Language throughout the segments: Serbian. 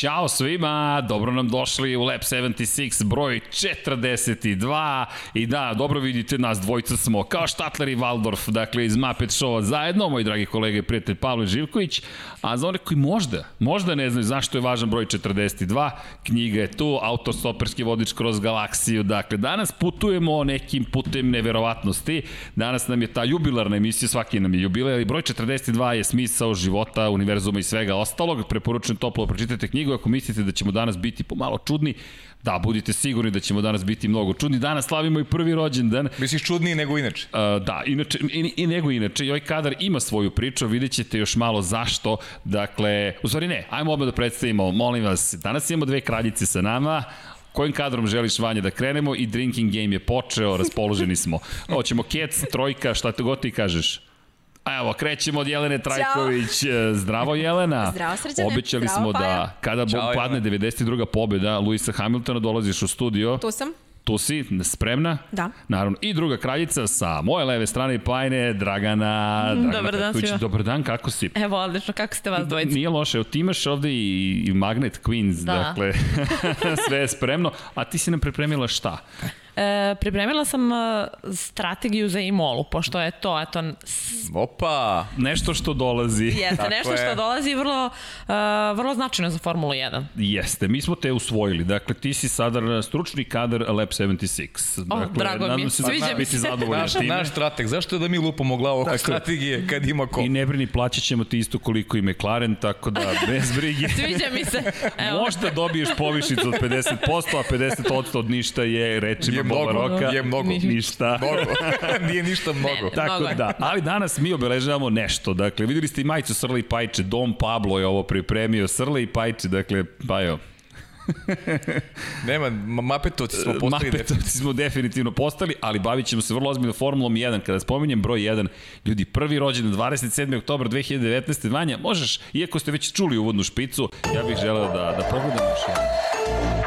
Ćao svima, dobro nam došli u Lab 76, broj 42 i da, dobro vidite nas, dvojica smo kao Štatler i Waldorf, dakle iz Muppet Show zajedno, moj dragi kolega i prijatelj Pavle Živković, a za one koji možda, možda ne znaju zašto je važan broj 42, knjiga je tu, autostoperski vodič kroz galaksiju, dakle danas putujemo nekim putem neverovatnosti, danas nam je ta jubilarna emisija, svaki nam je jubilar, ali broj 42 je smisao života, univerzuma i svega ostalog, preporučujem toplo da pročitajte knjigu knjigu, ako mislite da ćemo danas biti pomalo čudni, da, budite sigurni da ćemo danas biti mnogo čudni. Danas slavimo i prvi rođendan. Misliš čudniji nego inače? Uh, da, inače, i, i nego inače. I ovaj kadar ima svoju priču, vidjet ćete još malo zašto. Dakle, u stvari ne, ajmo oba da predstavimo, molim vas, danas imamo dve kraljice sa nama, Kojim kadrom želiš, Vanja, da krenemo? I drinking game je počeo, raspoloženi smo. Hoćemo kec, trojka, šta te god ti kažeš? Evo, krećemo od Jelene Trajković. Ćao. Zdravo Jelena. Zdravo srđane. Obećali Zdravo, smo Paja. da kada Ćao, padne 92. pobjeda Luisa Hamiltona dolaziš u studio. Tu sam. Tu si, spremna? Da. Naravno. I druga kraljica sa moje leve strane Pajne, Dragana. Dragana Dobar dan Petković. svima. Dobar dan, kako si? Evo, odlično, kako ste vas dvojica? Nije loše, evo ti imaš ovde i, i Magnet Queens, Da. dakle, sve je spremno. A ti si nam pripremila šta? E, pripremila sam e, strategiju za Imolu, pošto je to, eto, s- Opa! Nešto što dolazi. jeste Tako nešto je. što dolazi vrlo, e, vrlo značajno za Formulu 1. Jeste, mi smo te usvojili. Dakle, ti si sada stručni kadar Lab 76. O, dakle, drago mi je. nadam se da Sviđa mi se. Naš, time. naš strateg, zašto da mi lupamo glavu oko strategije kad ima ko? I ne brini, plaćat ćemo ti isto koliko i McLaren, tako da bez brige. Sviđa mi se. Evo, Možda dobiješ povišicu od 50%, a 50% od ništa je rečima mnogo, Roka. je mnogo. Ništa. Mnogo. Nije ništa mnogo. Ne, Tako Mnogo da, ali danas mi obeležavamo nešto. Dakle, videli ste i majicu Srle i Pajče, Dom Pablo je ovo pripremio, Srle i Pajče, dakle, pa evo, Nema, ma- mapetovci smo postali Mapetovci smo definitivno postali, ali bavit ćemo se vrlo ozbiljno Formulom 1. Kada spominjem broj 1, ljudi, prvi rođen 27. oktober 2019. Vanja, možeš, iako ste već čuli uvodnu špicu, ja bih želeo da, da pogledam još jedan.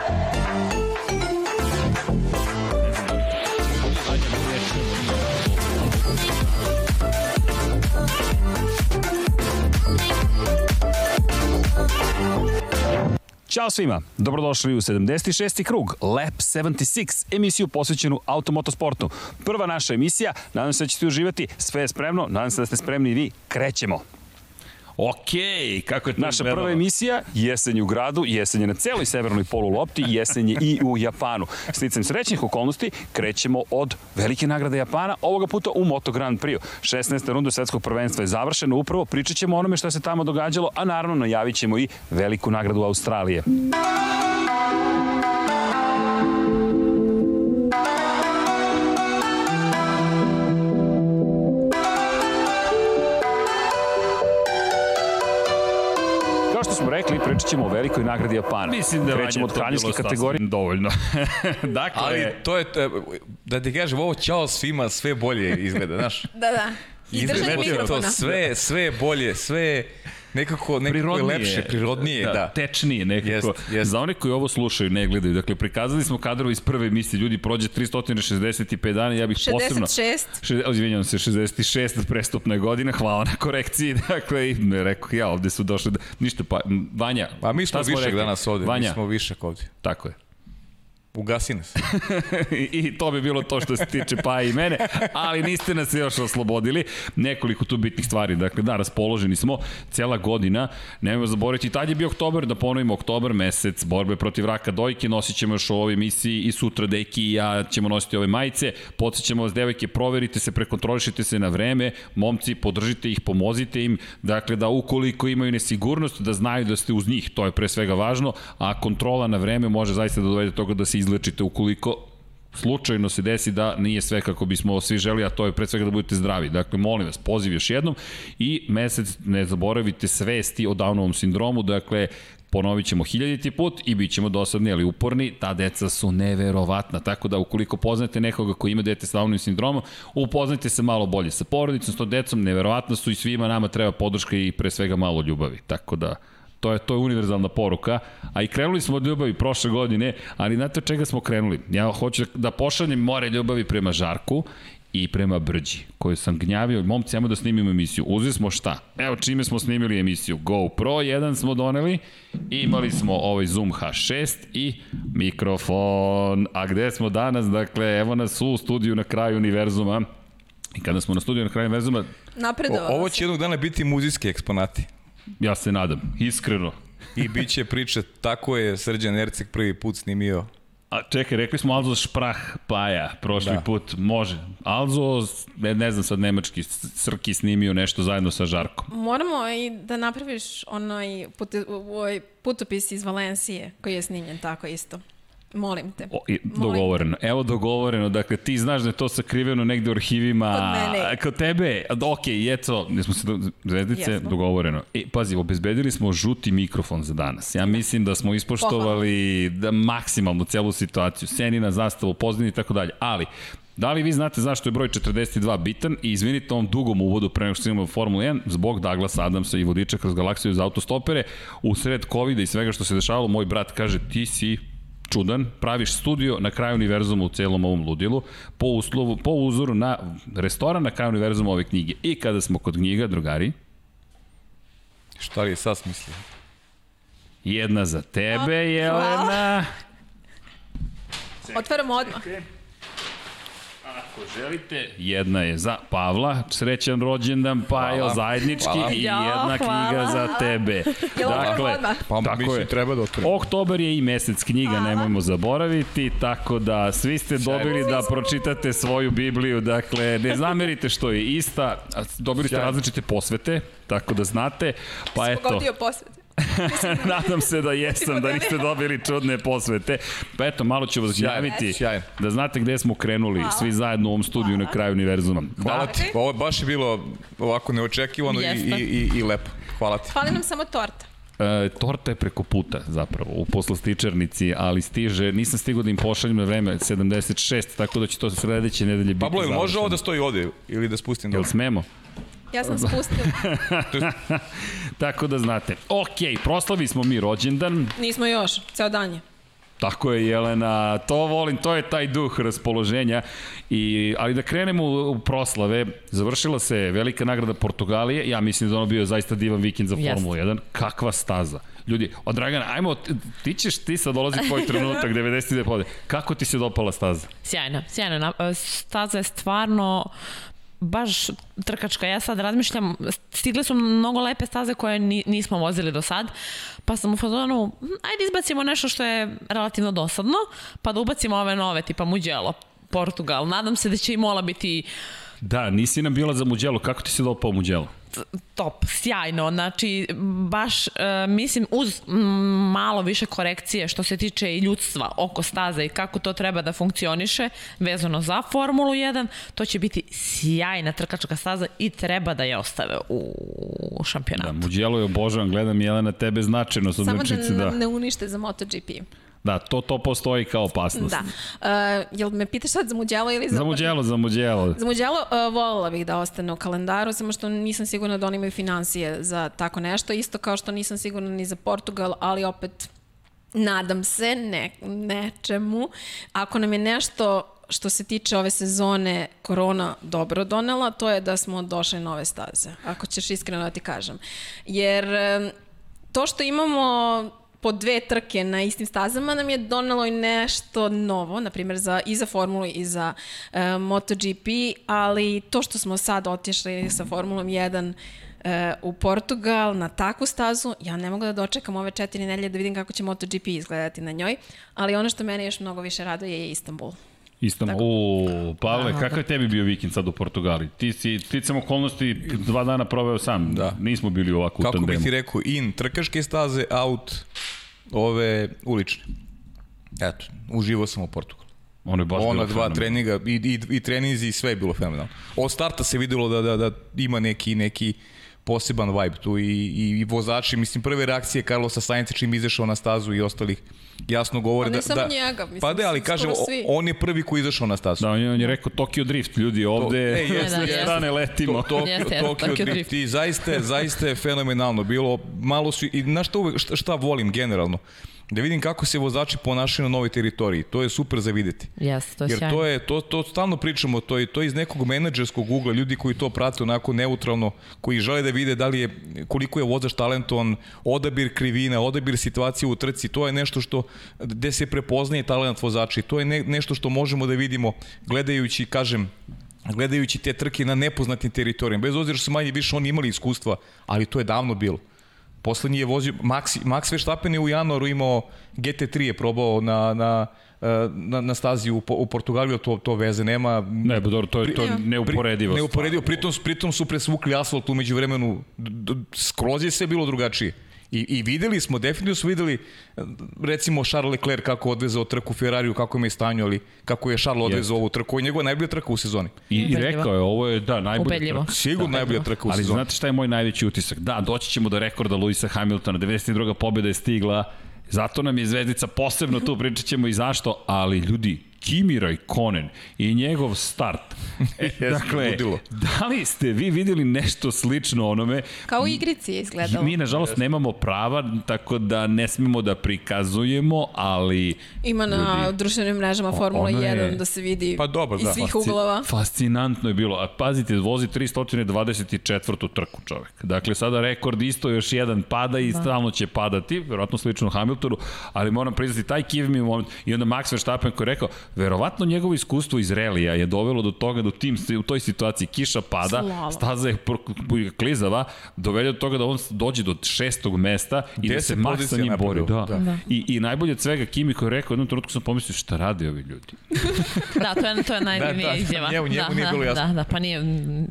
Ćao svima, dobrodošli u 76. krug Lap 76, emisiju posvećenu automotosportu. Prva naša emisija, nadam se da ćete uživati, sve je spremno, nadam se da ste spremni i vi, krećemo. Okej, kako je to Naša prva emisija, jesen je u gradu, jesen je na celoj severnoj polulopti, jesen je i u Japanu. Sticam srećnih okolnosti, krećemo od velike nagrade Japana, ovoga puta u Moto Grand Prix. 16. runda svetskog prvenstva je završena, upravo pričat ćemo onome šta se tamo događalo, a naravno najavit ćemo i veliku nagradu Australije. Kao smo rekli, pričat ćemo o velikoj nagradi Japana. Mislim da Krećemo od to kraljevske bilo kategorije. sasvim dovoljno. dakle, Ali to je, da ti kažem, ovo ćao svima sve bolje izgleda, znaš. Da, da. Izdržaj Izgleda to mikrofona. sve, sve je bolje, sve je nekako, nekako je prirodnije. lepše, prirodnije, da. Tečnije nekako. Jest, jest. Za one koji ovo slušaju, ne gledaju. Dakle, prikazali smo kadrove iz prve emisije. Ljudi, prođe 365 dana, ja bih posebno... 66. Še, izvinjam se, 66 prestupna godina, hvala na korekciji. Dakle, i ne rekao ja, ovde su došli da... Ništa, pa, Vanja, Pa mi smo višak rekli? danas ovde, Vanja, mi smo višak ovde. tako je. Ugasi nas. I, to bi bilo to što se tiče pa i mene, ali niste nas još oslobodili. Nekoliko tu bitnih stvari. Dakle, da, raspoloženi smo cijela godina. Nemojmo zaboraviti, tad je bio oktobar, da ponovimo oktobar, mesec borbe protiv raka dojke, nosit ćemo još u ovoj emisiji i sutra Deki i ja ćemo nositi ove majice. Podsjećamo vas, devojke, proverite se, prekontrolišite se na vreme, momci, podržite ih, pomozite im, dakle da ukoliko imaju nesigurnost, da znaju da ste uz njih, to je pre svega važno, a kontrola na vreme može zaista da dovede do toga da se izlečite ukoliko slučajno se desi da nije sve kako bismo svi želi, a to je pre svega da budete zdravi. Dakle, molim vas, poziv još jednom i mesec ne zaboravite svesti o Downovom sindromu, dakle, ponovit ćemo hiljaditi put i bit ćemo dosadni, ali uporni, ta deca su neverovatna, tako da ukoliko poznate nekoga koji ima dete sa Downovim sindromom, upoznajte se malo bolje sa porodicom, s tom decom, neverovatno su i svima nama treba podrška i pre svega malo ljubavi, tako da To je, to je univerzalna poruka. A i krenuli smo od ljubavi prošle godine, ali znate od čega smo krenuli? Ja hoću da pošaljem more ljubavi prema Žarku i prema Brđi, koju sam gnjavio, momci, ajmo da snimimo emisiju. Uzeli smo šta? Evo čime smo snimili emisiju. GoPro 1 smo doneli, imali smo ovaj Zoom H6 i mikrofon. A gde smo danas? Dakle, evo nas u studiju na kraju univerzuma. I kada smo na studiju na kraju univerzuma, Napredovalo O, ovo će jednog dana biti muzijski eksponati. Ja se nadam, iskreno. I bit će priče, tako je Srđan Erceg prvi put snimio. A čekaj, rekli smo Alzo Šprah Paja prošli da. Da. put, može. Alzo, ne, ne znam sad nemački, Srki snimio nešto zajedno sa Žarkom. Moramo i da napraviš onaj put, ovaj putopis iz Valencije koji je snimljen tako isto. Molim te. O, i, Molim dogovoreno. Evo dogovoreno. Dakle, ti znaš da je to sakriveno negde u arhivima. Kod mene. Kod tebe. Ok, eto, ne smo se do, zvezdice, Jesmo. dogovoreno. E, pazi, obezbedili smo žuti mikrofon za danas. Ja mislim da smo ispoštovali da maksimalno celu situaciju. Senina, zastavu, pozdini i tako dalje. Ali, Da li vi znate zašto je broj 42 bitan i izvinite ovom dugom uvodu pre nego što imamo Formula 1 zbog Douglas Adamsa i vodiča kroz galaksiju za autostopere u sred covid i svega što se dešavalo moj brat kaže ti si čudan, praviš studio na kraju univerzuma u celom ovom ludilu po, uslovu, po uzoru na restoran na kraju univerzuma ove knjige. I kada smo kod knjiga, drugari, Šta li je sad smislio? jedna za tebe, Jelena. Otvaramo odmah. Ako želite, jedna je za Pavla, srećan rođendan, Pajo, Hvala. zajednički Hvala. i jedna hvala. knjiga za tebe. Odmah? Pa tako mislim, je. treba da otvorimo. Oktobar je i mesec knjiga, nemojmo zaboraviti, tako da svi ste dobili da pročitate svoju Bibliju, dakle ne zamerite što je ista, dobili ste različite posvete, tako da znate, pa eto, Pogodio posvete. nadam se da jesam, da niste dobili čudne posvete, pa eto, malo ću vas javiti, da znate gde smo krenuli, svi zajedno u ovom studiju na kraju univerzuma. Hvala Da, ti. Ovo baš je bilo ovako neočekivano i, i, i, i lepo. Hvala ti. Fali nam samo torta. E, torta je preko puta zapravo u poslastičarnici, ali stiže, nisam stigao da im pošaljem na vreme 76, tako da će to sledeće nedelje biti Pablo, jel može ovo da stoji ovde ili da spustim Jel dobro? smemo? Ja sam spustila. Tako da znate. Ok, proslavi smo mi rođendan. Nismo još, ceo dan je. Tako je, Jelena. To volim, to je taj duh raspoloženja. I, ali da krenemo u, proslave. Završila se velika nagrada Portugalije. Ja mislim da ono bio zaista divan vikend za. Formulu 1. Kakva staza. Ljudi, od Dragana, ajmo, ti- ćeš, ti sad dolazi tvoj trenutak, 99 pode. Kako ti se dopala staza? Sjajna, sjajna. Na- e, Staza je stvarno baš trkačka. Ja sad razmišljam, stigle su mnogo lepe staze koje ni, nismo vozili do sad, pa sam u fazonu, "Hm, ajde izbacimo nešto što je relativno dosadno, pa da ubacimo ove nove, tipa Mugello, Portugal. Nadam se da će i Mola biti Da, nisi nam bila za Muđelo. Kako ti se dopao Muđelo? Top, sjajno, znači baš e, mislim uz malo više korekcije što se tiče i ljudstva oko staza i kako to treba da funkcioniše vezano za Formulu 1, to će biti sjajna trkačka staza i treba da je ostave u šampionatu. Da, Muđelo je obožavan, gledam Jelena, tebe značajno Samo da da, ne unište za MotoGP. Da, to, to postoji kao opasnost. Da. Uh, jel me pitaš sad za Mugello ili za... Za Muđelo, za Muđelo. Za Mugello uh, volila bih da ostane u kalendaru, samo što nisam sigurna da oni imaju financije za tako nešto. Isto kao što nisam sigurna ni za Portugal, ali opet nadam se ne, nečemu. Ako nam je nešto što se tiče ove sezone korona dobro donela, to je da smo došli na ove staze. Ako ćeš iskreno da ti kažem. Jer to što imamo po dve trke na istim stazama nam je donelo i nešto novo, na primjer za, i za Formulu i za e, MotoGP, ali to što smo sad otišli sa Formulom 1 e, u Portugal na takvu stazu, ja ne mogu da dočekam ove četiri nedelje da vidim kako će MotoGP izgledati na njoj, ali ono što mene još mnogo više raduje je Istanbul. Istanbul. O, Pavle, kakav je tebi bio vikend sad u Portugali? Ti si, sticam okolnosti, dva dana proveo sam. Da. Nismo bili ovako u Kako tandemu. bih ti rekao, in trkaške staze, out ove ulične. Eto, uživao sam u Portugalu. Ono je baš Ona bilo dva fenomenalno. treninga i, i, i trenizi i sve je bilo fenomenalno. Od starta se videlo da, da, da ima neki, neki poseban vibe tu i, i, i vozači, mislim prve reakcije Carlosa Sainca čim izašao na stazu i ostalih jasno govore Pa ne da, samo da njega, mislim, pa da, ali o- svi. on je prvi koji izašao na stazu. Da, on je, on je rekao Tokyo Drift, ljudi, ovde e, e, jeste, s druge jeste. strane letimo. To, Tokio, Jeste, Tokio Tokio Drift. Drift. I zaista, je- zaista je fenomenalno bilo. Malo su, i znaš šta, uvek, šta, šta volim generalno? Da vidim kako se vozači ponašaju na novoj teritoriji. To je super za videti. Jeste, to je Jer sjajno. to je, to, to stalno pričamo, to je, to je iz nekog menadžerskog ugla, ljudi koji to prate onako neutralno, koji žele da vide da li je, koliko je vozač talentovan, odabir krivina, odabir situacije u trci, to je nešto što, gde se prepoznaje talent vozača i to je ne, nešto što možemo da vidimo gledajući, kažem, gledajući te trke na nepoznatim teritorijama. Bez obzira što su manje više oni imali iskustva, ali to je davno bilo. Poslednji je vozio, Max, Max Verstappen je u januaru imao GT3 je probao na, na, eh, na, na stazi u, u Portugaliju, to, to veze nema. Ne, pa dobro, to je, to neuporedivo. Neuporedivo, pritom, pritom su presvukli asfalt umeđu vremenu, skroz je sve bilo drugačije. I, I videli smo, definitivno smo videli, recimo Charles Leclerc kako odvezao trku Ferrariju, kako ima je stanju, ali kako je Charles odvezao ovu trku, ovo je njegova najbolja trka u sezoni. I, I rekao je, ovo je, da, najbolja Ubedljivo. trka. Sigurno najbolja trka u Ali sezoni. znate šta je moj najveći utisak? Da, doći ćemo do rekorda Luisa Hamiltona, 92. pobjeda je stigla, zato nam je zvezdica posebno tu, pričat ćemo i zašto, ali ljudi, Kimi Raikkonen i njegov start. E, dakle, ludilo. da li ste vi videli nešto slično onome? Kao u igrici je izgledalo. Mi, nažalost, nemamo prava, tako da ne smemo da prikazujemo, ali... Ima na društvenim mrežama Formula je- 1 da se vidi Pa dobro, iz da. svih Fasci- uglova. Fascinantno je bilo. A pazite, vozi 324. trku čovek. Dakle, sada rekord isto još jedan pada i da. stalno će padati, verovatno slično Hamiltonu, ali moram priznati, taj kiv mi moment, i onda Max Verstappen koji je rekao, verovatno njegovo iskustvo iz relija je dovelo do toga da u, tim, u toj situaciji kiša pada, Slalom. staza je klizava, dovede do toga da on dođe do šestog mesta i da se Deset Max sa njim bori. Da. napreduje. da. I, I najbolje od svega Kimi koji je rekao, jednom trenutku sam pomislio šta rade ovi ljudi. Da, to je, to je najdivnija Da, da, izjava. njemu- njemu da, nije da, bilo jasno. Da, da, pa nije. mm,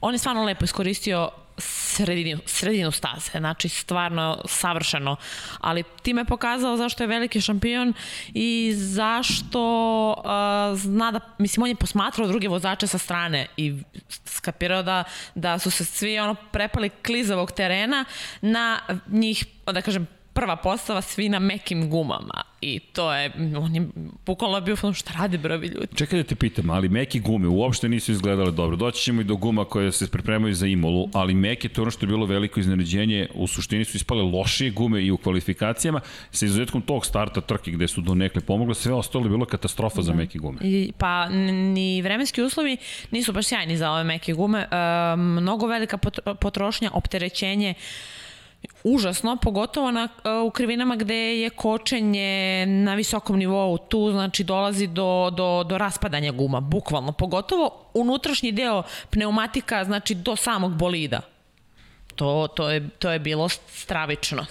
On je stvarno lepo iskoristio sredinu, sredinu staze, znači stvarno savršeno, ali time je pokazao zašto je veliki šampion i zašto uh, zna da, mislim, on je posmatrao druge vozače sa strane i skapirao da, da su se svi ono prepali klizavog terena na njih, da kažem, prva postava svi na mekim gumama i to je, on je bukvalno bio ono šta rade brovi ljudi. Čekaj da te pitam, ali meki gume uopšte nisu izgledale dobro. Doći ćemo i do guma koje se pripremaju za Imolu, ali meke, to je ono što je bilo veliko iznenađenje, u suštini su ispale lošije gume i u kvalifikacijama, sa izuzetkom tog starta trke gde su donekle pomogle, sve ostalo je bilo katastrofa za meke gume. I, pa ni vremenski uslovi nisu baš sjajni za ove meke gume. E, mnogo velika pot- potrošnja, opterećenje užasno, pogotovo na, e, u krivinama gde je kočenje na visokom nivou. Tu znači dolazi do, do, do raspadanja guma, bukvalno. Pogotovo unutrašnji deo pneumatika, znači do samog bolida. To, to, je, to je bilo stravično.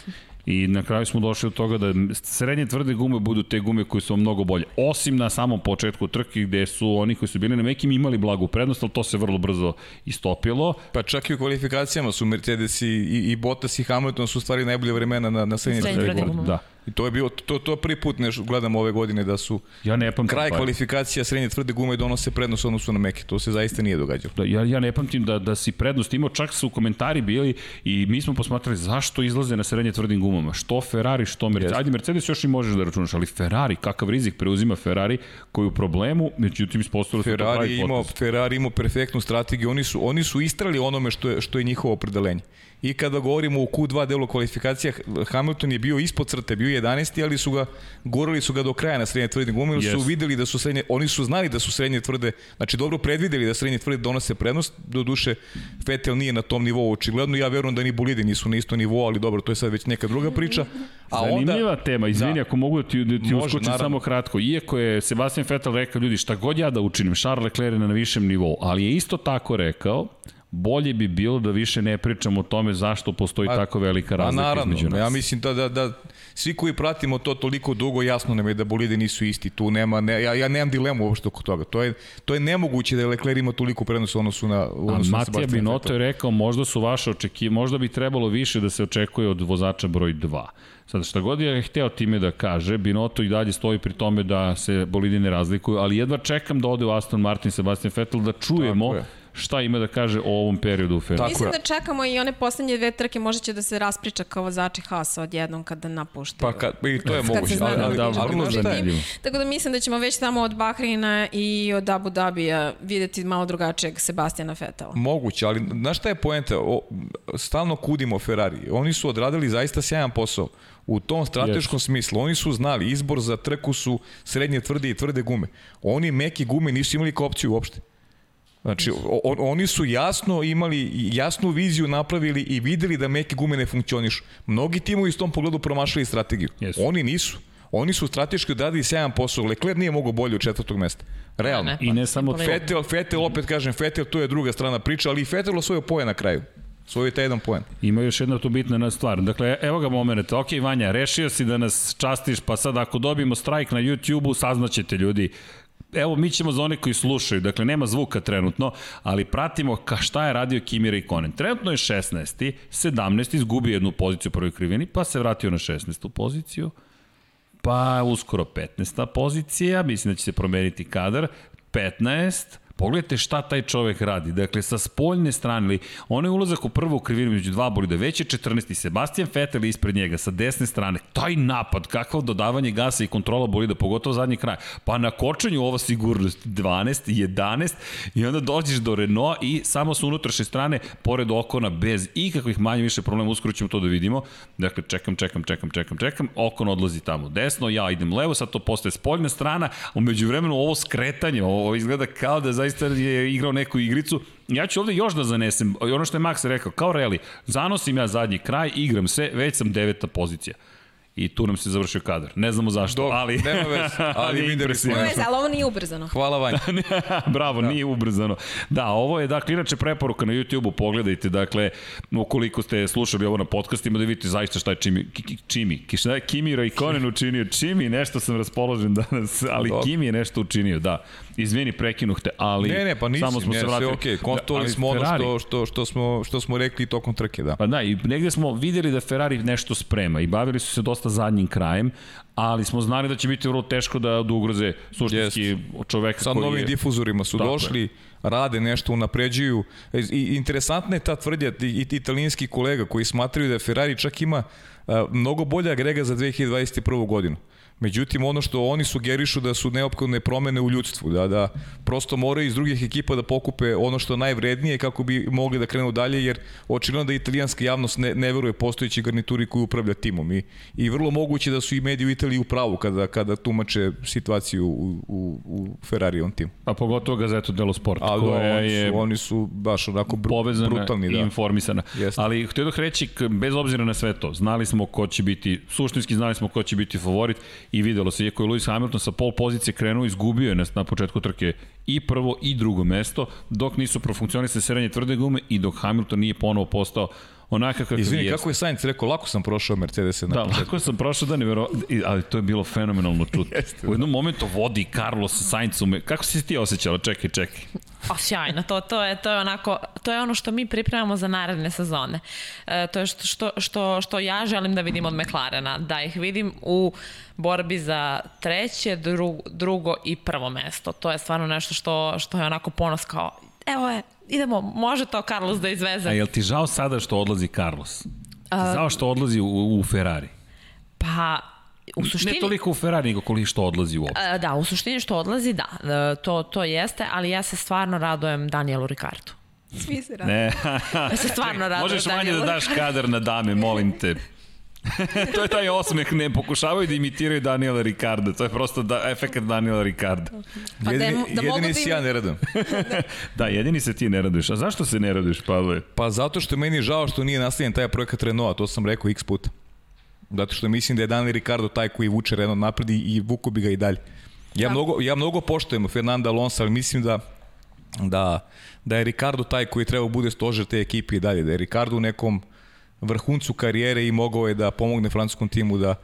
I na kraju smo došli do toga da srednje tvrde gume budu te gume koje su mnogo bolje. Osim na samom početku trke gde su oni koji su bili na mekim imali blagu prednost, ali to se vrlo brzo istopilo. Pa čak i u kvalifikacijama su Mercedes i, i, i Bottas i Hamilton su u stvari najbolje vremena na, na srednje Srednje tvrde gume. Da. I to je bilo, to, to prvi put nešto gledam ove godine da su Ja ne pamtim. kraj pa- kvalifikacija srednje tvrde gume donose prednost u odnosu na meke. To se zaista nije događalo. Da, ja, ja ne pamtim da, da si prednost imao, čak su komentari bili i mi smo posmatrali zašto izlaze na srednje tvrdim gumama. Što Ferrari, što Mercedes. Jeste. Ajde, Mercedes još i možeš da računaš, ali Ferrari, kakav rizik preuzima Ferrari koji je u problemu, međutim ispostavilo se da Ferrari imao. Ferrari imao perfektnu strategiju, oni su, oni su istrali onome što je, što je njihovo opredelenje. I kada govorimo o Q2 delu kvalifikacija, Hamilton je bio ispod crte, bio je 11. ali su ga, gurali su ga do kraja na srednje tvrde gume, jer su videli da su srednje, oni su znali da su srednje tvrde, znači dobro predvideli da srednje tvrde donose prednost, do duše Vettel nije na tom nivou očigledno, ja verujem da ni bolide nisu na isto nivou, ali dobro, to je sad već neka druga priča. A Zanimljiva onda, tema, izvini Da. ako mogu da ti, da ti Može, uskočim naravno. samo kratko. Iako je Sebastian Vettel rekao, ljudi, šta god ja da učinim, Charles Leclerc je na višem nivou, ali je isto tako rekao, bolje bi bilo da više ne pričamo o tome zašto postoji A- tako velika A razlika naravno, između nas. ja mislim da, da, da svi koji pratimo to toliko dugo, jasno nam je da bolide nisu isti, tu nema, ne, ja, ja nemam dilemu uopšte oko toga. To je, to je nemoguće da je Leclerc ima toliko prenos u odnosu na, u odnosu na Matija Sebastian Binotto je Vettel. rekao, možda su vaše očekivanja, možda bi trebalo više da se očekuje od vozača broj 2. Sad, šta god je hteo time da kaže, Binotto i dalje stoji pri tome da se bolidi ne razlikuju, ali jedva čekam da ode u Aston Martin Sebastian Vettel da čujemo je. Šta ima da kaže o ovom periodu u Ferrari. Tako Mislim je. da čekamo i one poslednje dve trke, možda će da se raspriča kao vozači Haasa odjednom kada napuštaju. Pa kad, i to je Kad moguće. Ali, da ali, da, ali, šta je? zanimljivo. Tako da mislim da ćemo već tamo od Bahreina i od Abu Dhabija videti malo drugačijeg Sebastijana Vetela. Moguće, ali znaš šta je poenta? O, stalno kudimo Ferrari. Oni su odradili zaista sjajan posao. U tom strateškom Jesu. smislu. Oni su znali, izbor za trku su srednje tvrde i tvrde gume. Oni meki gume nisu imali kao opciju uopšte. Znači, o, o- oni su jasno imali, jasnu viziju napravili i videli da meke gume ne funkcionišu. Mnogi timovi s tom pogledu promašali strategiju. Jesu. Oni nisu. Oni su strateški odradili sjajan posao. Leclerc nije mogao bolje od četvrtog mesta. Realno. Ne. I ne samo to. Fetel, Fetel, opet kažem, Fetel, tu je druga strana priča, ali i Fetel osvojio poen na kraju. Osvojio taj jedan poen. Ima još jedna tu bitna na stvar. Dakle, evo ga moment. Ok, Vanja, rešio si da nas častiš, pa sad ako dobijemo strajk na YouTube-u, saznaćete ljudi Evo, mi ćemo za one koji slušaju, dakle, nema zvuka trenutno, ali pratimo ka šta je radio Kimi Raikkonen. Trenutno je 16. 17. izgubio jednu poziciju u prvoj krivini, pa se vratio na 16. poziciju, pa uskoro 15. pozicija, mislim da će se promeniti kadar, 15, Pogledajte šta taj čovek radi. Dakle, sa spoljne strane, ili onaj ulazak u prvu krivinu među dva bolida, već je 14. Sebastian Vettel ispred njega, sa desne strane. Taj napad, kakvo dodavanje gasa i kontrola bolida, pogotovo zadnji kraj. Pa na kočenju ova sigurnost 12, 11 i onda dođeš do Renault i samo sa unutrašnje strane, pored Okona, bez ikakvih manje više problema, uskoro ćemo to da vidimo. Dakle, čekam, čekam, čekam, čekam, čekam, Okon odlazi tamo desno, ja idem levo, sad to postaje spoljna strana, umeđu vremenu ovo skretanje, ovo izgleda kao da zaista je igrao neku igricu. Ja ću ovde još da zanesem, i ono što je Max rekao, kao reli, zanosim ja zadnji kraj, igram se, već sam deveta pozicija. I tu nam se završio kadar. Ne znamo zašto, Dobro, ali... nema veze, ali videli smo. impresivno. Ne veze, ali ovo nije ubrzano. Hvala Vanja. Bravo, da. nije ubrzano. Da, ovo je, dakle, inače preporuka na YouTube-u, pogledajte, dakle, ukoliko ste slušali ovo na podcastima, da vidite zaista šta je Čimi, Čimi, Ki- šta je Kimi Raikkonen učinio, Čimi, nešto sam raspoložen danas, ali Dobro. Kimi je nešto učinio, da. Izvini, prekinuh te, ali Ne, ne, pa nisi, samo smo ne, se vratili. sve okej. Okay. Konstatovali ali smo ono Ferrari- što, što, što, smo, što smo rekli tokom trke, da. Pa da, i negde smo videli da Ferrari nešto sprema i bavili su se dosta zadnjim krajem, ali smo znali da će biti vrlo teško da, da ugroze suštinski čoveka Sa koji novim je... difuzorima su Tako je. došli, rade nešto, unapređuju. E, I interesantna je ta tvrdnja i, i italijanski kolega koji smatraju da Ferrari čak ima a, mnogo bolja agrega za 2021. godinu. Međutim, ono što oni sugerišu da su neophodne promene u ljudstvu, da, da prosto moraju iz drugih ekipa da pokupe ono što je najvrednije kako bi mogli da krenu dalje, jer očigledno da italijanska javnost ne, ne veruje postojeći garnituri koji upravlja timom i, i vrlo moguće da su i mediji u Italiji u pravu kada, kada tumače situaciju u, u, u Ferrarijevom timu. Pa pogotovo Gazeto dello Sport, A da, koja oni je su, oni su baš onako br povezana brutalni, i da. informisana. Jeste. Ali htio bih reći, bez obzira na sve to, znali smo ko će biti, suštinski znali smo ko će biti favorit i videlo se, iako je Lewis Hamilton sa pol pozicije krenuo, izgubio je na, na početku trke i prvo i drugo mesto, dok nisu profunkcionisane srednje tvrde gume i dok Hamilton nije ponovo postao onakav kakav Izvini, jeste. kako je Sainz rekao, lako sam prošao Mercedes na Da, početku. lako sam prošao da nevero... i- ali to je bilo fenomenalno čuti. U jednom momentu vodi Carlos Sainz u me... Kako si se ti osjećala? Čekaj, čekaj. O, sjajno, to, to, je, to je onako, to je ono što mi pripremamo za naredne sezone. E, to je što, što, što, što ja želim da vidim od McLarena, da ih vidim u borbi za treće, drugo, drugo i prvo mesto. To je stvarno nešto što, što je onako ponos kao, evo je, idemo, može to Carlos da izveze. A jel ti žao sada što odlazi Carlos? Ti žao što odlazi u, u Ferrari? Pa, u suštini... Ne toliko u Ferrari, nego koliko što odlazi uopšte. Da, u suštini što odlazi, da, e, to, to jeste, ali ja se stvarno radujem Danielu Ricardu. Svi se rade. Ne. Ja se stvarno radujem Možeš manje da daš kadar na dame, molim te. To je taj osmeh, ne pokušavaju da imitiraju Daniela Ricarda, to je prosto da, efekt Daniela Ricarda. Pa da, jedini, da mogu jedini da si im- ja ne radim. Da, jedini se ti ne raduješ. A zašto se ne raduješ, Pavle? Pa zato što je meni žao što nije nastavljen taj projekat Renaulta, to sam rekao x puta. Zato što mislim da je Daniel Ricardo taj koji vuče Renault napred i, i vuku bi ga i dalje. Ja, Da. mnogo, ja mnogo poštujem Fernanda Alonso, ali mislim da da, da je Ricardo taj koji treba bude stožer te ekipe i dalje, da je Ricardo u nekom vrhuncu karijere i mogao je da pomogne francuskom timu da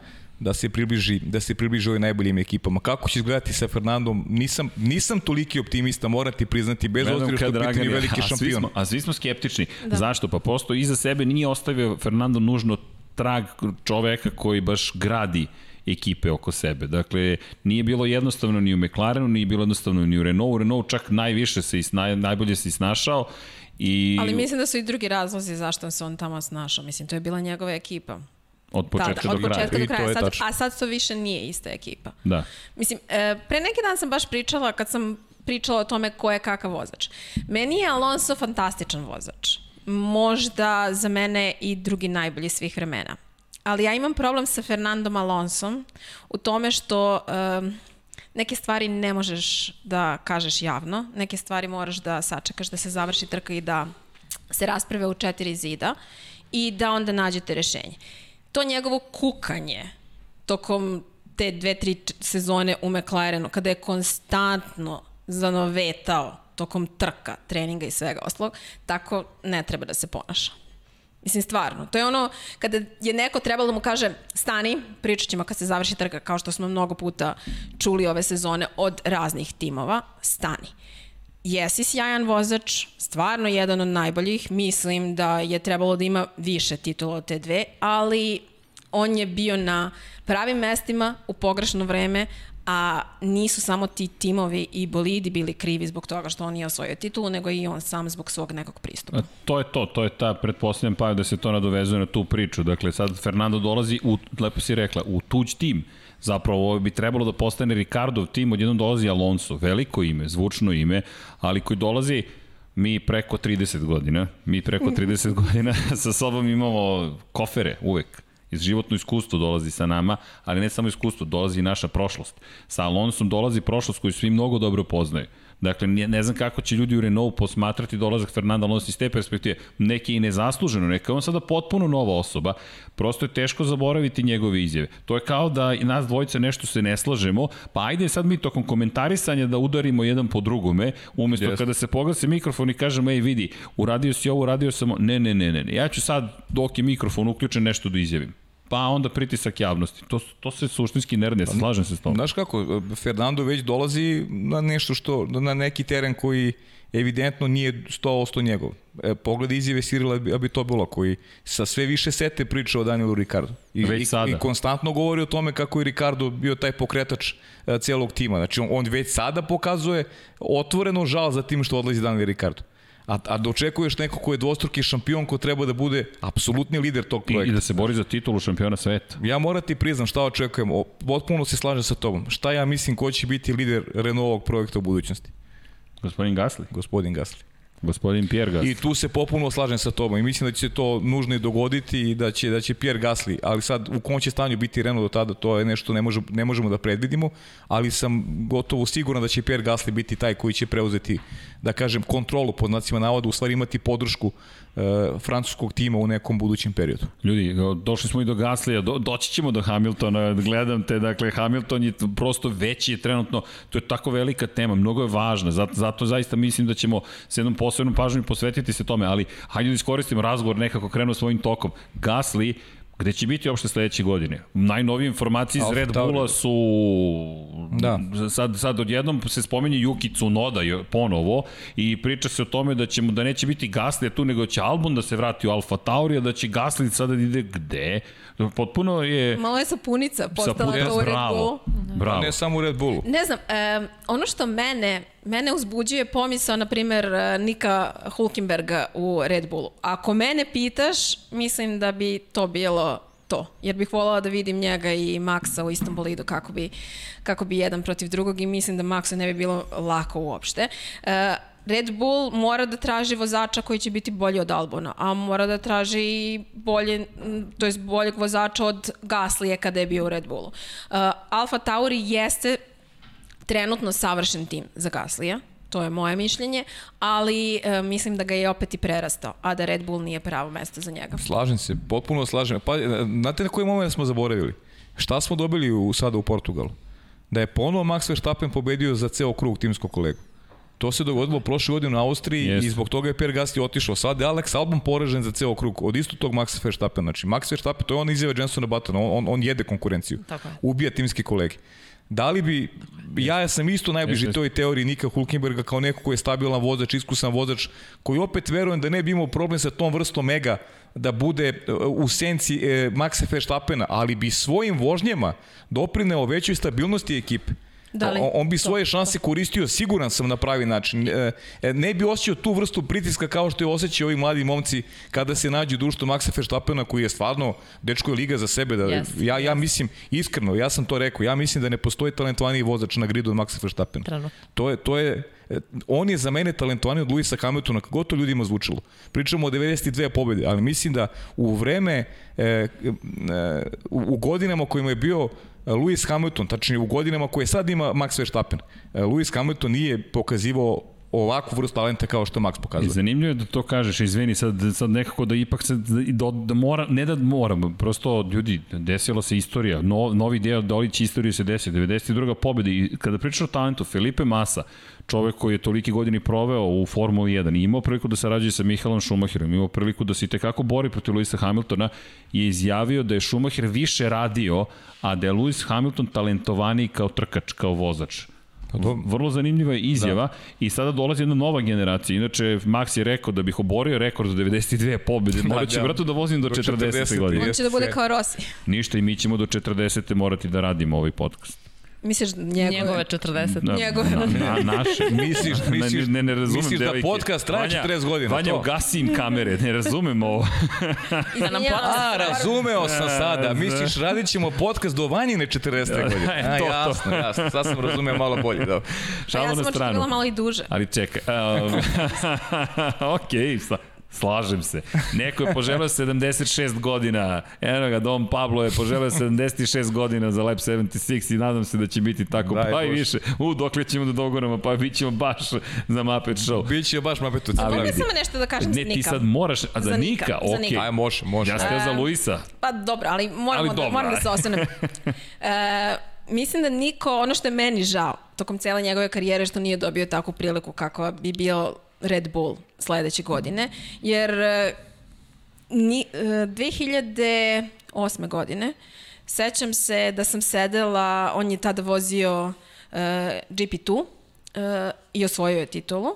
da se približi da se približi ovim najboljim ekipama. Kako će izgledati sa Fernandom? Nisam nisam toliki optimista, moram ti priznati bez obzira što pitanje Dragan je- veliki a svi šampion. Smo, a svi smo skeptični. Da. Zašto? Pa posto iza sebe nije ostavio Fernando nužno trag čoveka koji baš gradi ekipe oko sebe. Dakle, nije bilo jednostavno ni u McLarenu, nije bilo jednostavno ni u Renaultu. Renault čak najviše se, is, naj, najbolje se isnašao. I... Ali mislim da su i drugi razlozi zašto se on tamo snašao. Mislim, to je bila njegova ekipa. Od početka Tada, do od kraja. početka do I to kraja. Sad, a sad to više nije ista ekipa. Da. Mislim, e, pre neki dan sam baš pričala, kad sam pričala o tome ko je kakav vozač. Meni je Alonso fantastičan vozač. Možda za mene i drugi najbolji svih vremena. Ali ja imam problem sa Fernandom Alonsom u tome što um, neke stvari ne možeš da kažeš javno, neke stvari moraš da sačekaš da se završi trka i da se rasprave u četiri zida i da onda nađete rešenje. To njegovo kukanje tokom te dve, tri sezone u McLarenu, kada je konstantno zanovetao tokom trka, treninga i svega ostalog, tako ne treba da se ponaša. Mislim, stvarno. To je ono, kada je neko trebalo da mu kaže stani, pričat ćemo kad se završi trka, kao što smo mnogo puta čuli ove sezone od raznih timova, stani. Jesi sjajan vozač, stvarno jedan od najboljih, mislim da je trebalo da ima više titula od te dve, ali on je bio na pravim mestima u pogrešno vreme, a nisu samo ti timovi i bolidi bili krivi zbog toga što on nije osvojio titulu, nego i on sam zbog svog nekog pristupa. A To je to, to je ta, pretpostavljam pa da se to nadovezuje na tu priču. Dakle, sad Fernando dolazi, u, lepo si rekla, u tuđ tim. Zapravo ovo bi trebalo da postane Ricardov tim, odjednom dolazi Alonso, veliko ime, zvučno ime, ali koji dolazi mi preko 30 godina, mi preko 30 godina sa sobom imamo kofere uvek iz životno iskustvo dolazi sa nama, ali ne samo iskustvo, dolazi i naša prošlost. Sa Alonsom dolazi prošlost koju svi mnogo dobro poznaju. Dakle, ne, ne znam kako će ljudi u Renault posmatrati dolazak Fernanda Alonso iz te perspektive. Neki i nezasluženo, neka je on sada potpuno nova osoba. Prosto je teško zaboraviti njegove izjave. To je kao da nas dvojica nešto se ne slažemo, pa ajde sad mi tokom komentarisanja da udarimo jedan po drugome, umesto Jeste. kada se poglasi mikrofon i kažemo, ej vidi, uradio si ovo, uradio sam ovo, ne, ne, ne, ne. ja ću sad dok je mikrofon uključen nešto da izjavim. Pa onda pritisak javnosti. To, to se suštinski ne radi, slažem se s tom. Znaš kako, Fernando već dolazi na nešto što, na neki teren koji evidentno nije 100% njegov. E, pogled izjave Cyrila Abitobola koji sa sve više sete priča o Danielu Ricardo. I, Već i, sada. I konstantno govori o tome kako je Ricardo bio taj pokretač e, celog tima. Znači on, on već sada pokazuje otvoreno žal za tim što odlazi Daniel Ricardo. A, a da očekuješ neko ko je dvostruki šampion ko treba da bude apsolutni lider tog I, projekta. I da se bori za titulu šampiona sveta. Ja moram ti priznam šta očekujem, O, potpuno se slažem sa tobom. Šta ja mislim ko će biti lider Renaultovog projekta u budućnosti? Gospodin Gasly, Gospodin Gasly. Gospodin Pierre Gasly. I tu se potpuno slažem sa tobom i mislim da će se to nužno i dogoditi i da će, da će Pierre Gasly, ali sad u kom će stanju biti Renault do tada, to je nešto ne, može, ne možemo da predvidimo, ali sam gotovo siguran da će Pierre Gasly biti taj koji će preuzeti, da kažem, kontrolu pod znacima navoda, u stvari imati podršku francuskog tima u nekom budućem periodu. Ljudi, došli smo i do Gaslija, do, doći ćemo do Hamiltona, gledam te, dakle, Hamilton je prosto veći je trenutno, to je tako velika tema, mnogo je važna, zato, zato zaista mislim da ćemo s jednom posebnom pažnjom posvetiti se tome, ali hajde da iskoristimo razgovor nekako krenuo svojim tokom. Gasly, gde će biti uopšte sledeće godine? Najnovije informacije iz Alfa Red. Bulla su... Da. Sad, sad odjednom se spomenje Yuki Tsunoda jo- ponovo i priča se o tome da ćemo da neće biti Gasly tu, nego će Albon da se vrati u Alfa Tauri, a da će Gasly sada da ide gde? Potpuno je... Malo je sapunica postala Sapunica, to u Red. Bullu. Bravo. Ne samo u Red Bullu. Ne znam, e, ono što mene, mene uzbuđuje pomisao, na primer, e, Nika Hulkenberga u Red Bullu. Ako mene pitaš, mislim da bi to bilo to. Jer bih voljela da vidim njega i Maxa u istom bolidu kako bi, kako bi jedan protiv drugog i mislim da Maxu ne bi bilo lako uopšte. E, Red Bull mora da traži vozača koji će biti bolji od Albona, a mora da traži i bolje, to jest boljeg vozača od Gaslije kada je bio u Red Bullu. Uh, Alfa Tauri jeste trenutno savršen tim za Gaslija, to je moje mišljenje, ali e, mislim da ga je opet i prerastao, a da Red Bull nije pravo mesto za njega. Slažem se, potpuno slažem. Pa, e, znate na koji moment smo zaboravili? Šta smo dobili u, sada u Portugalu? Da je ponovo Max Verstappen pobedio za ceo krug timskog kolegu. To se dogodilo prošle godine u Austriji Jeste. i zbog toga je Pierre Gasly otišao. Sad je Alex Albon poražen za ceo krug od isto tog Maxa Verstappen. Znači, Max Verstappen, to je on izjava Jensona Buttona, on, on, on jede konkurenciju. Tako je. Ubija timske kolege. Da li bi, ja sam isto najbliži Jeste. toj teoriji Nika Hulkenberga kao neko ko je stabilan vozač, iskusan vozač, koji opet verujem da ne bi imao problem sa tom vrstom mega da bude e, u senci e, Maxa Verstappena, ali bi svojim vožnjama doprineo većoj stabilnosti ekipe. Da li? On, on bi svoje šanse koristio, siguran sam na pravi način. E, e, ne bi osjećao tu vrstu pritiska kao što je osjećao ovi mladi momci kada se nađu u društvu Maxa Verstappena koji je stvarno dečko je liga za sebe. Da, Yes, ja, ja mislim, iskreno, ja sam to rekao, ja mislim da ne postoji talentovaniji vozač na gridu od Maxa. Trenutno. To je, to je, e, on je za mene talentovaniji od Luisa Hamiltona, kako to ljudima zvučalo. Pričamo o 92 pobjede, ali mislim da u vreme, e, e, u godinama kojima je bio Lewis Hamilton, tačnije u godinama koje sad ima Max Verstappen, e, Lewis Hamilton nije pokazivao ovakvu vrstu talenta kao što Max pokazuje. zanimljivo je da to kažeš, izvini, sad, sad nekako da ipak se, da, da mora, ne da moram, prosto ljudi, desila se istorija, no, novi deo dolić istorije se desi, 92. pobjeda i kada pričaš o talentu, Felipe Massa, čovek koji je toliki godini proveo u Formuli 1 i imao priliku da sarađuje sa Mihalom Schumacherom, imao priliku da se i tekako bori protiv Luisa Hamiltona, je izjavio da je Schumacher više radio, a da je Lewis Hamilton talentovaniji kao trkač, kao vozač. Vrlo zanimljiva je izjava da. i sada dolazi jedna nova generacija. Inače, Max je rekao da bih oborio rekord od 92 pobjede. Morat ću, da. bratu, da vozim do, Do 40. 40. godine. On će da bude kao Rossi. Ništa i mi ćemo do 40. morati da radimo ovaj podcast. Misliš njegove? Njegove 40. Na, Njegove. Na, na, naše. Misliš, misliš, ne, ne, ne razumem misliš da devojke. podcast traje Vanja, 40 godina? Vanja, to? ugasi im kamere, ne razumem ovo. Da nam podcast A, razumeo sam sada. Da. Misliš, radit ćemo podcast do Vanjine 40. godine. E, A, to, to. jasno, jasno. Sad sam razumeo malo bolje. Da. Šalo ja sam očekivala malo i duže. Ali čekaj, um, ok, sa, slažem se. Neko je poželeo 76 godina, eno ga, Dom Pablo je poželeo 76 godina za Lab 76 i nadam se da će biti tako, Daj pa i više. U, dokle ćemo da dogoramo, pa bit ćemo baš za Muppet Show. Biće baš mapetu. Ali Mogu vidi. samo nešto da kažem za Ne, Nika? ti sad moraš, a za, Za Nika, Nika, za ok. Nika. Aj, može, može. Ja ste za Luisa. Pa dobro, ali moramo Ali da, moram da se ostanem. E, mislim da niko, ono što je meni žao, tokom cele njegove karijere što nije dobio takvu priliku kako bi bio Red Bull sledeće godine, jer e, ni, e, 2008. godine sećam se da sam sedela, on je tada vozio e, GP2 e, i osvojio je titulu.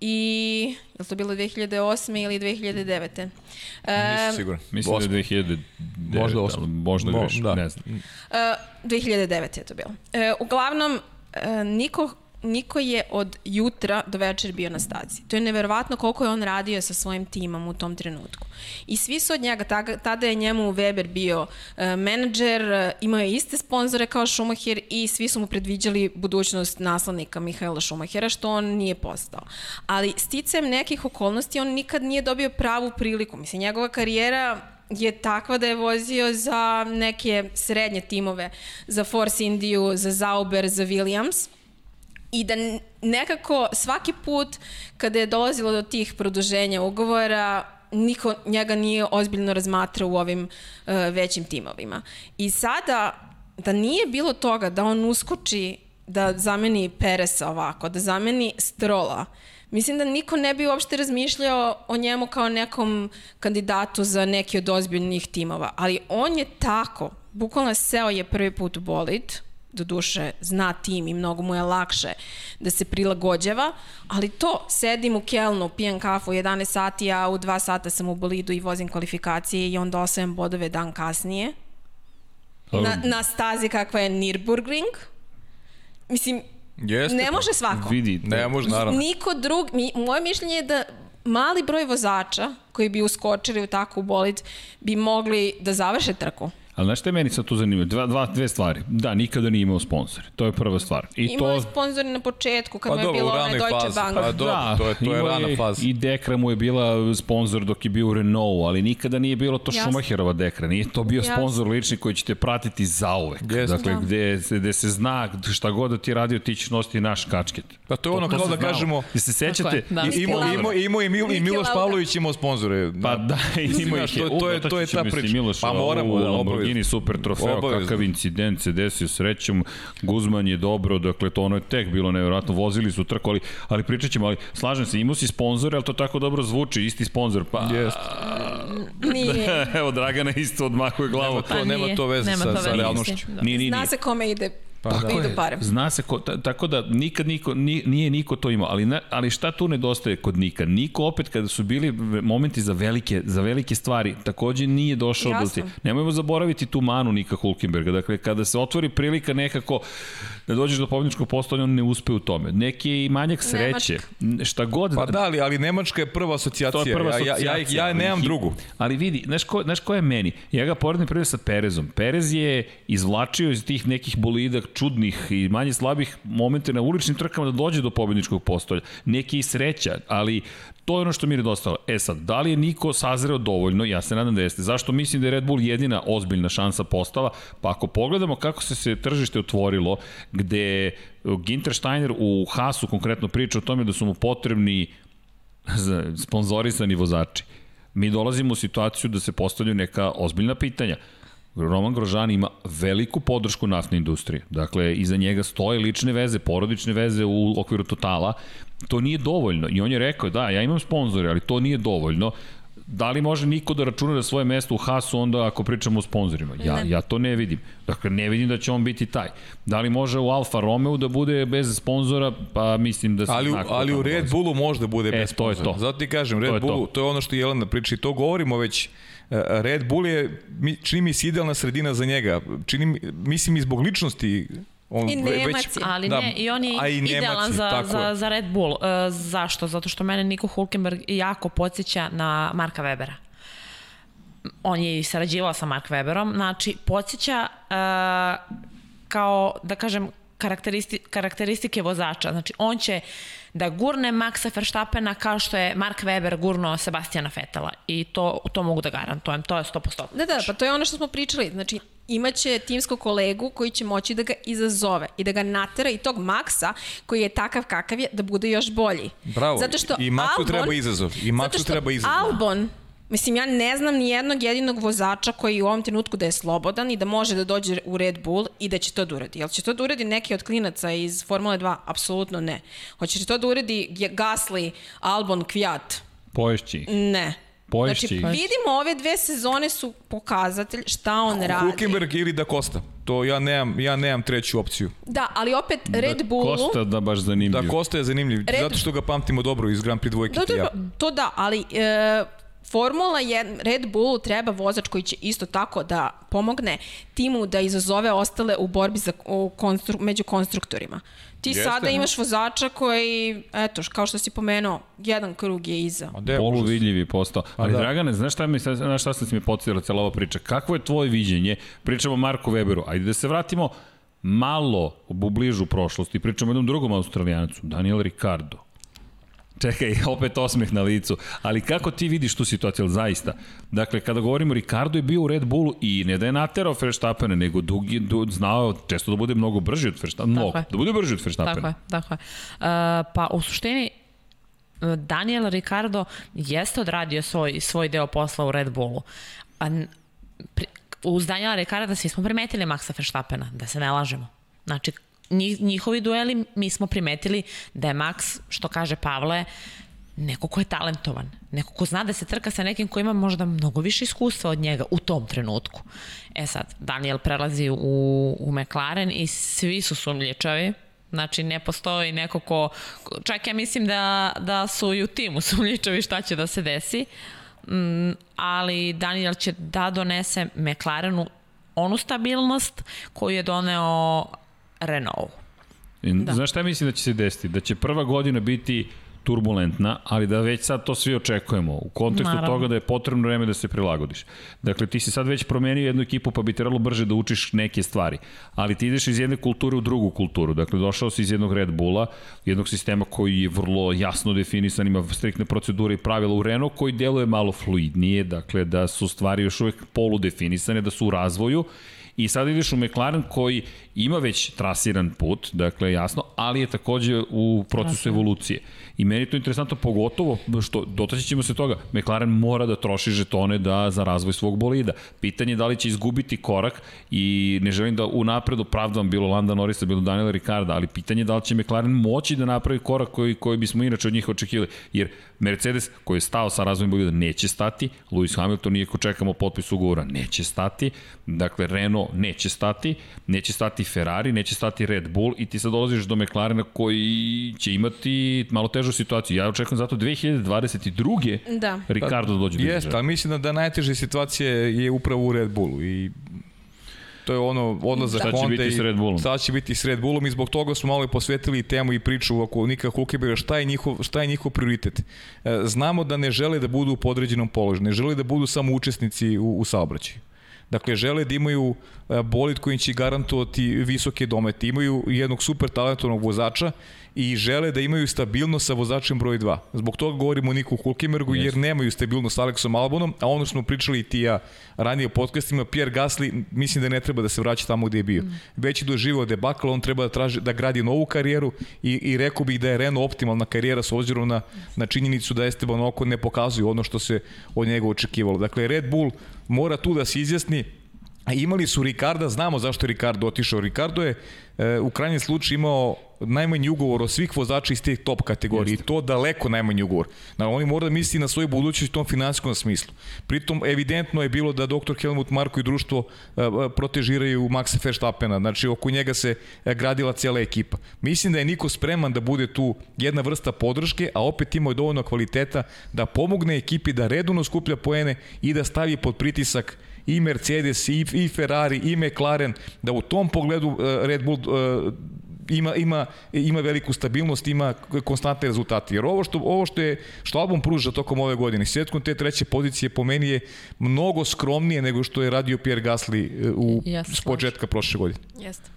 I, je li to bilo 2008. ili 2009. E, Nisam siguran. Mislim da je 2009, Možda osam. ali možda Mo- da. ne znam. Uh, 2009 je to bilo. Uh, uglavnom, uh, niko, niko je od jutra do večer bio na stazi. To je neverovatno koliko je on radio sa svojim timom u tom trenutku. I svi su od njega, tada, je njemu Weber bio uh, menadžer, uh, imao je iste sponzore kao Schumacher i svi su mu predviđali budućnost naslednika Mihaela Schumachera, što on nije postao. Ali sticajem nekih okolnosti on nikad nije dobio pravu priliku. Mislim, njegova karijera je takva da je vozio za neke srednje timove, za Force Indiju, za Zauber, za Williams i da nekako svaki put kada je dolazilo do tih produženja ugovora niko njega nije ozbiljno razmatrao u ovim uh, većim timovima. I sada da nije bilo toga da on uskoči da zameni Peresa ovako, da zameni Strola, Mislim da niko ne bi uopšte razmišljao o njemu kao nekom kandidatu za neki od ozbiljnih timova, ali on je tako, bukvalno seo je prvi put u bolid, do duše zna tim i mnogo mu je lakše da se prilagođava, ali to, sedim u Kelnu, pijem kafu u 11 sati, a u 2 sata sam u bolidu i vozim kvalifikacije i onda osvajem bodove dan kasnije. Na, na stazi kakva je Nürburgring. Mislim, Jeste. ne može svako. Vidi, Ne, može, naravno. Niko drug, mi, moje mišljenje je da mali broj vozača koji bi uskočili u takvu bolid bi mogli da završe trku. Ali znaš šta je meni sad tu zanimljivo? Dva, dva, dve stvari. Da, nikada nije imao sponsor. To je prva stvar. I Imao to... je sponzori na početku kad Pa mu je dobro, bilo onaj Deutsche fazi. Bank. Pa dobro, to je, to je imao rana faza. I Dekra mu je bila sponsor dok je bio u Renault, ali nikada nije bilo to Jasno. Schumacherova Dekra. Nije to bio Jasno. sponsor lični koji će te pratiti zauvek. Jeste. Dakle, Da. gde, se- gde se zna šta god da ti radio, ti ćeš nositi naš kačket. Pa to je ono To kao da znalo. kažemo, Jel se sećate? da. I, imao, Lauda. imao, imao i, Mil, i Niki Miloš. Pavlović imao sponzore. Pa da, imao ih je. to- je- to je ta priča. Pa moramo, da, Lamborghini super trofeo, Obavezno. kakav incident se desio srećom, Guzman je dobro, dakle to ono je tek bilo nevjerojatno, vozili su trku, ali, ali pričat ćemo, ali slažem se, imao si sponzore, ali to tako dobro zvuči, isti sponsor, pa... Jeste. Nije. Evo, Dragana isto odmahuje glavom. To nema to veze nije, sa- nema sa veze, realnošću. mislim, Da. Nije, nije, Zna nije. se kome ide Pa Tako da. Idu je. pare. Zna se, ko, ta, tako da nikad niko, ni, nije niko to imao, ali, na, ali šta tu nedostaje kod Nika? Niko opet kada su bili momenti za velike, za velike stvari, takođe nije došao do Jasno. ti. Nemojmo zaboraviti tu manu Nika Hulkenberga. Dakle, kada se otvori prilika nekako da dođeš do pobjedničkog postavljanja, on ne uspe u tome. Neki je i manjak sreće. Šta god. Pa da, ali, ali Nemačka je prva asocijacija. To je prva ja, ja, asocijacija. ja, ja nemam drugu. Ali vidi, znaš ko, znaš ko je meni? Ja ga poredim prvi sa Perezom. Perez je izvlačio iz tih nekih bolida čudnih i manje slabih momente na uličnim trkama da dođe do pobedničkog postolja. Neki i sreća, ali to je ono što mi je nedostalo. E sad, da li je Niko sazreo dovoljno? Ja se nadam da jeste. Zašto mislim da je Red Bull jedina ozbiljna šansa postala? Pa ako pogledamo kako se se tržište otvorilo, gde Ginter Steiner u Hasu konkretno priča o tome da su mu potrebni sponzorisani vozači. Mi dolazimo u situaciju da se postavljaju neka ozbiljna pitanja. Roman Grožan ima veliku podršku naftne industrije. Dakle, iza njega stoje lične veze, porodične veze u okviru totala. To nije dovoljno. I on je rekao, da, ja imam sponzore, ali to nije dovoljno. Da li može niko da računa da svoje mesto u Hasu onda ako pričamo o sponzorima? Ja, ja to ne vidim. Dakle, ne vidim da će on biti taj. Da li može u Alfa Romeo da bude bez sponzora? Pa mislim da se Ali, ali u Red. Bullu može bude bez E, to je sponzora. to. Zato ti kažem, Red To je to. Bullu, to je ono što Jelena priča i to govorimo već E, Red Bull je, čini mi se idealna sredina za njega. Čini mi, mislim i zbog ličnosti. On I Nemac je. Ali Da, ne, i on je a i idealan za, za, je. za Red Bull. Uh, zašto? Zato što mene Niko Hulkenberg jako podsjeća na Marka Webera. On je i sarađivao sa Mark Weberom, znači podsjeća uh, kao, da kažem, karakteristi, karakteristike vozača. Znači, on će da gurne Maxa Verstappena kao što je Mark Weber gurno Sebastijana Fetela. I to, to mogu da garantujem, to je 100%. Da, da, pa to je ono što smo pričali. Znači, imaće timskog kolegu koji će moći da ga izazove i da ga natera i tog Maksa koji je takav kakav je da bude još bolji. Bravo. Zato što I Maxu Albon- treba izazov. I Maxu zato što treba izazov. Albon Mislim, ja ne znam ni jednog jedinog vozača koji u ovom trenutku da je slobodan i da može da dođe u Red Bull i da će to da uradi. Jel će to da uradi neki od klinaca iz Formule 2? Apsolutno ne. Hoće li to da uradi Gasly, Albon, Kviat? Poješći. Ne. Poješći. Znači, vidimo, ove dve sezone su pokazatelj šta on radi. Hulkenberg ili Da Costa. To ja nemam, ja nemam treću opciju. Da, ali opet Red Bullu... Kosta da baš zanimljiv. Da Costa je zanimljiv, Red- zato što ga pamtimo dobro iz Grand Prix dvojke. Da, da, ja. da, to da, ali e, Formula 1, Red Bullu treba vozač koji će isto tako da pomogne timu da izazove ostale u borbi za, u konstru, među konstruktorima. Ti Jeste. sada imaš vozača koji, eto, kao što si pomenuo, jedan krug je iza. Polu vidljivi postao. Ali da. da. Dragane, znaš šta mi znaš šta sam mi podsjetila cela ova priča? Kakvo je tvoje viđenje? Pričamo o Marku Weberu. Ajde da se vratimo malo u bližu prošlost i pričamo o jednom drugom australijancu, Daniel Ricardo. Čekaj, opet osmeh na licu. Ali kako ti vidiš tu situaciju, ali zaista? Dakle, kada govorimo, Ricardo je bio u Red Bullu i ne da je naterao Verstappena, nego dugi, du, znao često da bude mnogo brži od Verstappena. Mnogo, je. da bude brži od Verstappena. Tako je, tako je. Uh, pa u suštini uh, Daniel Ricardo jeste odradio svoj, svoj deo posla u Red Bullu. A, pri, uz Daniela Ricarda svi smo primetili Maxa Verstappena, da se ne lažemo. Znači, njih, njihovi dueli mi smo primetili da je Max, što kaže Pavle, neko ko je talentovan, neko ko zna da se trka sa nekim ko ima možda mnogo više iskustva od njega u tom trenutku. E sad, Daniel prelazi u, u McLaren i svi su sumljičavi, Znači, ne postoji neko ko... Čak ja mislim da, da su i u timu sumljičavi šta će da se desi. Mm, ali Daniel će da donese McLarenu onu stabilnost koju je doneo Renault. Da. Znaš šta mislim da će se desiti? Da će prva godina biti turbulentna, ali da već sad to svi očekujemo. U kontekstu Naravno. toga da je potrebno vreme da se prilagodiš. Dakle, ti si sad već promenio jednu ekipu, pa bi trebalo brže da učiš neke stvari. Ali ti ideš iz jedne kulture u drugu kulturu. Dakle, došao si iz jednog Red Bulla, jednog sistema koji je vrlo jasno definisan, ima striktne procedure i pravila u Renault, koji deluje malo fluidnije, dakle, da su stvari još uvek poludefinisane, da su u razvoju I sad ideš u McLaren koji ima već trasiran put, dakle jasno, ali je takođe u procesu evolucije. I meni je to interesantno, pogotovo što dotaći ćemo se toga, McLaren mora da troši žetone da za razvoj svog bolida. Pitanje je da li će izgubiti korak i ne želim da u napredu pravdam bilo Landa Norrisa, bilo Daniela Ricarda, ali pitanje je da li će McLaren moći da napravi korak koji, koji bismo inače od njih očekivali. Jer Mercedes koji je stao sa razvojem bolida neće stati, Lewis Hamilton, iako čekamo potpis ugovora, neće stati. Dakle, Renault Neće stati, neće stati Ferrari, neće stati Red Bull i ti sad dolaziš do McLarena koji će imati malo težu situaciju. Ja očekujem zato 2022. Da. Ricardo da dođe do Jeste, ali mislim da, da najteže situacije je upravo u Red Bullu i to je ono odlazak će Honda biti i s Red Bullom? Šta će biti s Red Bullom i zbog toga smo malo i posvetili temu i priču oko Nika Hulkenberga šta je njihov, šta je njihov prioritet. E, Znamo da ne žele da budu u podređenom položaju, ne žele da budu samo učesnici u, u saobraćaju. Dakle, žele da imaju e, bolid koji će garantovati visoke domete. Imaju jednog super talentovnog vozača i žele da imaju stabilnost sa vozačem broj 2. Zbog toga govorimo o Niku Hulkenbergu, jer nemaju stabilnost sa Aleksom Albonom, a ono smo pričali i ti ja ranije u podcastima, Pierre Gasly mislim da ne treba da se vraća tamo gde je bio. Mm. Već je doživao debakl, on treba da, traži, da gradi novu karijeru i, i rekao bih da je Renault optimalna karijera s obzirom na, na činjenicu da Esteban Ocon ne pokazuje ono što se od njega očekivalo. Dakle, Red Bull mora tu da se izjasni, A imali su Ricarda, znamo zašto je Ricardo otišao. Ricardo je e, u krajnjem slučaju imao najmanji ugovor od svih vozača iz te top kategorije i to daleko najmanji ugovor. Na, oni mora da misli na svoju budućnost u tom finansijskom smislu. Pritom, evidentno je bilo da dr. Helmut Marko i društvo e, e, protežiraju Maxa Verstappena, znači oko njega se e, gradila cijela ekipa. Mislim da je Niko spreman da bude tu jedna vrsta podrške, a opet ima dovoljno kvaliteta da pomogne ekipi da redovno skuplja poene i da stavi pod pritisak i Mercedes i, i Ferrari i McLaren da u tom pogledu Red Bull ima ima ima veliku stabilnost, ima konstantne rezultate. Jer ovo što ovo što je što album pruža tokom ove godine, svetkom te treće pozicije po meni je mnogo skromnije nego što je radio Pierre Gasly u Ja se s početka prošle godine. Jeste.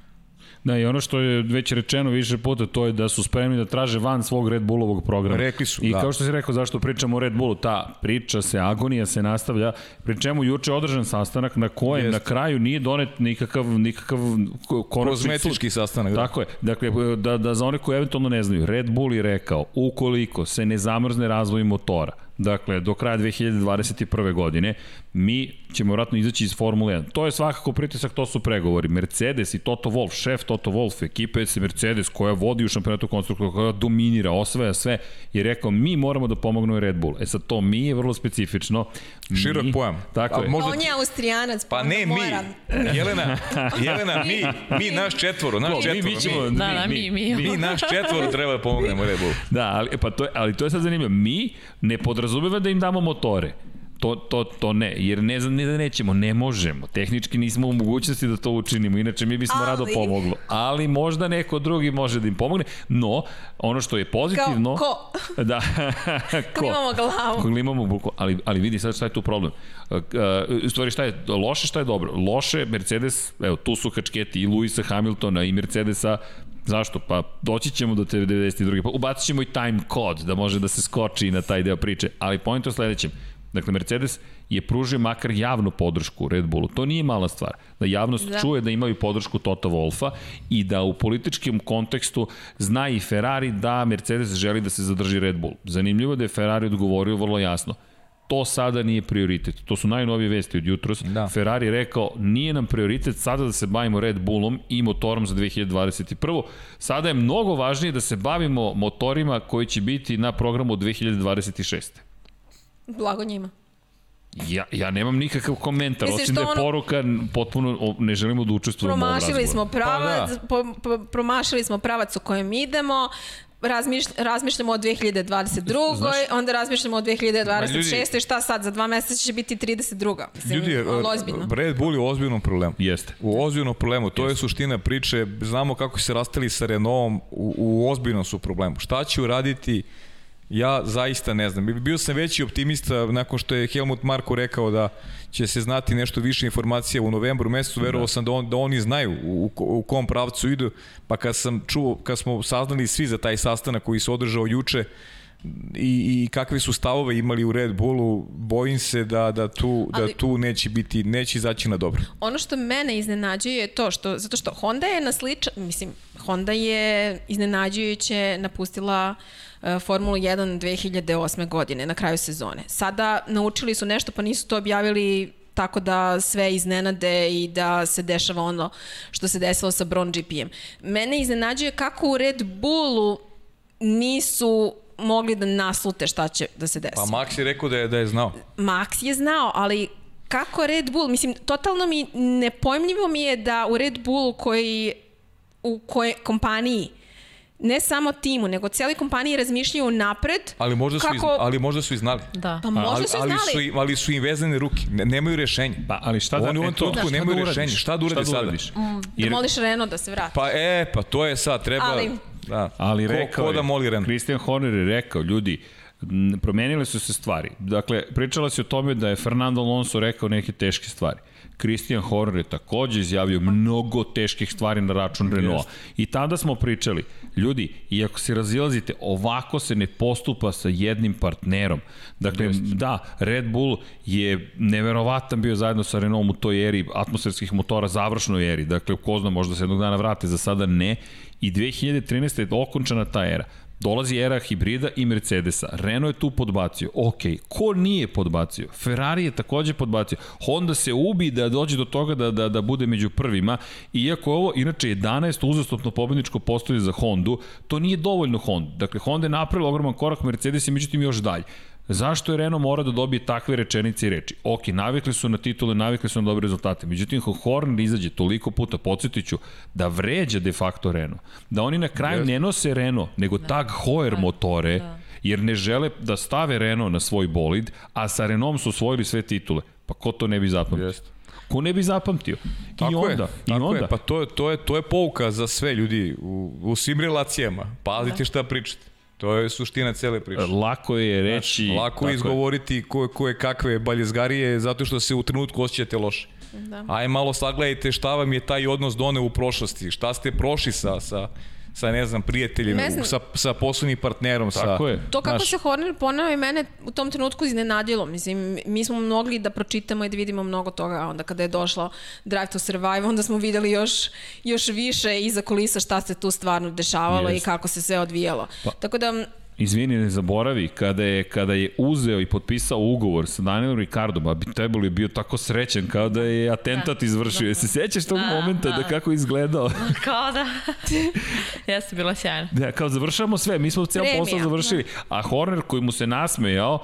Da, i ono što je već rečeno više puta, to je da su spremni da traže van svog Red Bullovog programa. Rekli su, I da. kao što si rekao, zašto pričamo o Red Bullu, ta priča se, agonija se nastavlja, pri čemu juče je održan sastanak na kojem Jeste. na kraju nije donet nikakav, nikakav ko- konačni. Kozmetički sastanak. Da. Tako je. Dakle, da, da za one koji eventualno ne znaju, Red Bull je rekao, ukoliko se ne zamrzne razvoj motora, dakle, do kraja 2021. godine, mi ćemo vratno izaći iz Formule 1. To je svakako pritisak, to su pregovori. Mercedes i Toto Wolff, šef Toto Wolff, ekipe se Mercedes koja vodi u šampionatu konstruktora, koja dominira, osvaja sve, je rekao, mi moramo da pomognemo Red Bull. E sad, to mi je vrlo specifično. Širok Mi- pojam. Tako A je. možda On je austrijanac, Pa ne mi. mora. Jelena, Jelena, mi, mi naš četvoro, naš Ko, mi, četvoro. mi ćemo, Da, da, mi, mi. mi naš četvoro treba da pomognemo Red Bullu. Da, ali, e, pa to je, ali to je sad zanimljivo. Mi ne podrazumeva da im damo motore. To, to, to ne, jer ne, ne da nećemo, ne možemo. Tehnički nismo u mogućnosti da to učinimo, inače mi bismo Ali- rado pomoglo. Ali možda neko drugi može da im pomogne. No, ono što je pozitivno... Kao ko? Da, ko? Klimamo glavu. Klimamo buku, ali, ali vidi sad šta je tu problem. Uh, uh, u stvari šta je loše, šta je dobro? Loše, Mercedes, evo tu su kačketi i Luisa Hamiltona i Mercedesa, Zašto? Pa doći ćemo do te 92. Pa ubacit ćemo i time kod da može da se skoči na taj deo priče. Ali point je u sledećem. Dakle, Mercedes je pružio makar javnu podršku Red Bullu. To nije mala stvar. Da javnost da. Čuje da imaju podršku Tota Wolfa i da u političkim kontekstu zna i Ferrari da Mercedes želi da se zadrži Red Bull. Zanimljivo je da je Ferrari odgovorio vrlo jasno to sada nije prioritet. To su najnovije vesti od jutros. Da. Ferrari je rekao, nije nam prioritet sada da se bavimo Red Bullom i motorom za 2021. Sada je mnogo važnije da se bavimo motorima koji će biti na programu od 2026. Blago njima. Ja, ja nemam nikakav komentar, Misliš osim da je ono- poruka potpuno, ne želimo da učestvujemo u ovom razgovoru. Promašili smo pravac, Pa po, po, promašili smo pravac u kojem idemo, razmišlj, razmišljamo o 2022. Znaš- onda razmišljamo o 2026. Ma ljudi- šta sad, za dva meseca će biti 32. Mislim, Ljudi, e, ozbiljno. Red Bull je u ozbiljnom problemu. Jeste. U ozbiljnom problemu, to je suština priče. Znamo kako se rastali sa Renaultom, u, u ozbiljnom su problemu. Šta će uraditi, ja zaista ne znam. Bio sam veći optimista nakon što je Helmut Marko rekao da će se znati nešto više informacija u novembru mesecu, verovao sam da, on, da oni znaju u, u, kom pravcu idu, pa kad sam čuo, kad smo saznali svi za taj sastanak koji se održao juče, i, i kakve su stavove imali u Red Bullu, bojim se da, da, tu, da Ali- tu neće biti, neće izaći na dobro. Ono što mene iznenađuje je to što, zato što Honda je na sličan, mislim, Honda je iznenađujuće napustila uh, Formulu 1 2008. godine na kraju sezone. Sada naučili su nešto pa nisu to objavili tako da sve iznenade i da se dešava ono što se desilo sa Bron GP-em. Mene iznenađuje kako u Red Bullu nisu mogli da naslute šta će da se desi. Pa Max je rekao da je, da je znao. Max je znao, ali kako Red Bull, mislim, totalno mi nepojmljivo mi je da u Red Bullu koji, u koje kompaniji ne samo timu, nego cijeli kompaniji razmišljaju napred. Ali možda, su, iz, kako... ali možda su i znali. Da. Pa možda ali, su ali, znali. su, im- ali su im vezane ruke. Ne, nemaju rešenje. Pa, ali šta da... Oni u ovom trenutku šta nemaju da uradiš? rešenje. Šta da urade sada? uradiš? Da Jer- moliš Renault da se vrati. Pa e, pa to je sad, treba... Ali- Da. Ali ko, rekao ko da moli Ren. Christian Horner je rekao, ljudi, promenile su se stvari. Dakle, pričala se o tome da je Fernando Alonso rekao neke teške stvari. Christian Horner je takođe izjavio mnogo teških stvari na račun Renaulta. I tada smo pričali, ljudi, iako se razilazite, ovako se ne postupa sa jednim partnerom. Dakle, da, Red Bull je neverovatan bio zajedno sa Renaultom u toj eri atmosferskih motora, završnoj eri. Dakle, ko zna, možda se jednog dana vrate, za sada ne. I 2013. je okončana ta era. Dolazi era hibrida i Mercedesa. Renault je tu podbacio. Ok, ko nije podbacio? Ferrari je takođe podbacio. Honda se ubi da dođe do toga da, da, da bude među prvima. Iako ovo, inače, 11 uzastopno pobedničko postoje za Hondu, to nije dovoljno Honda. Dakle, Honda je napravila ogroman korak, Mercedes je međutim još dalje. Zašto je Renault mora da dobije takve rečenice i reči? Ok, navikli su na titule, navikli su na dobre rezultate. Međutim, ako Horner izađe toliko puta, podsjetiću, da vređa de facto Renault. Da oni na kraju ne nose Renault, nego Tag Heuer motore, jer ne žele da stave Renault na svoj bolid, a sa Renaultom su osvojili sve titule. Pa ko to ne bi zapamtio? Jeste. Ko ne bi zapamtio? I Tako onda, je, i tako onda. je, pa to je, to je, to je pouka za sve ljudi u, u svim relacijama. Pazite šta pričate. To je suština cele priče. Lako je reći... Lako tako je izgovoriti ko, ko je kakve baljezgarije zato što se u trenutku osjećate loše. Da. Aj malo sagledajte šta vam je taj odnos doneo u prošlosti, šta ste prošli sa, sa, sa ne znam, prijateljima, Ne znam. sa, sa poslovnim partnerom. Tako sa, je. To kako Znaš, se Horner ponao i mene u tom trenutku iznenadilo. Mislim, mi smo mogli da pročitamo i da vidimo mnogo toga, a onda kada je došlo Drive to Survive, onda smo videli još, još više iza kulisa šta se tu stvarno dešavalo Jest. i kako se sve odvijalo. Pa- Tako da, Izvini, ne zaboravi, kada je, kada je uzeo i potpisao ugovor sa Danielom Ricardom, a bi Tebul je bio tako srećan kao da je atentat izvršio. Da, Se sećaš tog Da, momenta da, da. kako izgledao? Kao da. Jeste bilo sjajno. Da, kao završavamo sve, mi smo ceo posao završili. A Horner koji mu se nasmejao,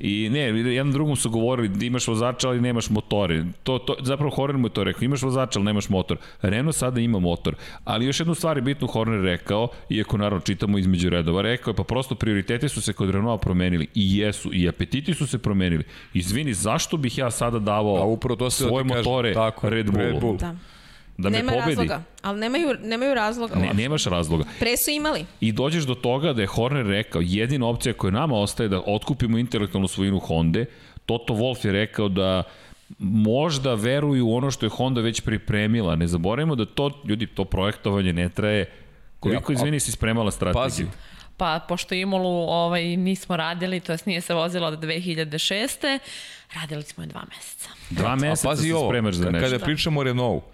I ne, jednom drugom su govorili da imaš vozača, ali nemaš motore. To, to, zapravo Horner mu je to rekao, imaš vozača, ali nemaš motor. Renault sada ima motor. Ali još jednu stvar je bitnu Horner rekao, iako naravno čitamo između redova, rekao je pa prosto prioriteti su se kod Renaulta promenili. I jesu, i apetiti su se promenili. Izvini, zašto bih ja sada davao A upravo to se da svoje ti kažem. motore Tako Red Bullu? Red Bull. da. Da me Nema pobedi? razloga, ali nemaju, nemaju razloga. Ne, nemaš razloga. Pre su imali. I dođeš do toga da je Horner rekao, jedina opcija koja nama ostaje da otkupimo intelektualnu svojinu Honda, Toto Wolff je rekao da možda veruju u ono što je Honda već pripremila. Ne zaboravimo da to, ljudi, to projektovanje ne traje Koliko, Ja, a- izvini, si spremala strategiju? Pazi, Pa, pošto Imolu ovaj, nismo radili, to jest nije se vozila od 2006. Radili smo je dva meseca. Dva a meseca pazi se ovo, spremaš za nešto. kada pričamo o Renaultu, a,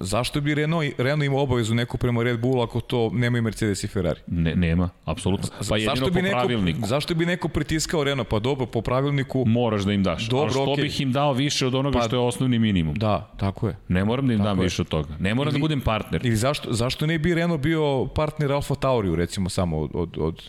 zašto bi Renault, Renault imao obavezu neku prema Red Bullu ako to nemaju Mercedes i Ferrari? Ne, nema, apsolutno. Pa jedino zašto po bi neko, pravilniku. Zašto bi neko pritiskao Renault? Pa dobro, po pravilniku, Moraš da im daš. Dobro, Ali što okej. bih im dao više od onoga Pa- što je osnovni minimum? da, tako je. Ne moram da im dam je. više od toga. Ne moram da Ili- budem partner. Ili zašto, zašto ne bi Renault bio partner Alfa Tauriju, recimo samo od, od, od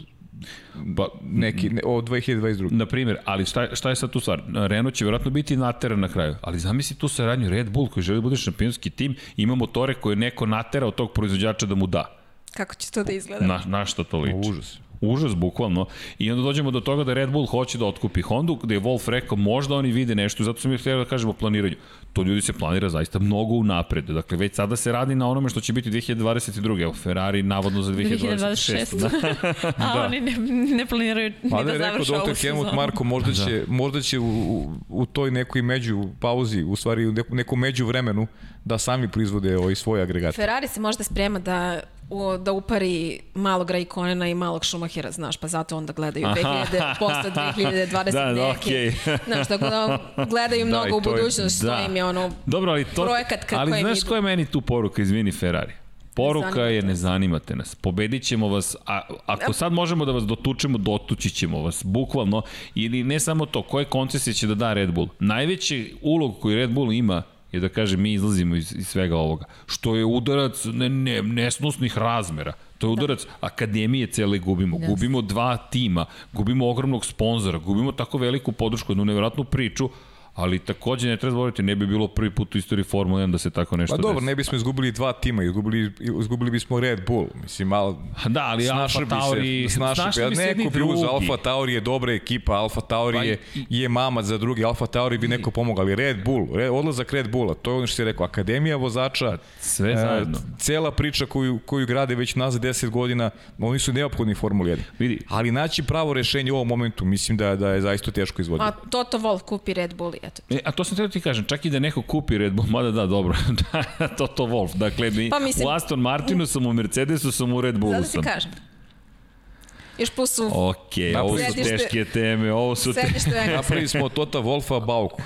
Pa, neki, ne, od 2022. Na primjer, ali šta, šta je sad tu stvar? Renault će vjerojatno biti nateran na kraju, ali zamisli tu saradnju Red Bull koji želi da bude šampionski tim, ima motore koje je neko natera od tog proizvođača da mu da. Kako će to da izgleda? Na, na šta to liči? Užas. Užas, bukvalno. I onda dođemo do toga da Red Bull hoće da otkupi Hondu, gde je Wolf rekao možda oni vide nešto, zato sam mi htio da kažemo o planiranju. To ljudi se planira zaista mnogo unapred. Dakle, već sada se radi na onome što će biti 2022. Evo, Ferrari navodno za 2026. 2026. Da. A oni ne, ne planiraju ni Mada da je rekao završe ovu. Helmut sezonu. Marko, možda će, možda će u, u, u toj nekoj među pauzi, u stvari u neku, neku među vremenu, da sami proizvode ovaj svoje agregate. Ferrari se možda sprema da u, da upari malog Raikonena i malog Schumachera, znaš, pa zato onda gledaju 2000, posle 2020 Da, da, neke. okej. Znaš, tako da gledaju mnogo i u je- budućnost, što da. im je ono... Dobro, ali to... Projekat ka ali znaš koja je meni tu poruka, izvini Ferrari? Poruka Zanimate je ne zanimate nas. Pobedit ćemo vas, a ako sad možemo da vas dotučemo, dotući ćemo vas, bukvalno. Ili ne samo to, koje koncesije će da da Red Bull? Najveći ulog koji Red Bull ima je da kaže mi izlazimo iz, iz svega ovoga. Što je udarac ne, ne, nesnosnih razmera. To je udarac da. akademije cele gubimo. Yes. Gubimo dva tima, gubimo ogromnog sponzora, gubimo tako veliku podršku, jednu nevjerojatnu priču, ali takođe ne treba zaboraviti, ne bi bilo prvi put u istoriji Formule 1 da se tako nešto Pa dobro, desi. ne bismo izgubili dva tima, izgubili, izgubili bismo Red Bull. Mislim, malo... Da, ali Alfa Tauri, se, snašao snašao bi bi, se jedni neko bi drugi. Alfa Tauri je dobra ekipa, Alfa Tauri Pa je, i- je mama za drugi, Alfa Tauri bi neko pomogao, ali Red Bull, Red, odlazak Red Bulla, to je ono što si rekao, akademija vozača, Sve e, zajedno. cela priča koju, koju grade već nazad 10 godina, oni su neophodni Formuli 1. Vidi. Ali naći pravo rešenje u ovom momentu, mislim da, da je zaista teško izvoditi. A Toto Wolff kupi Red Bull eto. E, a to sam treba ti kažem, čak i da neko kupi Red Bull, mada da, dobro, da, Toto Wolf. Dakle, mi, Pa mislim- u Aston Martinu sam, u Mercedesu sam, u Red Bullu Zato ti sam. kažem. Još plus su Ok, ovo su Sedište- teške teme, ovo su te... sedište. Napravili smo Tota Wolfa Bauku.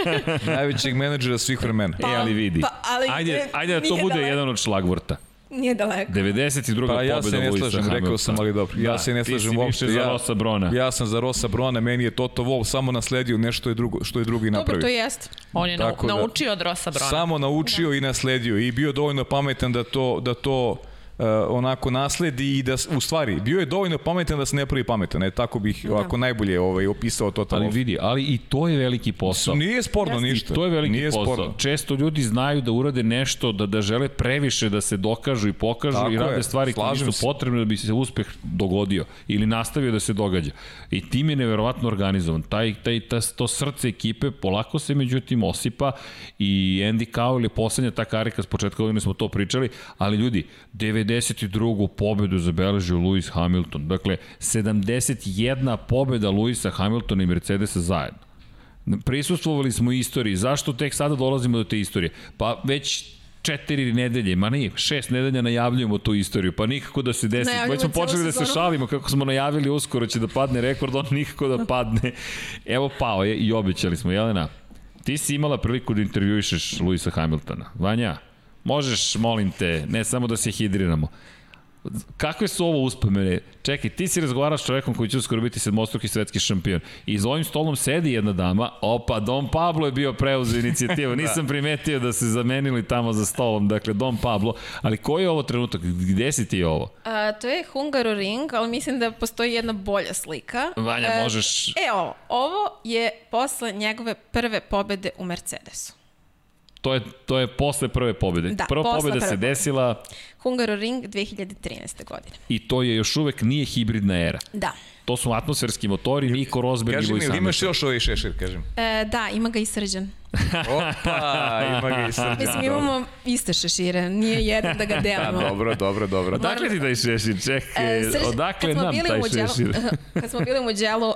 Najvećeg menadžera svih vremena. E, ali vidi. Pa, ali, ajde, ajde da to bude daleko. jedan od šlagvorta. Nije daleko. 92. Pa ja se ne slažem, rekao sam, ali dobro. Ja Da, se ne ti slažem si uopšte. više za ja, Rosa Brona. Ja sam za Rosa Brona, meni je Toto Wolff samo nasledio nešto je drugo, što je drugi Dobro, napravio. to jeste. On je Tako da- naučio od Rosa Brona. Samo naučio i nasledio i bio dovoljno pametan da to, da to uh, onako nasledi i da, u stvari, bio je dovoljno pametan da se ne pravi pametan. E, tako bih ovako najbolje ovaj, opisao Toto Ali vidi, ali i to je veliki posao. Nije sporno Jeste. ništa. I to je veliki Nije posao. sporno. Često ljudi znaju da urade nešto, da, da žele previše da se dokažu i pokažu Tako i rade je, stvari koje se. potrebne da bi se uspeh dogodio ili nastavio da se događa. I tim je neverovatno organizovan. Taj, taj, ta, to srce ekipe polako se međutim osipa i Andy Cowell je poslednja ta karika s početka godine smo to pričali, ali ljudi, 92. pobedu zabeležio Lewis Hamilton. Dakle, 71 pobeda Lewisa Hamiltona i Mercedesa zajedno. Prisustvovali smo istoriji. Zašto tek sada dolazimo do te istorije? Pa već četiri nedelje, ma nije, šest nedelja najavljujemo tu istoriju, pa nikako da se desi. Najavljujemo Već smo počeli da se šalimo kako smo najavili uskoro će da padne rekord, on nikako da padne. Evo pao je i obećali smo. Jelena, ti si imala priliku da intervjuišeš Luisa Hamiltona. Vanja, možeš, molim te, ne samo da se hidriramo. Kakve su ovo uspomene? Čekaj, ti si razgovaraš s čovekom koji će uskoro biti sedmostruki svetski šampion. I za ovim stolom sedi jedna dama. Opa, Dom Pablo je bio preuzeo inicijativu. Nisam primetio da se zamenili tamo za stolom. Dakle, Dom Pablo. Ali koji je ovo trenutak? Gde si ti ovo? A, to je Hungaroring, ali mislim da postoji jedna bolja slika. Vanja, E, možeš... E, ovo, ovo je posle njegove prve pobede u Mercedesu. To je, to je posle prve pobede. Da, Prva posle pobeda prve se pobede. desila Hungaroring 2013. godine. i to je još uvek nije hibridna era. Da. To su atmosferski motori, Niko Rosberg i Kaži mi, imaš još ovaj šešir, kažem. E, da, ima ga i srđan. Opa, ima ga i srđan. Mislim, imamo iste šešire, nije jedan da ga delimo. Dobro, dobro, dobro. Odakle ti taj šešir? Čekaj, E, Srđan- odakle nam taj Muđelu- šešir? kad smo bili u Muđelu, um,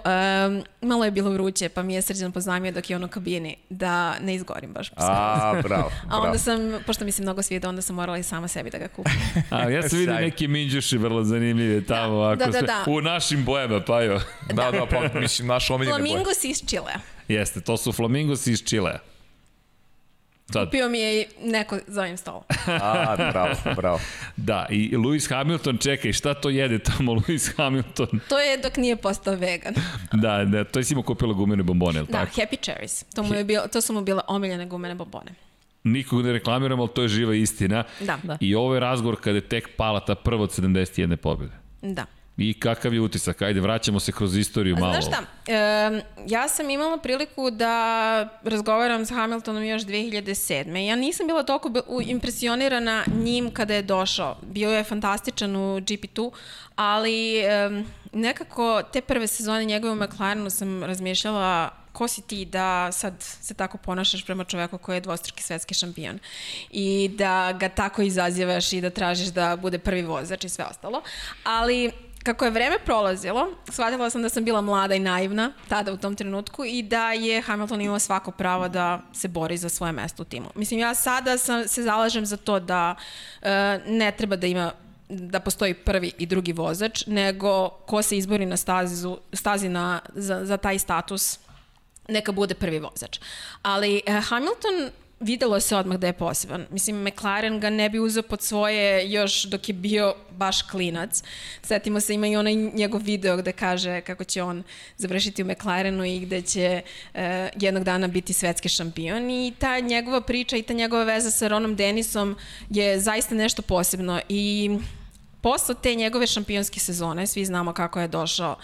malo je bilo vruće, pa mi je srđan poznamio dok je on u kabini da ne izgorim baš. A, bravo, A bravo. onda sam, pošto mi se mnogo svida, onda sam morala i sama sebi da ga kupim. A, ja sam vidio neke minđuši vrlo zanimljive tamo. ako da, da, da. U našim bojama, pa jo. Da, da, pa mislim, naš omiljeni boj. Flamingos iz Čilea. Jeste, to su flamingos iz Čilea. Sad, Pio mi je i neko za ovim stolom. A, bravo, bravo. da, i Lewis Hamilton, čekaj, šta to jede tamo Lewis Hamilton? To je dok nije postao vegan. Da, da, to je si mu kupila gumene bombone, ili Da, tako? Happy Cherries. To, mu je bilo, to su mu bile omiljene gumene bombone. Nikog ne reklamiramo, ali to je živa istina. Da. Da. I ovo je razgovor kada je tek pala ta prva od 71 pobjede. Da. I kakav je utisak? Ajde, vraćamo se kroz istoriju malo. Znaš šta, e, ja sam imala priliku da razgovaram sa Hamiltonom još 2007. Ja nisam bila toliko impresionirana njim kada je došao. Bio je fantastičan u GP2, ali e, nekako te prve sezone njegove u McLarenu sam razmišljala ko si ti da sad se tako ponašaš prema čoveku koji je dvostruki svetski šampion i da ga tako izazivaš i da tražiš da bude prvi vozač i sve ostalo. Ali kako je vreme prolazilo, shvatila sam da sam bila mlada i naivna tada u tom trenutku i da je Hamilton imao svako pravo da se bori za svoje mesto u timu. Mislim, ja sada sam, se zalažem za to da e, ne treba da ima da postoji prvi i drugi vozač, nego ko se izbori na stazi, stazi na, za, za taj status neka bude prvi vozač. Ali eh, Hamilton videlo se odmah da je poseban. Mislim, McLaren ga ne bi uzeo pod svoje još dok je bio baš klinac. Setimo se, ima i onaj njegov video gde kaže kako će on završiti u McLarenu i gde će eh, jednog dana biti svetski šampion i ta njegova priča i ta njegova veza sa Ronom Denisom je zaista nešto posebno i posle te njegove šampionske sezone, svi znamo kako je došao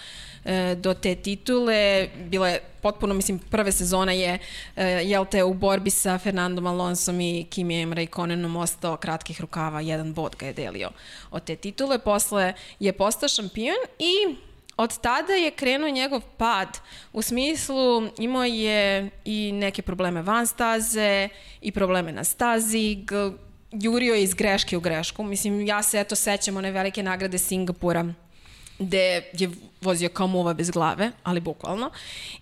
e, do te titule, bila je potpuno, mislim, prve sezona je, e, jel te, u borbi sa Fernandom Alonsom i Kimijem Raikkonenom ostao kratkih rukava, jedan bod ga je delio od te titule, posle je postao šampion i od tada je krenuo njegov pad. U smislu imao je i neke probleme van staze i probleme na stazi, jurio je iz greške u grešku. Mislim, ja se eto sećam one velike nagrade Singapura gde je vozio kao muva bez glave, ali bukvalno.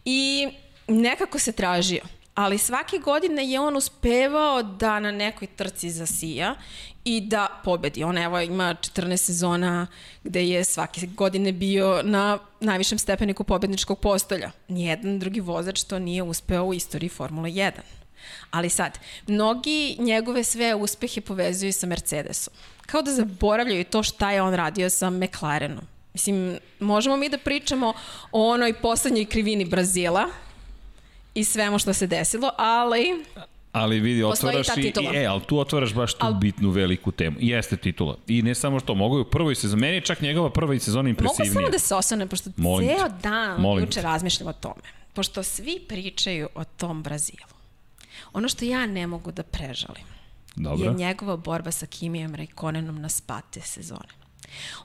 I nekako se tražio. Ali svake godine je on uspevao da na nekoj trci zasija i da pobedi. On evo ima 14 sezona gde je svake godine bio na najvišem stepeniku pobedničkog postolja. Nijedan drugi vozač to nije uspeo u istoriji Formule 1. Ali sad, mnogi njegove sve uspehe povezuju sa Mercedesom. Kao da zaboravljaju to šta je on radio sa McLarenom. Mislim, možemo mi da pričamo o onoj poslednjoj krivini Brazila i svemu što se desilo, ali Ali vidi, otvaraš i, i, e, ali tu otvaraš baš tu Al- bitnu veliku temu. I Jeste titula. I ne samo što, mogu je u prvoj sezoni, meni je čak njegova prva sezona mogu impresivnija. samo da se osvane, pošto Molim ceo dan Molim juče razmišljam o tome. Pošto svi pričaju o tom Brazilu. Ono što ja ne mogu da prežalim Dobro. je njegova borba sa Kimijem Raikkonenom na spate sezone.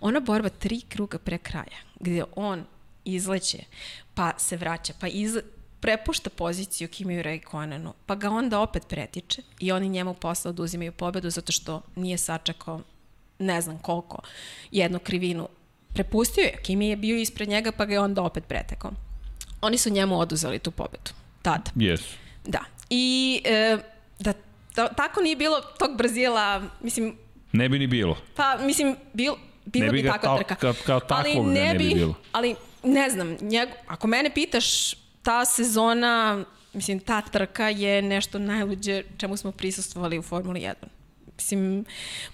Ona borba tri kruga pre kraja, gde on izleće, pa se vraća, pa izle, prepušta poziciju Kimiju Raikkonenu, pa ga onda opet pretiče i oni njemu posle oduzimaju pobedu zato što nije sačekao ne znam koliko, jednu krivinu. Prepustio je, Kimi je bio ispred njega pa ga je onda opet pretekao. Oni su njemu oduzeli tu pobedu. Tada. Jesu. Da. I e, da, da tako nije bilo tog Brazila, mislim, Ne bi ni bilo. pa mislim, bil, bila Ne bi bi, takva kao- trka. kao- kao takvog ga ne bi bilo. Ali, ne znam, njeg, ako mene pitaš, ta sezona, mislim, ta trka je nešto najluđe čemu smo prisustvovali u Formuli 1. Mislim,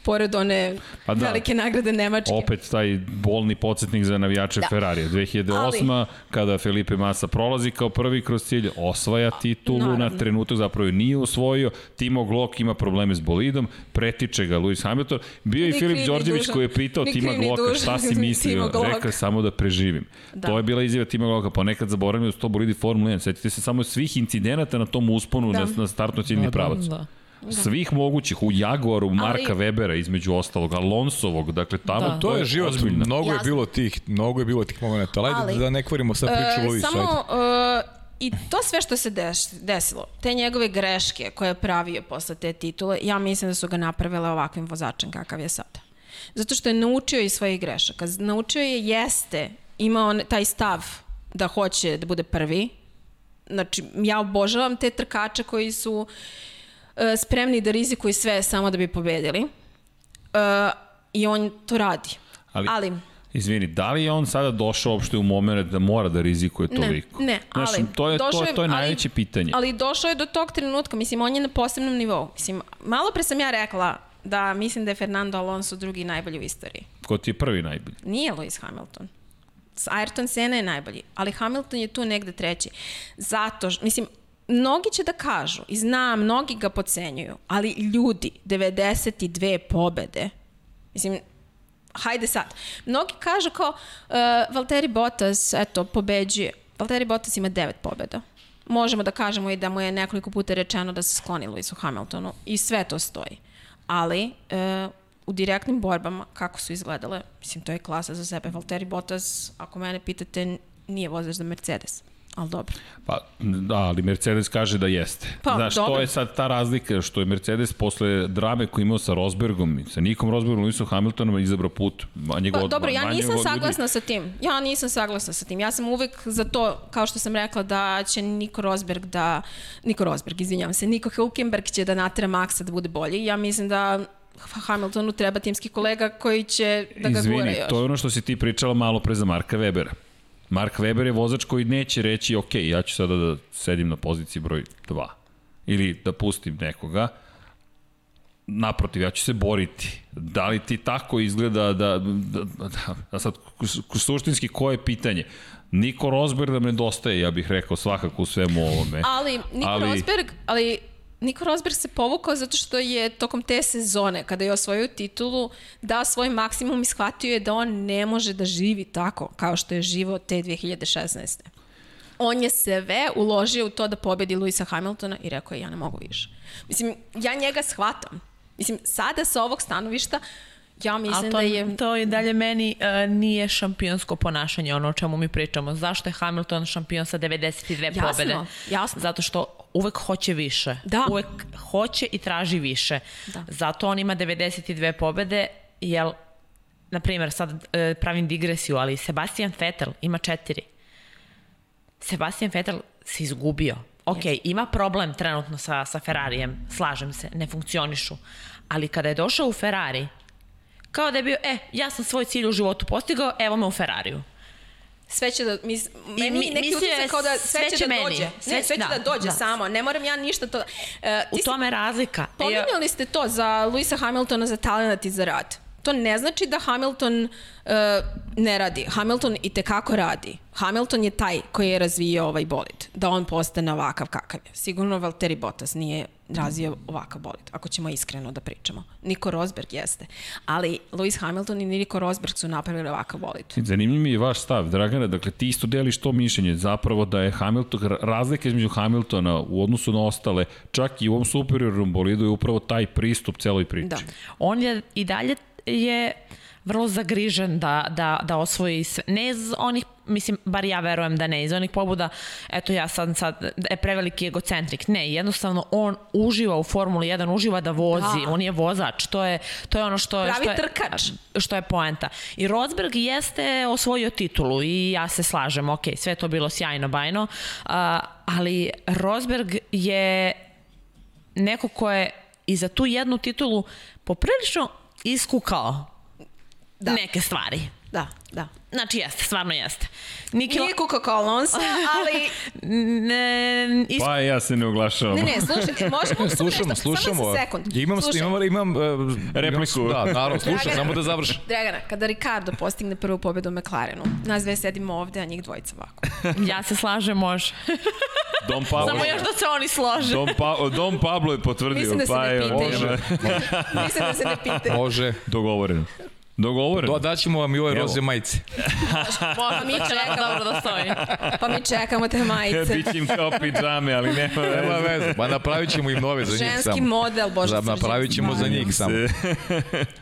pored one Pa da. velike nagrade Nemačke. Opet taj bolni podsjetnik za navijače da. Da. Ferrarija. 2008. Ali... kada Felipe Massa prolazi kao prvi kroz cilj, osvaja titulu Naravno. na trenutak, zapravo je nije osvojio. Timo Glock ima probleme s bolidom, pretiče ga Lewis Hamilton. Bio je Filip Đorđević koji je pitao Tima Glocka šta si mislio. Rekao samo da preživim. Da. To je bila izjava Tima Glocka, ponekad zaboravljamo da su to bolidi Formula 1. Setite se samo svih incidenata na tom usponu Da. na, na startno ciljni Da, da. pravac. Da. Svih mogućih, u Jaguaru, Marka Ali- Webera između ostalog, Alonsovog, dakle tamo Da. To je život, ozbiljno. mnogo je Jasno. bilo tih, mnogo je bilo tih momenta. Ali, Ali- da ne kvarimo sad priču E, Luisu, Samo, ajde. uh, i to sve što se deš, desilo, te njegove greške koje je pravio posle te titule, ja mislim da su ga napravile ovakvim vozačem kakav je sada. Zato što je naučio iz svojih grešaka. Naučio je, jeste, imao on taj stav da hoće da bude prvi. Znači, ja obožavam te trkače koji su e, spremni da rizikuju sve samo da bi pobedili. E, I on to radi. Ali- Ali Izvini, da li je on sada došao uopšte u moment da mora da rizikuje toliko? Ne, ne, Znaš, ali... to je, to, je, to je ali- najveće pitanje. Ali došao je do tog trenutka, mislim, on je na posebnom nivou. Mislim, malo pre sam ja rekla da mislim da je Fernando Alonso drugi najbolji u istoriji. Ko ti je prvi najbolji? Nije Lewis Hamilton. Ayrton Senna je najbolji, ali Hamilton je tu negde treći. Zato, mislim, mnogi će da kažu, i znam, mnogi ga pocenjuju, ali ljudi, 92 pobede, mislim, hajde sad. Mnogi kažu kao, uh, Valtteri Bottas, eto, pobeđuje. Valtteri Bottas ima 9 pobeda. Možemo da kažemo i da mu je nekoliko puta rečeno da se skloni Lewisu Hamiltonu i sve to stoji. Ali, uh, u direktnim borbama, kako su izgledale, mislim, to je klasa za sebe. Valtteri Bottas, ako mene pitate, nije vozač za Mercedes. Ali dobro. Pa, da, ali Mercedes kaže da jeste. Pa, Znaš, to dobro. je sad ta razlika što je Mercedes posle drame koju imao sa Rosbergom, sa Nikom Rosbergom, Lewisom Hamiltonom izabrao put. Njegov, Pa, dobro, ja manje nisam ljudi- saglasna sa tim. Ja nisam saglasna sa tim. Ja sam uvek za to, kao što sam rekla, da će Niko Rosberg da... Niko Rosberg, izvinjavam se. Niko Hülkenberg će da natera Maxa da bude bolji. Ja mislim da Hamiltonu treba timski kolega koji će da ga Izvini, gura još. to je ono što si ti pričala malo pre za Marka Webera. Mark Weber je vozač koji neće reći, ok, ja ću sada da sedim na poziciji broj 2. Ili da pustim nekoga. Naprotiv, ja ću se boriti. Da li ti tako izgleda da, da, da, da sad suštinski koje je pitanje? Niko Rosberg nam nedostaje, ja bih rekao svakako u svemu ovome. Ali Niko Ali- Rosberg, ali Niko Rosberg se povukao zato što je tokom te sezone, kada je osvojio titulu, dao svoj maksimum i shvatio je da on ne može da živi tako kao što je živo te 2016. On je sve uložio u to da pobedi Luisa Hamiltona i rekao je ja ne mogu više. Mislim, ja njega shvatam. Mislim, sada sa ovog stanovišta Ja mislim Ali to, da je... to i dalje meni uh, nije šampionsko ponašanje, ono o čemu mi pričamo. Zašto je Hamilton šampion sa 92 Jasno, pobede? jasno. Zato što uvek hoće više. Da. Uvek hoće i traži više. Da. Zato on ima 92 pobede, jel, na primjer, sad uh, pravim digresiju, ali Sebastian Vettel ima četiri. Sebastian Vettel se izgubio. Ok, yes. ima problem trenutno sa, sa Ferrarijem, slažem se, ne funkcionišu. Ali kada je došao u Ferrari, kao da je bio, e, ja sam svoj cilj u životu postigao, evo me u Ferrariju. sve će da, mis, meni mi- neki utisak kao da sve, sve će, će da meni. dođe. Sve- ne, sve će da, da, dođe da. samo. Ne moram ja ništa to... Uh, U tome je razlika. Pominjali ste to za Luisa Hamiltona za talent i za rad. To ne znači da Hamilton uh, ne radi. Hamilton i tekako radi. Hamilton je taj koji je razvio ovaj bolid. Da on postane ovakav kakav je. Sigurno Valtteri Bottas nije razvio ovakav bolid, ako ćemo iskreno da pričamo. Niko Rosberg jeste. Ali Lewis Hamilton i Niko Rosberg su napravili ovakav bolid. Zanimljiv mi je vaš stav, Dragana, dakle ti isto deliš to mišljenje, zapravo da je Hamilton, razlika između Hamiltona u odnosu na ostale, čak i u ovom superiornom bolidu je upravo taj pristup celoj priči. Da. on je i dalje je vrlo zagrižen da, da, da osvoji sve. Ne iz onih, mislim, bar ja verujem da ne, iz onih pobuda, eto ja sad, sad je preveliki egocentrik. Ne, jednostavno on uživa u Formuli 1, uživa da vozi, Da. on je vozač, to je, to je ono što, Pravi što je, trkač. što je poenta. I Rosberg jeste osvojio titulu i ja se slažem, ok, sve to bilo sjajno, bajno, a, ali Rosberg je neko ko je i za tu jednu titulu poprilično iskukao Da. neke stvari. Da, da. Znači jeste, stvarno jeste. Niki Nije Coca-Cola Alonso, ali... ne, is... Pa ja se ne oglašavam. Ne, ne, slušaj, možemo samo Slušamo, nešto, slušamo. Samo za sekund. Imam, Slušaj. imam, imam, uh, Repliku. Imam, da, naravno, slušam, samo da završim. Dragana, kada Ricardo postigne prvu pobedu u McLarenu, nas dve sedimo ovde, a njih dvojica ovako. ja se slažem, može. Dom Pablo, Samo još da se oni slože. Dom, pa, Dom Pablo je potvrdio. Mislim da se pa ne pitaju. nema- Mislim da se ne pitaju. Može. Dogovoreno. Dogovoreno. Do, daćemo vam i ove Evo. roze majice. Može, mi čekamo. Dobro da stoji. Pa mi čekamo te majice. Biće im kao pidžame, ali nema Nema veze. veze. Ma napravit ćemo im nove za njih Ženski samo. model, Bože Za, napravit ćemo za njih samo.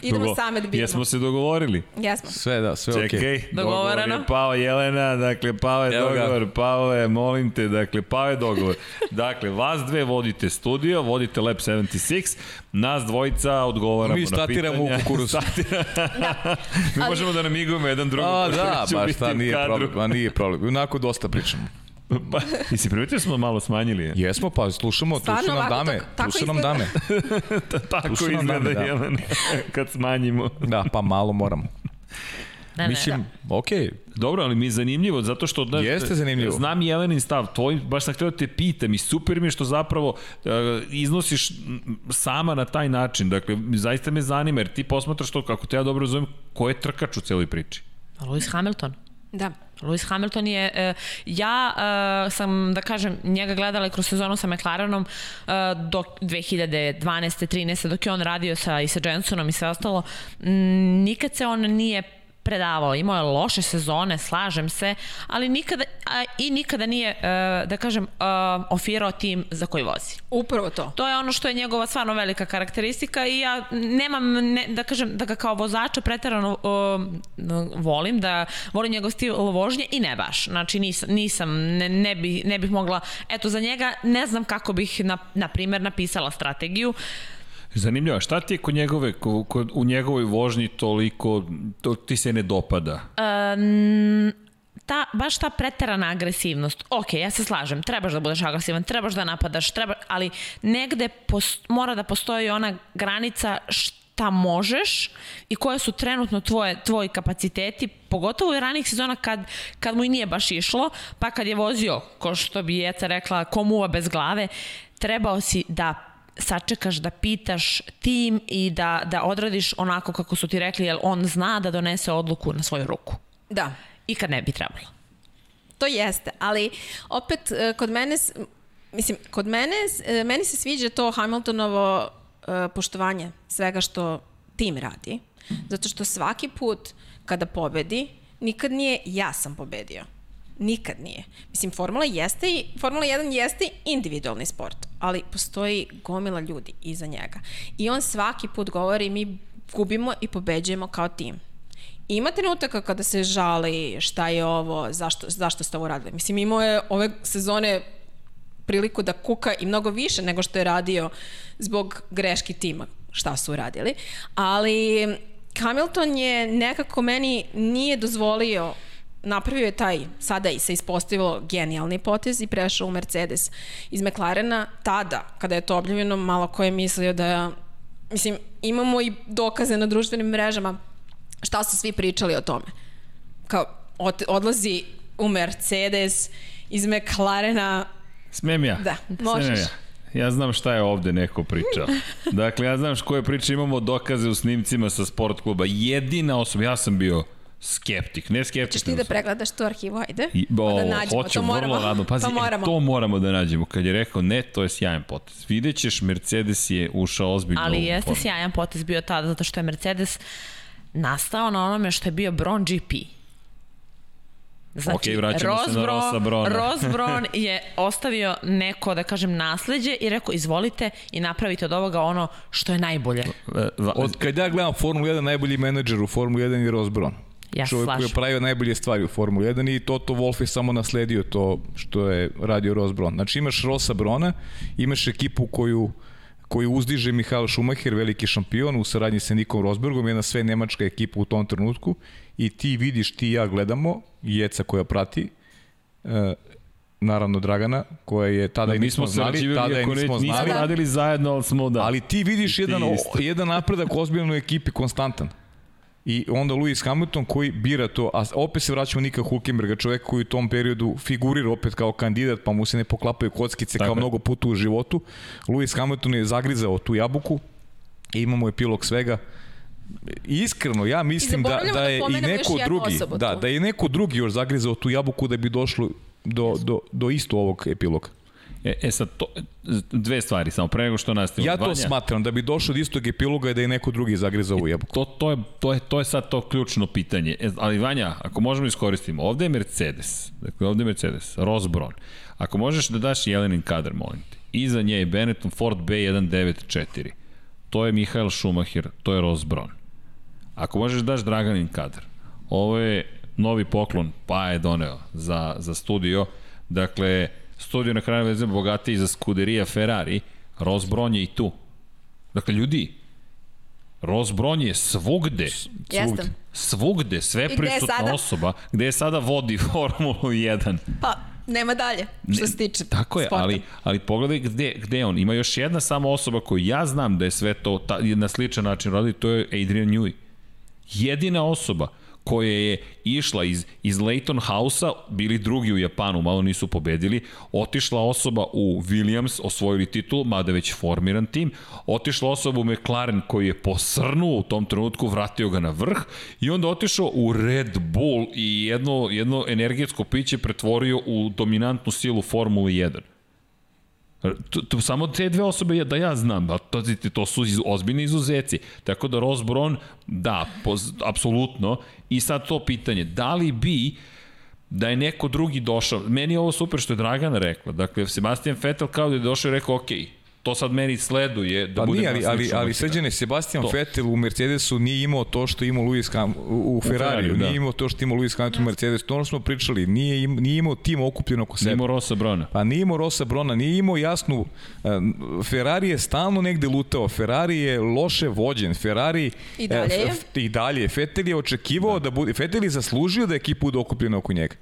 Idemo Dogo- same da bitimo. Jesmo se dogovorili? Jesmo. Sve da, sve okej. Čekaj, Okay. dogovor Dogovoreno. je pao Jelena, dakle pao je Evo ga. dogovor, pao je, molim te, dakle pao je dogovor. Dakle, vas dve vodite studio, vodite Lab 76, nas dvojica odgovaramo Mi na pitanja. statiramo u kukuruzu. Statira- Mi možemo da namigujemo jedan drugom. A, da, baš šta, u nije kadru. problem. Ma nije problem. Onako dosta pričamo. Pa, i si primetio da smo malo smanjili? Jesmo, pa slušamo, tu Stvarno su nam dame. tako- tako Tu su nam dame. Tako su nam izgleda dame, da. Jelena, kad smanjimo. Da, pa malo moramo. Ne, ne. Mislim, okej. Dobro, ali mi je zanimljivo, zato što... Da, Jeste zanimljivo. Znam i Jelenin stav, tvoj, baš sam htio da te pitam i super mi je što zapravo uh, iznosiš sama na taj način. Dakle, zaista me zanima, jer ti posmatraš to, kako te ja dobro razumem, ko je trkač u celoj priči. Lewis Hamilton. Da. Lewis Hamilton je, e, ja e, sam, da kažem, njega gledala i kroz sezonu sa McLarenom e, do 2012. 13. dok je on radio sa, i sa Jensonom i sve ostalo, m, nikad se on nije predavao, imao je loše sezone, slažem se, ali nikada, a, i nikada nije, e, da kažem, e, ofirao tim za koji vozi. Upravo to. To je ono što je njegova stvarno velika karakteristika i ja nemam, ne, da kažem, da ga kao vozača pretarano volim, da volim njegov stil vožnje i ne baš. Znači nisam, nisam ne, ne, bih, ne bih mogla, eto za njega ne znam kako bih, na, na primer, napisala strategiju. Zanimljivo, šta ti je kod njegove, ko, kod, u njegovoj vožnji toliko, to ti se ne dopada? Um, ta, baš ta preterana agresivnost, ok, ja se slažem, trebaš da budeš agresivan, trebaš da napadaš, treba, ali negde post, mora da postoji ona granica šta možeš i koje su trenutno tvoje, tvoji kapaciteti, pogotovo u ranih sezona kad, kad mu i nije baš išlo, pa kad je vozio, ko što bi Jeca rekla, ko muva bez glave, trebao si da sačekaš da pitaš tim i da, da odradiš onako kako su ti rekli, jer on zna da donese odluku na svoju ruku. Da. I kad ne bi trebalo. To jeste, ali opet e, kod mene mislim, kod mene, e, meni se sviđa to Hamiltonovo uh, poštovanje svega što tim radi. Zato što svaki put kada pobedi, nikad nije ja sam pobedio. Nikad nije. Mislim, Formula jeste Formula 1 jeste individualni sport, ali postoji gomila ljudi iza njega. I on svaki put govori mi gubimo i pobeđujemo kao tim. Ima trenutaka kada se žali šta je ovo, zašto, zašto ste ovo radili. Mislim, imao je ove sezone priliku da kuka i mnogo više nego što je radio zbog greški tima šta su uradili. Ali Hamilton je nekako meni nije dozvolio napravio je taj, sada i se ispostavilo genijalni potez i prešao u Mercedes iz McLarena. Tada, kada je to objavljeno, malo ko je mislio da, mislim, imamo i dokaze na društvenim mrežama šta su svi pričali o tome. Kao, od, odlazi u Mercedes iz McLarena. Smem ja? Da, možeš. Smem ja. Ja znam šta je ovde neko pričao. Dakle, ja znam koje priče, imamo dokaze u snimcima sa sport kluba. Jedina osoba, ja sam bio skeptik, ne skeptik. Češ ti da pregledaš tu arhivu, ajde? I, bo, pa da nađemo, hoću to moramo. vrlo rado. Pazi, to moramo. E, to moramo da nađemo. Kad je rekao ne, to je sjajan potez. Videćeš, Mercedes je ušao ozbiljno Ali jeste formu. sjajan potez bio tada, zato što je Mercedes nastao na onome što je bio Bron GP. Znači, Okej, vraćamo se na Rosa Brona. Ross Brown je ostavio neko, da kažem, nasledđe i rekao, izvolite i napravite od ovoga ono što je najbolje. E, Od kad ja gledam Formulu 1, najbolji menadžer u Formuli 1 je Ross Brown. Ja Čovjek koji je slažem. pravio najbolje stvari u Formuli 1 i Toto Wolff je samo nasledio to što je radio Ross Brown. Znači imaš Rossa Brona, imaš ekipu koju koju uzdiže Mihael Schumacher, veliki šampion, u saradnji sa Nikom Rosbergom, jedna sve nemačka ekipa u tom trenutku i ti vidiš, ti i ja gledamo, Jeca koja prati, e, naravno Dragana, koja je tada i mi nismo smo znali, tada je nismo nismo znali, radili zajedno, ali smo da. Ali ti vidiš I ti jedan, o, jedan napredak ozbiljno u ekipi konstantan. I onda Lewis Hamilton koji bira to, a opet se vraćamo Nika Hulkenberga, čovek koji u tom periodu figurira opet kao kandidat, pa mu se ne poklapaju kockice Tako kao je. mnogo puta u životu. Lewis Hamilton je zagrizao tu jabuku i imamo epilog svega. I iskreno, ja mislim da, da da je i pomenemo još neko drugi, da, tu. da je neko drugi još zagrizao tu jabuku da bi došlo do, do, do isto ovog epiloga. E, e sad, to, dve stvari, samo pre nego što nastavimo. Ja to Vanja, smatram, da bi došlo do istog epiloga i da je neko drugi zagrizao ovu jabuku. To, to, je, to, je, to je sad to ključno pitanje. E, ali Vanja, ako možemo iskoristimo, ovde je Mercedes, dakle ovde je Mercedes, Ross Brown. Ako možeš da daš Jelenin kadar, molim te. Iza nje je Benetton Ford B194. To je Mihael Schumacher, to je Ross Brown. Ako možeš da daš Draganin kadar, ovo je novi poklon, pa je doneo za, za studio. Dakle, studio na kraju veze bogatiji za skuderija Ferrari, Ross Brown je i tu. Dakle, ljudi, Ross Brown je svugde, Jesam. svugde, sve prisutna osoba, gde je sada vodi Formulu 1. Pa, nema dalje, što se tiče Tako je, sporta. ali, ali pogledaj gde, gde je on. Ima još jedna samo osoba koju ja znam da je sve to ta, na sličan način radi, to je Adrian Newey. Jedina osoba koja je išla iz, iz Leighton House-a, bili drugi u Japanu, malo nisu pobedili, otišla osoba u Williams, osvojili titul, mada već formiran tim, otišla osoba u McLaren koji je posrnuo u tom trenutku, vratio ga na vrh i onda otišao u Red Bull i jedno, jedno energetsko piće pretvorio u dominantnu silu Formule 1. To, to, samo te dve osobe je da ja znam, a to, to su iz, ozbiljni izuzeci. Tako da Ross Brown, da, poz, apsolutno. I sad to pitanje, da li bi da je neko drugi došao, meni je ovo super što je Dragana rekla, dakle Sebastian Vettel kao da je došao i rekao, ok, to sad meni sleduje da Pa budem nije, ali, ali, ali sređene, Sebastian To. Vettel u Mercedesu nije imao to što imao Lewis Ham, u, u Ferrariju, Ferrariju, da. nije imao to što imao Lewis Hamilton u Mercedesu, to ono smo pričali, nije, im, nije imao tim okupljen oko sebe. Nimo Rosa Brona. Pa nije imao Rosa Brona, nije imao jasnu... Uh, Ferrari je stalno negde lutao, Ferrari je loše vođen, Ferrari... I dalje je. e, f- I dalje je. Vettel je očekivao da bude... Vettel je zaslužio da ekipa bude okupljena oko njega.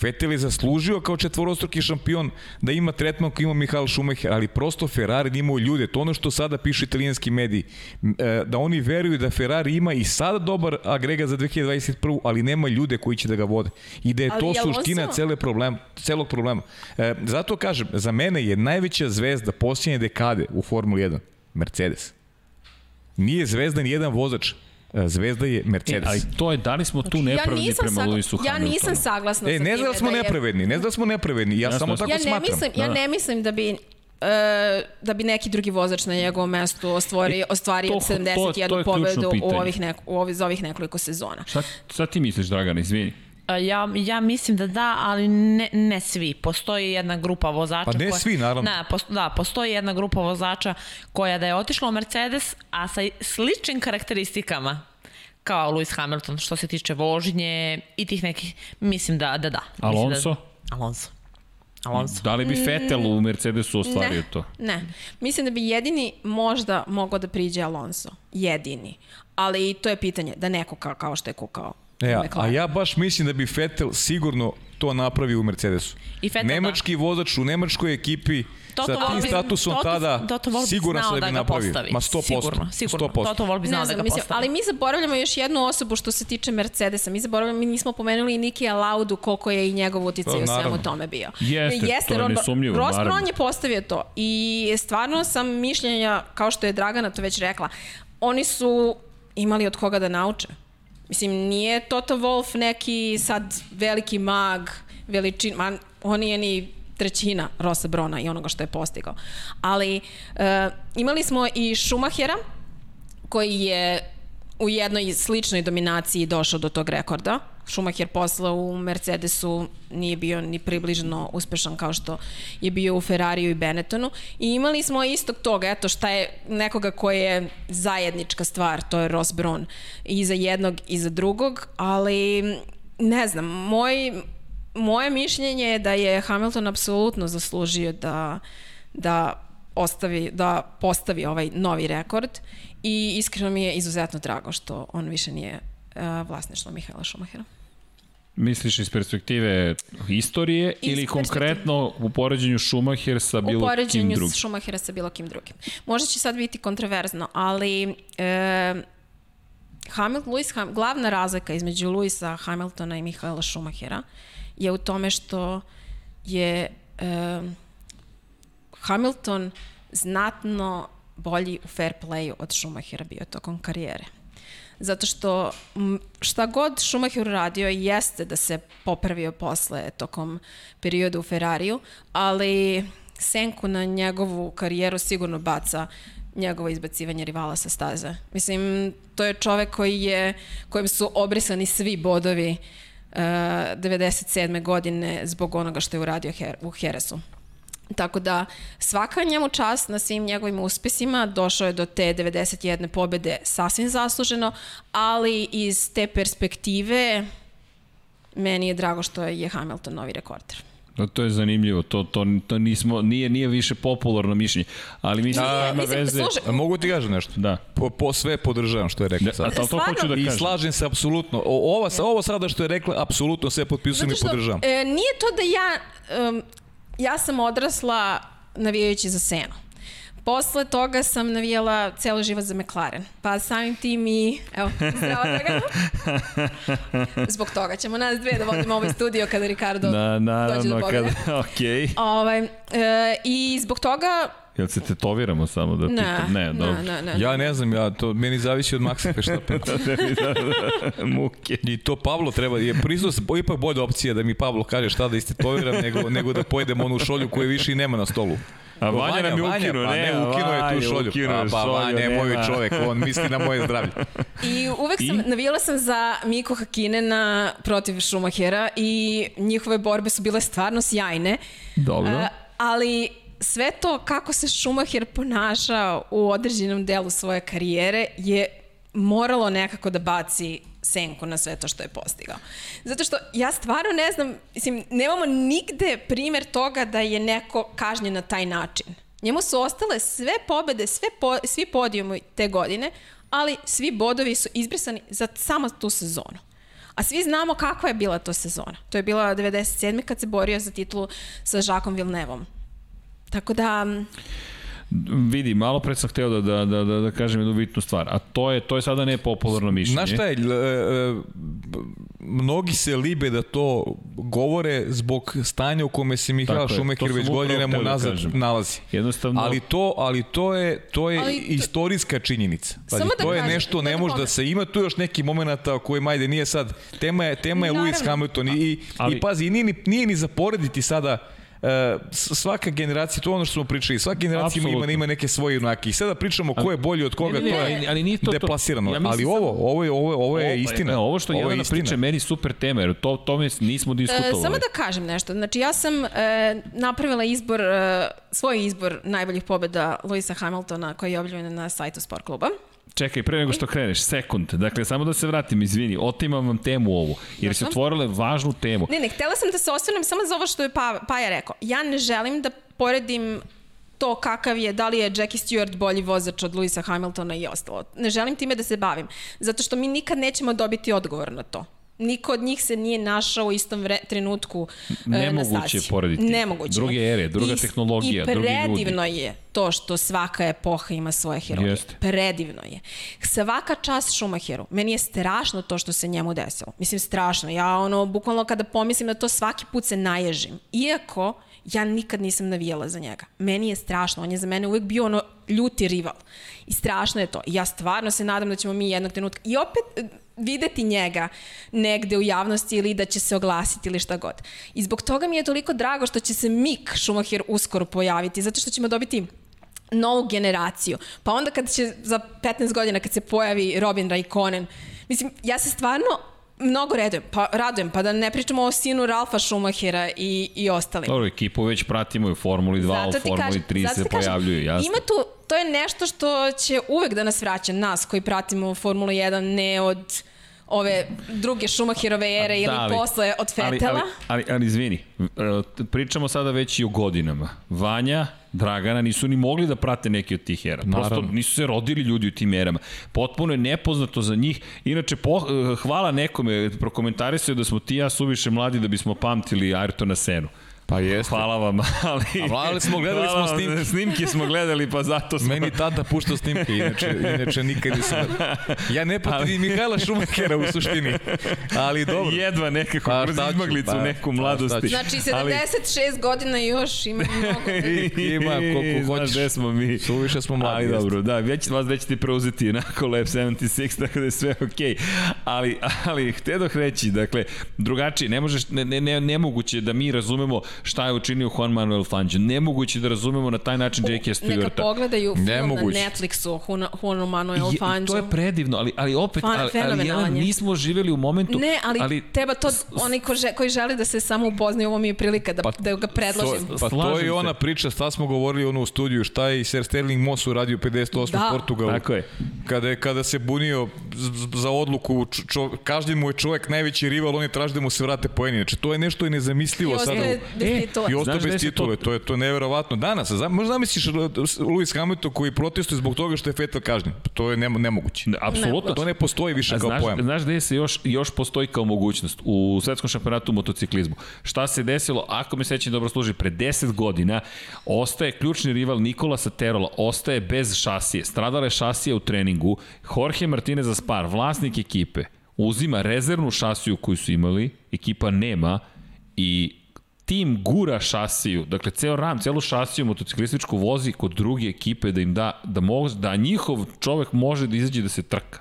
Vettel je zaslužio kao četvorostruki šampion da ima tretman koji ima Mihael Schumacher, ali prosto Ferrari nije imao ljude. To ono što sada pišu italijanski mediji. E, Da oni veruju da Ferrari ima i sada dobar agregat za 2021. ali nema ljude koji će da ga vode. I da je Ali to je suština cele problem, celog problema. E, zato kažem, za mene je najveća zvezda posljednje dekade u Formuli 1 Mercedes. Nije zvezda ni jedan vozač, Zvezda je E, Mercedes. ali to je, da li smo tu nepravedni prema sagla- Luisu ja Hamiltonu? nisam saglasna E, sa ne time znam da smo da je- nepravedni, ne znam da smo nepravedni, ja Jasno, samo jasno. tako Ja ne, smatram. mislim, ja Da. ne mislim da bi e, da bi neki drugi vozač na njegovom mestu ostvari, ostvario to- to- to 71 pobedu u ovih, nek, u ovih, za ovih nekoliko sezona. Šta, šta ti misliš, Dragana, izvini? Ja, ja mislim da da, ali ne, ne svi. Postoji jedna grupa vozača Pa ne svi, naravno. Ne, pos, da, postoji jedna grupa vozača koja da je otišla u Mercedes, a sa sličnim karakteristikama kao Lewis Hamilton što se tiče vožnje i tih nekih, mislim da da. da. Mislim Alonso? Da, Alonso. Alonso. Da li bi Vettel u Mercedesu ostvario ne, to? Ne. Mislim da bi jedini možda mogao da priđe Alonso. Jedini. Ali to je pitanje da neko kao, kao što je kukao. E, u a, ja baš mislim da bi Vettel sigurno to napravio u Mercedesu. I Vettel, Nemački vozač u nemačkoj ekipi Toto sa tim statusom Toto- tada Toto Wolff bi siguran sam da bi da napravio. Ma 100%. Sigurno, sigurno. 100%. Toto Wolff bi znao da ga mislim, postavi. ali mi zaboravljamo još jednu osobu što se tiče Mercedesa. Mi zaboravljamo, mi nismo pomenuli i Nikija Laudu koliko je i njegov uticaj Pa, u svemu tome bio. Jeste, to je nesumnjivo, Ross. Brown je postavio to i stvarno sam mišljenja, kao što je Dragana to već rekla, oni su imali od koga da nauče. Mislim, nije Toto Wolff neki sad veliki mag, veličin, man, on nije ni trećina Rosa Brona i onoga što je postigao. Ali e, imali smo i Schumachera, koji je u jednoj sličnoj dominaciji došao do tog rekorda. Schumacher posle u Mercedesu nije bio ni približno uspešan kao što je bio u Ferrariju i Benettonu. I imali smo istog toga, eto šta je nekoga ko je zajednička stvar, to je Ross Braun. I za jednog i za drugog, ali ne znam, moj, moje mišljenje je da je Hamilton apsolutno zaslužio da, da ostavi, da postavi ovaj novi rekord i iskreno mi je izuzetno drago što on više nije uh, vlasništvo Mihaela Šumahera. Misliš iz perspektive istorije Iz ili konkretno u poređenju Schumacher sa U bilo kim poređenju drugim? Šumahera sa bilo kim drugim. Možda će sad biti kontroverzno, ali e, Hamilton, Lewis Ham, glavna razlika između Luisa Hamiltona i Mihaela Šumahera je u tome što je e, Hamilton znatno bolji u fair playu od Schumachera bio tokom karijere. Zato što šta god Schumacher uradio jeste da se popravio posle tokom perioda u Ferrariju, ali senku na njegovu karijeru sigurno baca njegovo izbacivanje rivala sa staze. Mislim, to je čovek koji je, kojem su obrisani svi bodovi uh, 97. godine zbog onoga što je uradio Her u Heresu. Tako da svaka njemu čast na svim njegovim uspesima, došao je do te 91. pobede sasvim zasluženo, ali iz te perspektive meni je drago što je Hamilton novi rekorder. No, to je zanimljivo, to, to, to nismo, nije, nije više popularno mišljenje, ali mislim da ima mislim, veze... A Mogu ti kažem nešto? Da. Po, po sve podržavam što je rekla Da, a sad. to, to Stvarno? hoću da I kažem. slažem se apsolutno. O, ova, ovo sada što je rekla, apsolutno sve potpisujem i podržavam. E, nije to da ja, um, ja sam odrasla navijajući za Senu. Posle toga sam navijala celo život za McLaren. Pa samim tim i... Evo, zdravo Dragana. Zbog toga ćemo nas dve da vodimo ovaj studio kada Ricardo Da, dođe do naravno, pobjede. kada, okej. Ovaj, e, I zbog toga... Jel se tetoviramo samo da Ne, pitam? Ne, ne, dobro. ne, ne. Ja ne znam, ja, to meni zavisi od Maxa Feštapena. Muke. I to Pavlo treba, je priznao se, ipak bolja opcija da mi Pavlo kaže šta da istetoviram nego, nego da pojedem onu šolju koju više i nema na stolu. A Vanja nam je ukinuo, pa ne, ne, ukinuo je tu šolju. ukinuo je Pa, pa šolju, Vanja je moj čovek, on misli na moje zdravlje. I uvek sam, I? navijala sam za Miko Hakinena protiv Schumachera i njihove borbe su bile stvarno sjajne. Dobro. A, ali sve to kako se Schumacher ponašao u određenom delu svoje karijere je moralo nekako da baci senku na sve to što je postigao. Zato što ja stvarno ne znam, mislim, nemamo nigde primer toga da je neko kažnjen na taj način. Njemu su ostale sve pobede, sve po, svi podijumi te godine, ali svi bodovi su izbrisani za samo tu sezonu. A svi znamo kakva je bila to sezona. To je bila 97. kad se borio za titulu sa Žakom Vilnevom. Tako da, Vidi, malo pre sam hteo da, da, da, da, da kažem jednu bitnu stvar, a to je, to je sada nepopularno mišljenje. Znaš šta je, l- e, e, mnogi se libe da to govore zbog stanja u kome se Schumacher sam već godinama da unazad kažem. nalazi. Jednostavno, Ali to, ali to je to je Ali to- istorijska činjenica. Pazi, Samo da to je kažem, nešto ne da može da se ima tu još neki momenata koji majde nije sad tema je tema je Lewis Naravno. Hamilton i i, Ali- i pazi nije ni nije ni zaporediti sada svaka generacija, to je ono što smo pričali, svaka generacija ima, ima neke svoje junake. I sada pričamo ko je bolji od koga, Ne, ne, to ne, je ali nije to to. deplasirano. Ja ali ovo, ovo je, ovo, je- ovo je istina. E, ovo što Ovo je Jelena priča, meni super tema, jer to, tome nismo diskutovali. E, samo da kažem nešto. Znači, ja sam e, napravila izbor, e, svoj izbor najboljih pobjeda Luisa Hamiltona koji je objavljen na sajtu Sport kluba. Čekaj, pre nego što kreneš, sekund. Dakle, samo da se vratim, izvini, otimam vam temu ovu, jer se Jasno. otvorile važnu temu. Ne, ne, htela sam da se osvrnem samo za ovo što je pa, Paja rekao. Ja ne želim da poredim to kakav je, da li je Jackie Stewart bolji vozač od Luisa Hamiltona i ostalo. Ne želim time da se bavim, zato što mi nikad nećemo dobiti odgovor na to. Niko od njih se nije našao u istom vre, trenutku e, na Nemoguće je stazi. porediti. Nemoguće. Druge ere, druga I, tehnologija, I drugi ljudi. predivno je to što svaka epoha ima svoje heroje. Jeste. Predivno je. Svaka čast Schumacheru. Meni je strašno to što se njemu desilo. Mislim, strašno. Ja, ono, bukvalno kada pomislim na to, svaki put se naježim. Iako, ja nikad nisam navijala za njega. Meni je strašno. On je za mene uvek bio ono ljuti rival. I strašno je to. I ja stvarno se nadam da ćemo mi jednog trenutka i opet videti njega negde u javnosti ili da će se oglasiti ili šta god. I zbog toga mi je toliko drago što će se Mick Schumacher uskoro pojaviti, zato što ćemo dobiti novu generaciju. Pa onda kad će za 15 godina kad se pojavi Robin Raikkonen, mislim, ja se stvarno mnogo redujem, pa, radujem, pa da ne pričamo o sinu Ralfa Schumachera i, i ostalim. Dobro, ekipu već pratimo i u Formuli 2, u Formuli kažem- 3 zato se pojavljuju, jasno. Ima tu, to je nešto što će uvek da nas vraća, nas koji pratimo Formulu 1, ne od ove druge Schumacherove ere ili ali- posle od ali, Fetela. ali, ali, ali izvini, e, pričamo sada već i o godinama. Vanja, Dragana nisu ni mogli da prate neki od tih era. Prosto Naravno. nisu se rodili ljudi u tim erama. Potpuno je nepoznato za njih. Inače, po, e, hvala nekome, prokomentarisaju da smo ti i ja suviše mladi da bismo pamtili Ayrtona Senu. Pa jeste. Hvala vam, ali... ali smo gledali Hvala smo snimke. Snimke smo gledali, pa zato smo... Meni tata pušta snimke, inače, inače nikad nisam... Ja ne protiv Mihajla Šumahera u suštini, ali dobro. Jedva nekako Pa kroz izmaglicu pa, neku pa mladosti. ću. Znači, Ali- 76 godina još ima mnogo. Ima koliko Znaš hoćeš. gde smo mi. Suviše smo mladi, Ali jeste. dobro, da, već, vas već ti preuzeti onako Lab 76, tako da je sve okej. Ali, ali htedoh reći, dakle, drugačije, ne možeš, ne, ne, ne, nemoguće da mi razumemo šta je učinio Juan Manuel Fangio. Nemoguće da razumemo na taj način J.K. Neka Stewarta. pogledaju film Nemoguće. na Netflixu Juan- Manuel Fangio. to je predivno, ali, ali opet, Fan- ali, ali je. nismo živjeli u momentu. Ne, ali, ali treba to, oni ko že, koji žele da se samo upoznaju, ovo mi je prilika da, Pa, da ga predložim. To, pa to Slažem je se. ona priča, šta smo govorili ono u studiju, šta je i Sir Sterling Moss uradio 58. Da. u Portugalu. Tako je. Kada, je, kada se bunio za odluku, čo, čo, kažnjen mu je čovjek najveći rival, on je traži da mu se vrate poeni. Znači, to je nešto i nezamislivo sada. bez E, I ostao bez se to- titule, to je to je neverovatno. Danas, za, možda zamisliš uh, Lewis Hamilton koji protestuje zbog toga što je Vettel kažnjen. To je nemo, nemoguće. Apsolutno. To ne postoji više kao znaš, pojam. znaš gde se još, još postoji kao mogućnost? U svetskom šampionatu u motociklizmu. Šta se desilo, ako me sećam dobro služi, pre 10 godina ostaje ključni rival Nikola Saterola, ostaje bez šasije. Stradala je šasija u treningu. Jorge Martinez za spar, vlasnik ekipe, uzima rezervnu šasiju koju su imali, ekipa nema i tim gura šasiju, dakle ceo ram, celu šasiju motociklističku vozi kod druge ekipe da im da, da, mogu, da njihov čovek može da izađe da se trka.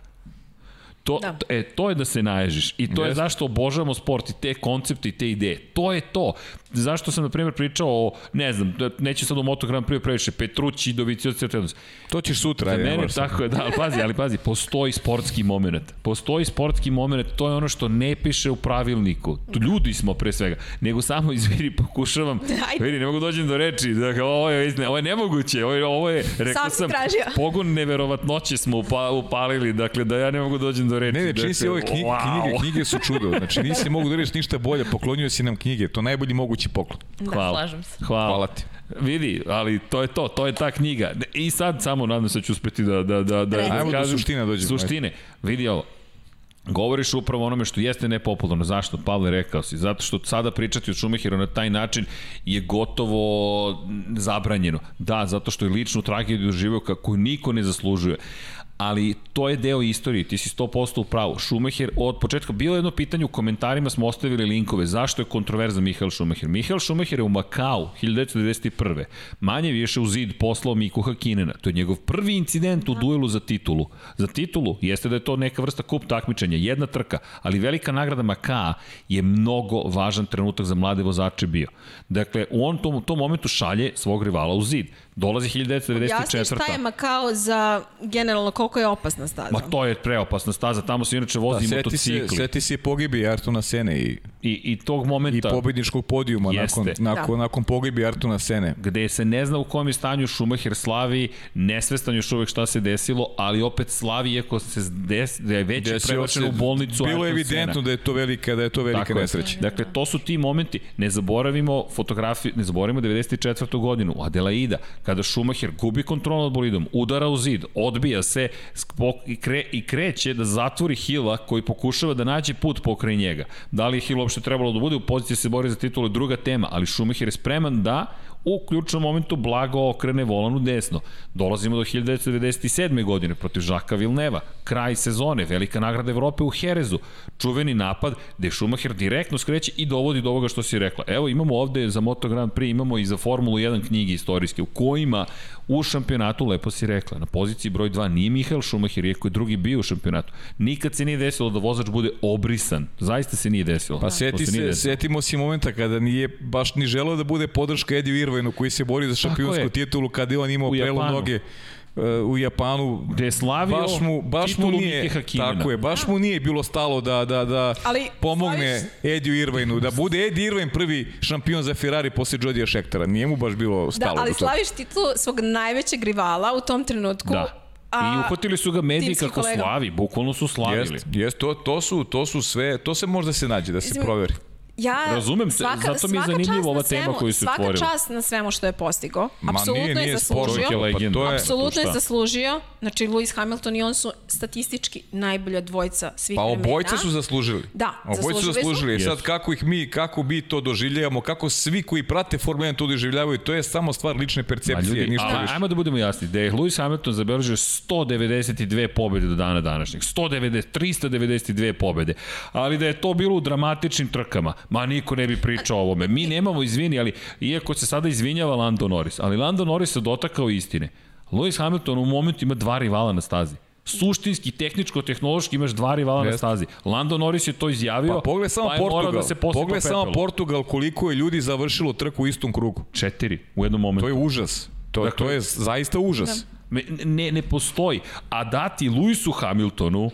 To, Da. e, to je da se naježiš. I to je Jeste. zašto obožavamo sport i te koncepte i te ideje. To je to. Zašto sam, na primjer, pričao o, ne znam, da neću sad u Moto Grand Prix previše, Petrući, Dovicioci, Tedos. To ćeš sutra. Za ajde, ne mene, tako je, da, ali pazi, ali pazi, postoji sportski moment. Postoji sportski moment, to je ono što ne piše u pravilniku. Tu ljudi smo pre svega, nego samo izviri pokušavam. Ajde. Vidi, ne mogu dođem do reči, dakle, ovo je, ovo je nemoguće, ovo je, ovo je rekao Sam si sam, tražio. pogon neverovatnoće smo upa, upalili, dakle, da ja ne mogu dođem do reči. Ne, ne, čini se ove dakle, knjige, wow. knjige, knjige su čudo. Znači, nisi mogu da reći ništa bolje, poklonio si nam knjige. To najbolji mogući poklon. Da. Hvala. slažem se. Hvala. Hvala ti. Vidi, ali to je to, to je ta knjiga. I sad samo nadam se da ću uspeti da, da, da, da, Ajmo da do kažem- suštine dođemo, Suštine. Vidi ovo. Govoriš upravo onome što jeste nepopularno. Zašto? Pavle, rekao si. Zato što sada pričati o Šumahiru na taj način je gotovo zabranjeno. Da, zato što je ličnu tragediju doživio kako niko ne zaslužuje ali to je deo istorije, ti si 100% u pravu. Schumacher od početka, bilo je jedno pitanje u komentarima, smo ostavili linkove, zašto je kontroverzan Michael Schumacher? Michael Schumacher je u Makau 1991. Manje više u zid poslao Miku Hakinena. To je njegov prvi incident u duelu za titulu. Za titulu jeste da je to neka vrsta kup takmičenja, jedna trka, ali velika nagrada Makaa je mnogo važan trenutak za mlade vozače bio. Dakle, u on tom, tom momentu šalje svog rivala u zid. Dolazi 1994. Jasno šta je Makao za generalno koliko je opasna staza. Ma to je preopasna staza, tamo se inače vozi da, motocikli. Se, seti se pogibi Artuna Sene i, I, i tog momenta... I pobedničkog podijuma jeste. nakon, nakon, da. nakon pogibi Artuna Sene. Gde se ne zna u kom je stanju Schumacher slavi, nesvestan još uvek šta se desilo, ali opet slavi iako se des, da je već prebačen u bolnicu Bilo je evidentno Sena. da je to velika, da je to velika Tako nesreća. Je. Dakle, to su ti momenti. Ne zaboravimo fotografiju, ne zaboravimo 94. godinu, Adelaida, kada Schumacher gubi kontrol nad bolidom, udara u zid, odbija se i, kre, i kreće da zatvori Hila koji pokušava da nađe put pokraj njega. Da li je Hill uopšte trebalo da bude u poziciji da se bori za titulu druga tema, ali Schumacher je spreman da u ključnom momentu blago okrene volan u desno. Dolazimo do 1997. godine protiv Žaka Vilneva, kraj sezone, velika nagrada Evrope u Herezu, čuveni napad gde Schumacher direktno skreće i dovodi do ovoga što si rekla. Evo imamo ovde za Moto Grand Prix, imamo i za Formulu 1 knjige istorijske u kojima u šampionatu, lepo si rekla, na poziciji broj 2 nije Mihael Schumacher, iako je drugi bio u šampionatu. Nikad se nije desilo da vozač bude obrisan. Zaista se nije desilo. Pa seti se, se setimo se momenta kada nije baš ni želeo da bude podrška Eddie Irvinu koji se bori za šampionsku titulu kada je on imao prelom noge u Japanu gde je slavio baš mu, baš mu nije, tako je, baš mu nije bilo stalo da, da, da Ali, pomogne slaviš... Ediju Irvinu, da bude Edi Irvin prvi šampion za Ferrari posle Jodija Šektara. Nije mu baš bilo stalo. Da, ali slaviš titulu svog najvećeg rivala u tom trenutku. Da. A, I uhvatili su ga mediji kako kolega. slavi, bukvalno su slavili. Jest, jest to, to, su, to su sve, to se možda se nađe, da se Izmi, proveri ja, Razumem se, svaka, zato mi je zanimljiva ova tema koju su otvorili. Svaka čast na svemu što je postigao. Apsolutno nije, nije je zaslužio. Pa to je, Apsolutno je zaslužio. Znači, Lewis Hamilton i on su statistički najbolja dvojica svih pa, vremena. Pa obojca su zaslužili. Da, obojca su zaslužili. Su. Sad kako ih mi, kako mi to doživljavamo, kako svi koji prate Formula 1 to doživljavaju, to je samo stvar lične percepcije. ljudi, ništa a, više. Ajmo da budemo jasni, da je Lewis Hamilton zabeležio 192 pobede do dana današnjeg. 190, 392 pobede. Ali da je to bilo u dramatičnim trkama, ma niko ne bi priča o ovome. Mi nemamo izvini, ali iako se sada izvinjava Lando Norris, ali Lando Norris se dotakao istine. Lewis Hamilton u momentu ima dva rivala na stazi suštinski, tehničko-tehnološki imaš dva rivala Jest. na stazi. Lando Norris je to izjavio, pa pogled samo pa Portugal. da se pogled samo Portugal koliko je ljudi završilo trku u istom krugu. Četiri u jednom momentu. To je užas. To, dakle, to je zaista užas. Da. Ne, ne postoji. A dati Lewisu Hamiltonu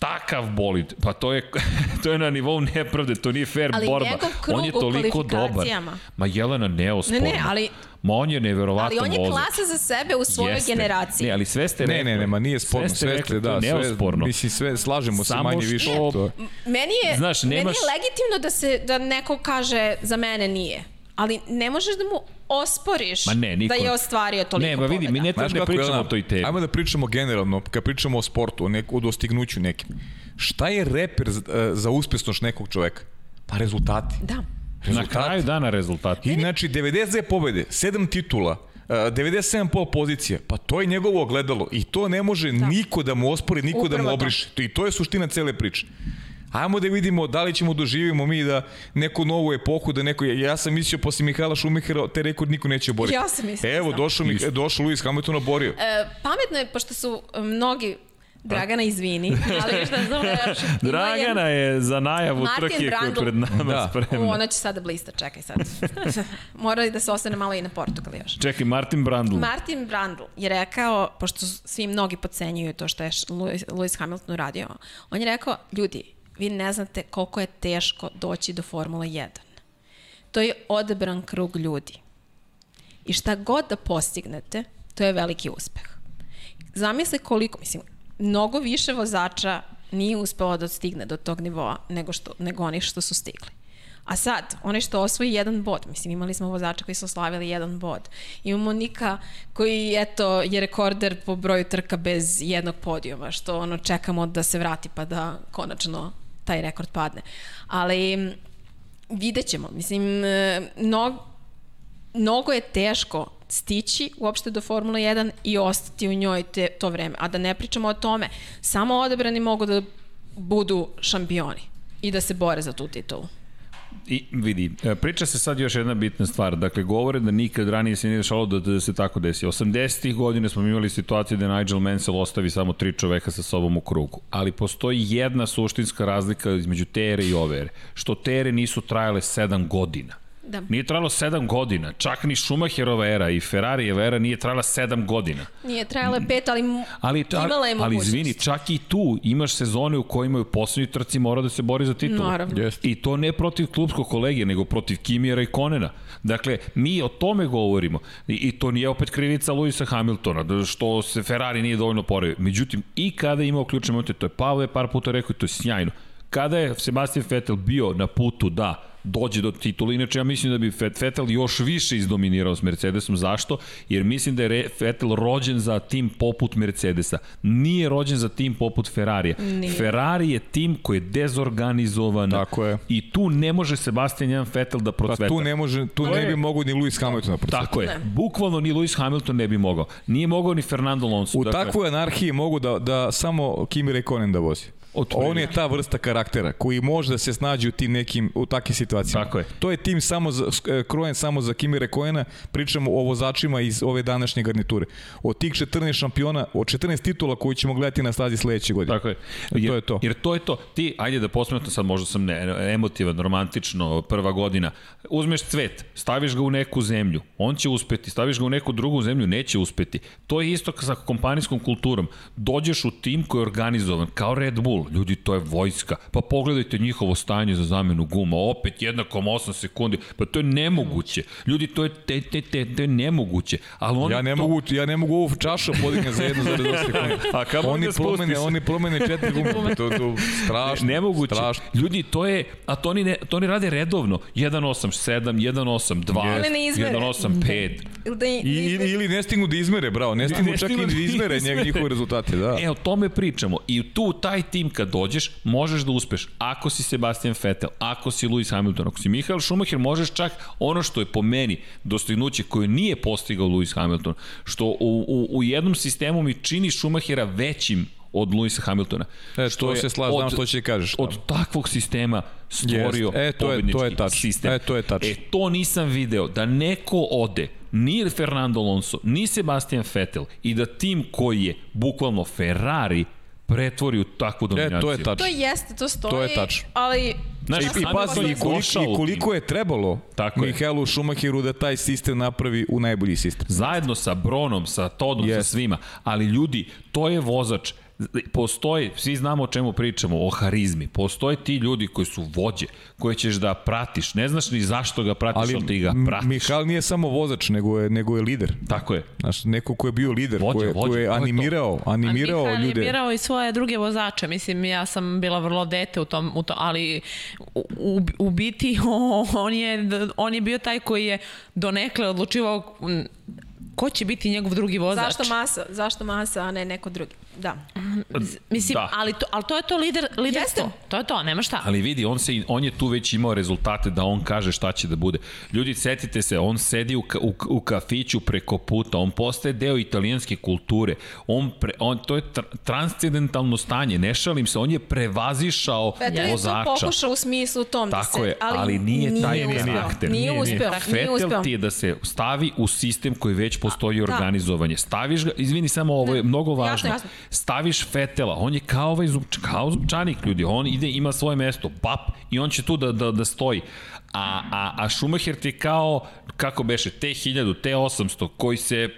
takav bolid, pa to je, to je na nivou nepravde, to nije fair ali borba. On je toliko dobar. Ma Jelena neosporna. Ne, ne, ali Ma on je neverovatan vozač. Ali on je vozač. klasa za sebe u svojoj Jeste. generaciji. Ne, ali sve ste rekli. Ne, ne, ne, ma nije sporno. Sve ste, sve ste rekli, da, neosporno. Sve, mislim, sve, slažemo se manje što, više. To. Meni je, Znaš, nemaš... meni je legitimno da, se, da neko kaže za mene nije ali ne možeš da mu osporiš Ma ne, niko... da je ostvario toliko Ne, ma vidi, mi ne treba da pričamo o toj temi. Ajmo da pričamo generalno, kad pričamo o sportu, o, nek, o dostignuću nekim. Šta je reper za, e, za uspešnost nekog čoveka? Pa rezultati. Da. Rezultati. Na kraju dana rezultati. I znači 92 pobede, 7 titula, 97,5 e, pozicija, pa to je njegovo ogledalo i to ne može da. niko da mu ospori, niko Upravo da mu obriše. To. I to je suština cele priče. Ajmo da vidimo da li ćemo doživimo mi da neku novu epohu, da neko, ja sam mislio posle Mihala Šumihera, te rekord niko neće oboriti. Ja sam mislio. Evo, došao, mi, došao Luis Hamilton oborio. E, pametno je, pošto su mnogi Dragana, izvini, ali šta znam još. Dragana je za najavu trke koja je pred nama da. spremna. U, ona će sada blista, čekaj sad. Mora da se ostane malo i na Portugal još. Čekaj, Martin Brandl. Martin Brandl je rekao, pošto svi mnogi pocenjuju to što je Lewis Hamilton uradio, on je rekao, ljudi, vi ne znate koliko je teško doći do Formula 1. To je odebran krug ljudi. I šta god da postignete, to je veliki uspeh. Zamisli koliko, mislim, mnogo više vozača nije uspelo da stigne do tog nivoa nego, što, nego oni što su stigli. A sad, onaj što osvoji jedan bod, mislim imali smo vozača koji su oslavili jedan bod. Imamo Nika koji eto je rekorder po broju trka bez jednog podijuma, što ono čekamo da se vrati pa da konačno taj rekord padne. Ali vidjet ćemo. Mislim, e, mnogo, mnogo je teško stići uopšte do Formule 1 i ostati u njoj te, to vreme. A da ne pričamo o tome, samo odabrani mogu da budu šampioni i da se bore za tu titulu. I vidi, e, priča se sad još jedna bitna stvar. Dakle, govore da nikad ranije se nije dešalo da, da se tako desi. 80-ih godine smo imali situaciju da Nigel Mansell ostavi samo tri čoveka sa sobom u krugu. Ali postoji jedna suštinska razlika između te ere i ove ere. Što te ere nisu trajale 7 godina. Da. Nije trajalo 7 godina. Čak ni Schumacherova era i Ferrarijeva era nije trajala 7 godina. Nije trajala je pet, ali, m- Ali, imala je ali, ali mogućnost. izvini, čak i tu imaš sezone u kojima u poslednjoj trci mora da se bori za titul. Naravno. Jeste. I to ne protiv klubskog kolege, nego protiv Kimijera i Konena. Dakle, mi o tome govorimo. I, i to nije opet krivica Luisa Hamiltona, da što se Ferrari nije dovoljno poravio. Međutim, i kada je imao ključne momente, to je Pavle par puta rekao i to je sjajno. Kada je Sebastian Vettel bio na putu da dođe do titula. Inače, ja mislim da bi Vettel još više izdominirao s Mercedesom. Zašto? Jer mislim da je Vettel rođen za tim poput Mercedesa. Nije rođen za tim poput Ferrarija. Nije. Ferrari je tim koji je dezorganizovan. Tako je. I tu ne može Sebastian Jan Vettel da Pa procveta. tu ne može, tu To ne je- bi mogao ni Lewis Hamilton da procveta. Tako je. Bukvalno ni Lewis Hamilton ne bi mogao. Nije mogao ni Fernando Alonso. U dakle, takvoj anarhiji mogu da, da samo Kimi Rekonen da vozi. Otprilike. On je ta vrsta karaktera koji može da se snađe u tim nekim u takvim situacijama. Tako je. To je tim samo za, e, krojen samo za Kimi Rekoena, pričamo o vozačima iz ove današnje garniture. Od tih 14 šampiona, od 14 titula koji ćemo gledati na stazi sledeće godine. Tako je. Jer, to je to. Jer to je to. Ti, ajde da posmetno sad, možda sam ne, emotivan, romantično, prva godina. Uzmeš cvet, staviš ga u neku zemlju, on će uspeti. Staviš ga u neku drugu zemlju, neće uspeti. To je isto sa kompanijskom kulturom. Dođeš u tim koji je organizovan, kao Red Bull. Ljudi, to je vojska. Pa pogledajte njihovo stanje za zamenu guma. Opet 1,8 sekundi. Pa to je nemoguće. Ljudi, to je, te, te, te, to je nemoguće. Ali oni Ja ne to... mogu, ja ne mogu ovu čašu podigne za 1,2 sekunde. A kamo oni da promene, oni promene četiri gume. To, to, strašno. Nemoguće. Strašno. Ljudi, to je, a to oni, ne, to oni rade redovno. 187, 182, Ili ne izmere. 185. Ili da, ili, ili ne stignu da izmere, bravo, ne stignu čak i da da izmere izmere. njeg- njihove rezultate, da. E, o tome pričamo. I tu, taj tim kad dođeš, možeš da uspeš. Ako si Sebastian Vettel, ako si Lewis Hamilton, ako si Michael Schumacher, možeš čak ono što je po meni dostignuće koje nije postigao Lewis Hamilton, što u, u, u jednom sistemu mi čini Schumachera većim od Lewisa Hamiltona. E, Što to je se slažem, znam što će kažeš. da. Od takvog sistema stvorio Jest. E, to je- to je tačno. sistem. E, to je tačno. E, to nisam video, da neko ode, ni Fernando Alonso, ni Sebastian Vettel, i da tim koji je bukvalno Ferrari pretvori u takvu dominaciju. E, to je To tačno. jeste, to stoji, To je tačno. ali... Znaš, I, pazi, i koliko, i koliko je trebalo Tako je. Mihaelu Schumacheru da taj sistem napravi u najbolji sistem. Zajedno sa Bronom, sa Todom, yes. sa svima. Ali ljudi, to je vozač. Postoji, svi znamo o čemu pričamo, o harizmi. Postoje ti ljudi koji su vođe, koje ćeš da pratiš. Ne znaš ni zašto ga pratiš, ali, ali ti ga pratiš. Mihal nije samo vozač, nego je, nego je lider. Tako je. Znaš, neko ko je bio lider, Vođa, ko je, vođa, ko je je to. animirao, animirao Ali ljude. animirao i svoje druge vozače. Mislim, ja sam bila vrlo dete u tom, u to, ali u, u, u biti on je, on je bio taj koji je donekle odlučivao ko će biti njegov drugi vozač. Zašto masa? Zašto masa, a ne neko drugi? Da. Mislim, Da. da. ali, to, ali to je to lider, liderstvo. Jeste. To je to, nema šta. Ali vidi, on, se, on je tu već imao rezultate da on kaže šta će da bude. Ljudi, setite se, on sedi u, u, u kafiću preko puta, on postaje deo italijanske kulture. On pre, on, to je tr, transcendentalno stanje, ne šalim se, on je prevazišao Vettel je to vozača. pokušao u smislu tom da Tako se, je, ali, nije taj uspeo. karakter. Nije, uspeo, nije Vettel uspeo. ti je da se stavi u sistem koji već postoji da. organizovanje. Staviš ga, izvini samo ovo je mnogo Jasno, važno. jasno. Staviš Fetela, on je kao ovaj zub, kao zupčanik ljudi, on ide, ima svoje mesto, pap, i on će tu da, da, da stoji. A, a, a Schumacher ti je kao, kako beše, T1000, T800, koji se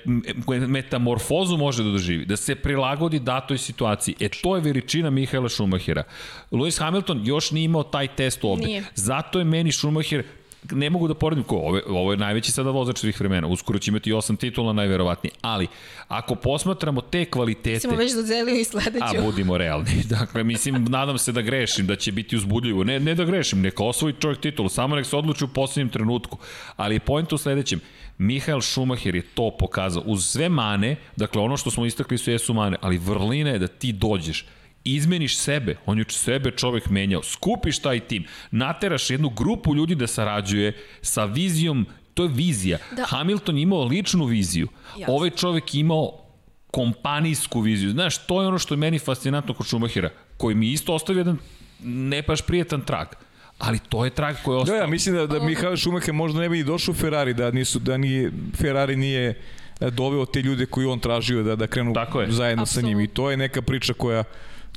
metamorfozu može da doživi, da se prilagodi datoj situaciji. E, to je veličina Mihaela Schumachera. Lewis Hamilton još nije imao taj test ovde. Nije. Zato je meni Schumacher ne mogu da poredim ko, ovo, je- ovo je najveći sada vozač svih vremena, uskoro će imati osam titula najverovatnije, ali ako posmatramo te kvalitete... Smo već dodelili i A, sledeću. budimo realni. Dakle, mislim, nadam se da grešim, da će biti uzbudljivo. Ne, ne da grešim, neka osvoji čovjek titulu, samo nek se odluči u posljednjem trenutku. Ali je point u sledećem. Mihael Schumacher je to pokazao. Uz sve mane, dakle, ono što smo istakli su jesu mane, ali vrlina je da ti dođeš izmeniš sebe, on je sebe čovek menjao, skupiš taj tim, nateraš jednu grupu ljudi da sarađuje sa vizijom, to je vizija. Da. Da. Hamilton je imao ličnu viziju, Jasno. ovaj čovek je imao kompanijsku viziju. Znaš, to je ono što je meni fascinantno kod Schumachera, koji mi isto ostavio jedan ne baš prijetan trag. Ali to je trag koji je Da, ostao. ja mislim da, da Mihael Schumacher možda ne bi i došao u Ferrari, da, nisu, da nije, Ferrari nije e, doveo te ljude koji on tražio da, da krenu zajedno sa njim. I to je neka priča koja,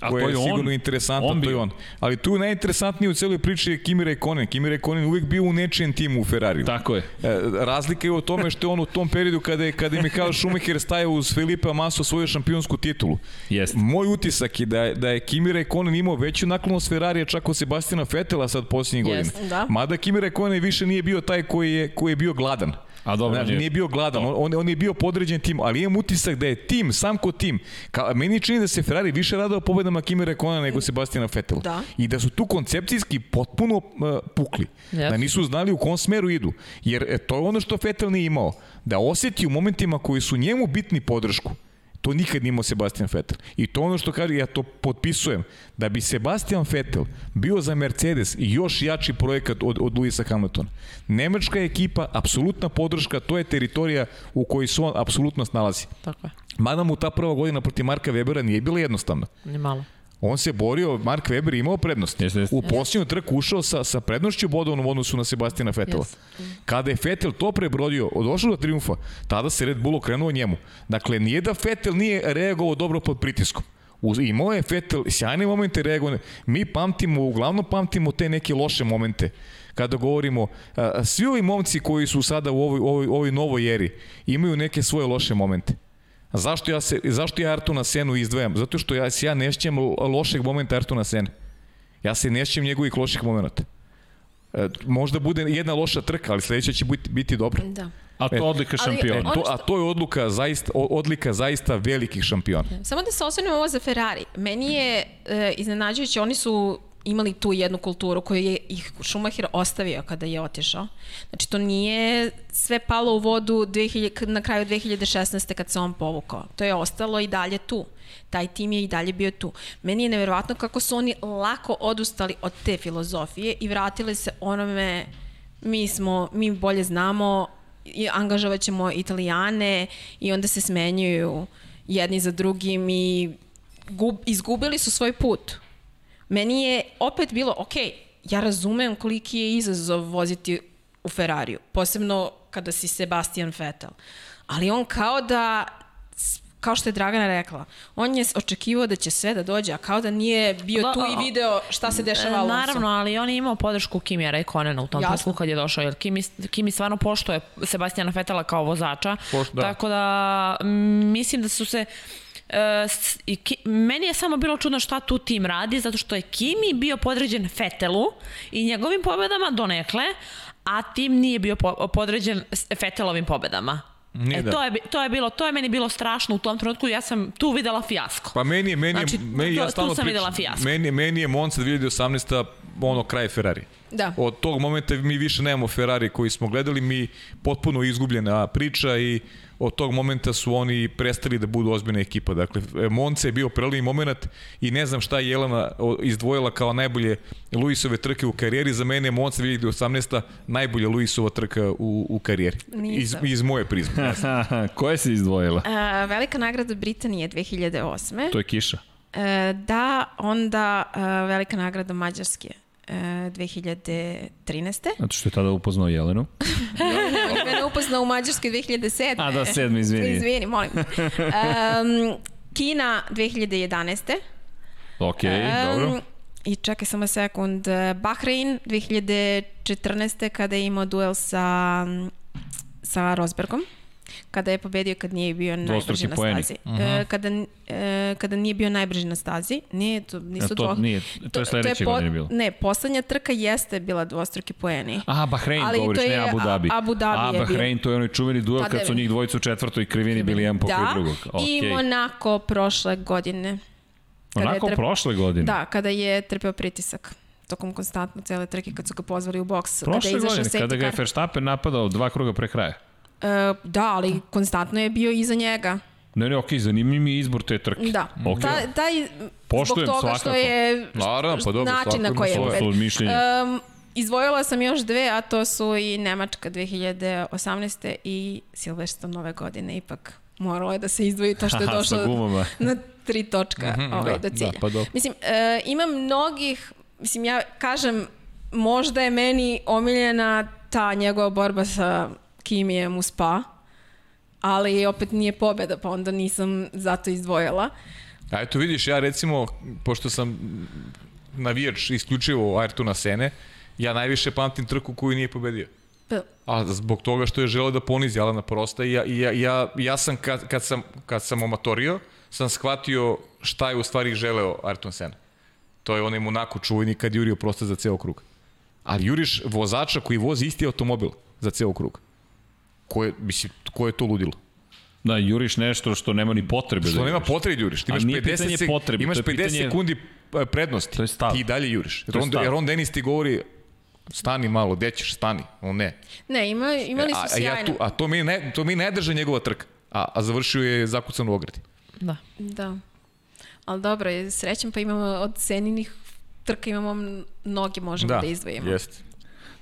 A koja to je, je on. sigurno interesantna, On to je on. Ali tu najinteresantnije u celoj priči je Kimi Räikkönen. Kimi Räikkönen uvek bio u nečijem timu u Ferrariju. Tako je. E, razlika je u tome što je on u tom periodu kada je, kada je Mihael Schumacher stajao uz Felipe Massa svoju šampionsku titulu. Jeste. Moj utisak je da je, da je Kimi Räikkönen imao veću naklonost Ferrarija čak od Sebastina Vetela sad posljednjih godina. Jeste, da. Mada Kimi Räikkönen više nije bio taj koji je, koji je bio gladan. A dobro, je- nije bio gladan, on, on, on je bio podređen tim, ali imam utisak da je tim, sam ko tim, ka, meni čini da se Ferrari više radao pobedama Kimi Räikköna nego Sebastina Vetela. Da. I da su tu koncepcijski potpuno uh, pukli. Jeste. Da nisu znali u kom smeru idu. Jer e, to je ono što Vettel nije imao. Da osjeti u momentima koji su njemu bitni podršku. To nikad nije imao Sebastian Vettel. I to ono što kaže, ja to potpisujem, da bi Sebastian Vettel bio za Mercedes još jači projekat od, od Luisa Hamiltona. Nemačka ekipa, apsolutna podrška, to je teritorija u kojoj se on apsolutno snalazi. Tako je. Mada mu ta prva godina protiv Marka Webera nije bila jednostavna. Ni malo. On se borio, Mark Webber je imao prednost. Jeste, jeste. U posljednju trku ušao sa, sa prednošću bodovnom u odnosu na Sebastina Vetela. Jeste. Kada je Vettel to prebrodio, došao do triumfa, tada se Red Bull okrenuo njemu. Dakle, nije da Vettel nije reagovao dobro pod pritiskom. Uz, imao je Vettel sjajne momente reagovane. Mi pamtimo, uglavnom pamtimo te neke loše momente kada govorimo, a, svi ovi momci koji su sada u ovoj, ovoj, ovoj novoj eri imaju neke svoje loše momente. Zašto ja, se, zašto ja Artuna Senu izdvajam? Zato što ja, se ja ne šćem lošeg momenta Artuna Sene. Ja se ne šćem njegovih loših momenta. E, možda bude jedna loša trka, ali sledeća će biti, biti dobra. Da. A to je odlika šampiona. E, to, a to je odluka zaista, odlika zaista velikih šampiona. Samo da se osvrnemo ovo za Ferrari. Meni je e, iznenađujuće, oni su imali tu jednu kulturu koju je ih Schumacher ostavio kada je otišao. Znači, to nije sve palo u vodu 2000, k- na kraju 2016. kad se on povukao. To je ostalo i dalje tu. Taj tim je i dalje bio tu. Meni je neverovatno kako su oni lako odustali od te filozofije i vratili se onome mi smo, mi bolje znamo i angažovat ćemo italijane i onda se smenjuju jedni za drugim i gub, izgubili su svoj put. Meni je opet bilo, ok, ja razumem koliki je izazov voziti u Ferrariju, posebno kada si Sebastian Vettel. Ali on kao da kao što je Dragana rekla, on je očekivao da će sve da dođe, a kao da nije bio Da, tu i video šta se dešava Alonso. Naravno, ali on je imao podršku Kimija Raikkonena u tom Jasno. trenutku kad je došao, jer Kimi, Kimi stvarno poštoje Sebastijana Fetela kao vozača. Pošto- da. Tako da m, mislim da su se i Ki, meni je samo bilo čudno šta tu tim radi, zato što je Kimi bio podređen Fetelu i njegovim pobedama donekle, a tim nije bio po, podređen Fetelovim pobedama. Nije e, da. to, je, to, je bilo, to je meni bilo strašno u tom trenutku, ja sam tu videla fijasko. Pa meni je, meni je, Znači, meni, ja tu sam pričam, videla fijasko. Meni, meni je Monza 2018. ono kraj Ferrari. Da. Od tog momenta mi više nemamo Ferrari koji smo gledali, mi potpuno izgubljena priča i od tog momenta su oni prestali da budu ozbiljna ekipa. Dakle, Monza je bio prelivni moment i ne znam šta je Jelena izdvojila kao najbolje Luisove trke u karijeri. Za mene je Monza 2018. najbolja Luisova trka u, u karijeri. Iz, Nisam. iz moje prizme. Koje si izdvojila? E, velika nagrada Britanije 2008. To je kiša. E, da, onda e, velika nagrada Mađarske e, 2013. Zato što je tada upoznao Jelenu. Je mene upoznao u Mađarskoj 2007. A da, sedmi, izvini. Izvini, molim. Um, Kina 2011. Ok, Em, dobro. I čekaj samo sekund. Bahrein 2014. kada je imao duel sa, sa Rosbergom. Kada je pobedio kad nije bio najbrži na stazi. E, kada, e, kada nije bio najbrži na stazi, nije to, nisu A to dvo- nije, to je sledeće godine bilo. Ne, poslednja trka jeste bila dvostruki poeni. Aha, Bahrein Ali govoriš, to ne je Abu Dhabi. Abu Dhabi A, je bio. Bahrein, to je onaj čuveni duel Pa, kad su njih dvojica u četvrtoj krivini bili jedan pokraj da, drugog. i Okay. Monako prošle godine. kada je Onako trp- prošle godine. Da, kada je trpeo pritisak tokom konstantno cele trke kad su ga pozvali u boks. kada je Prošle godine, kada ga je. Verstappen napadao dva kruga pre kraja. E, da, ali konstantno je bio iza njega. Ne, ne, okej, zanimljiv mi je izbor te trke. Da. Ok. Ta, taj, Poštujem zbog toga svakako. što je Naravno, pa dobro, način na koji je mišljenja. Um, izdvojila sam još dve, a to su i Nemačka 2018. i Silverstone nove godine. Ipak moralo je da se izdvoji to što je došlo na tri točka Mhm, ovaj, da, do cilja. da, pa dobro. Mislim, e, ima mnogih, mislim, ja kažem, možda je meni omiljena ta njegova borba sa Kimijem u Spa, ali opet nije pobeda, pa onda nisam zato izdvojila. A eto vidiš, ja recimo, pošto sam navijač isključivo Ayrtona Sene, ja najviše pamtim trku koju nije pobedio. Pa, A zbog toga što je želeo da ponizi Alana Prosta i ja, ja, ja, ja sam kad, kad sam kad sam omatorio, sam shvatio šta je u stvari želeo Ayrton Senna. To je onaj Monako čuveni kad jurio Prosta za ceo krug. Ali juriš vozača koji vozi isti automobil za ceo krug. Ko je, mislim, ko je to ludilo? Da, juriš nešto što nema ni potrebe Što da nema potrebe da juriš. Ti imaš nije 50, pitanje sek potrebe, imaš to je 50 pitanje- sekundi e, prednosti. To je stav. Ti dalje juriš. To je Ron, stav. Ron Dennis ti govori stani malo, gde ćeš, stani. On ne. ne, ima, imali su a, a, sjajno. ja tu, a to mi ne, to mi ne drže njegova trka. A, a završio je zakucan u ogradi. Da. Da. Ali dobro, je srećan pa imamo od Seninih trka imamo mnoge možemo da, da izdvojimo. jeste.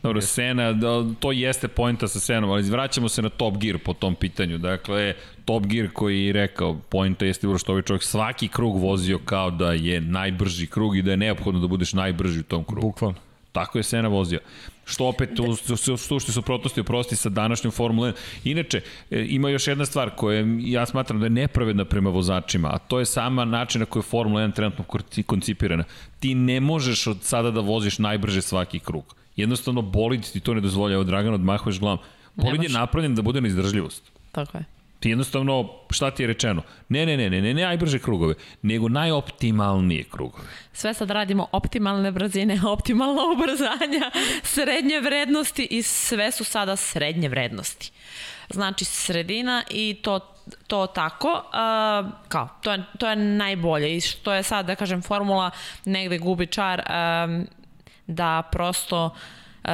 Dobro, Sena, da, to jeste pojnta sa Senom, ali vraćamo se na Top Gear po tom pitanju. Dakle, Top Gear koji je rekao, pojnta jeste bilo što ovaj čovjek svaki krug vozio kao da je najbrži krug i da je neophodno da budeš najbrži u tom krugu. Bukvalno. Tako je Sena vozio. Što opet u, u, u sušti suprotnosti oprosti sa današnjom Formula 1. Inače, e, ima još jedna stvar koja ja smatram da je nepravedna prema vozačima, a to je sama način na koji je Formula 1 trenutno koncipirana. Ti ne možeš od sada da voziš najbrže svaki krug. Jednostavno, bolid ti to ne dozvolja. Evo, Dragan, odmahuješ glavom. Bolid je napravljen da bude na izdržljivost. Tako je. Ti jednostavno, šta ti je rečeno? Ne, ne, ne, ne, ne, ne najbrže krugove, nego najoptimalnije krugove. Sve sad radimo optimalne brzine, optimalna ubrzanja, srednje vrednosti i sve su sada srednje vrednosti. Znači sredina i to to tako, uh, kao, to je, to je najbolje i što je sad, da kažem, formula negde gubi čar um, da prosto uh,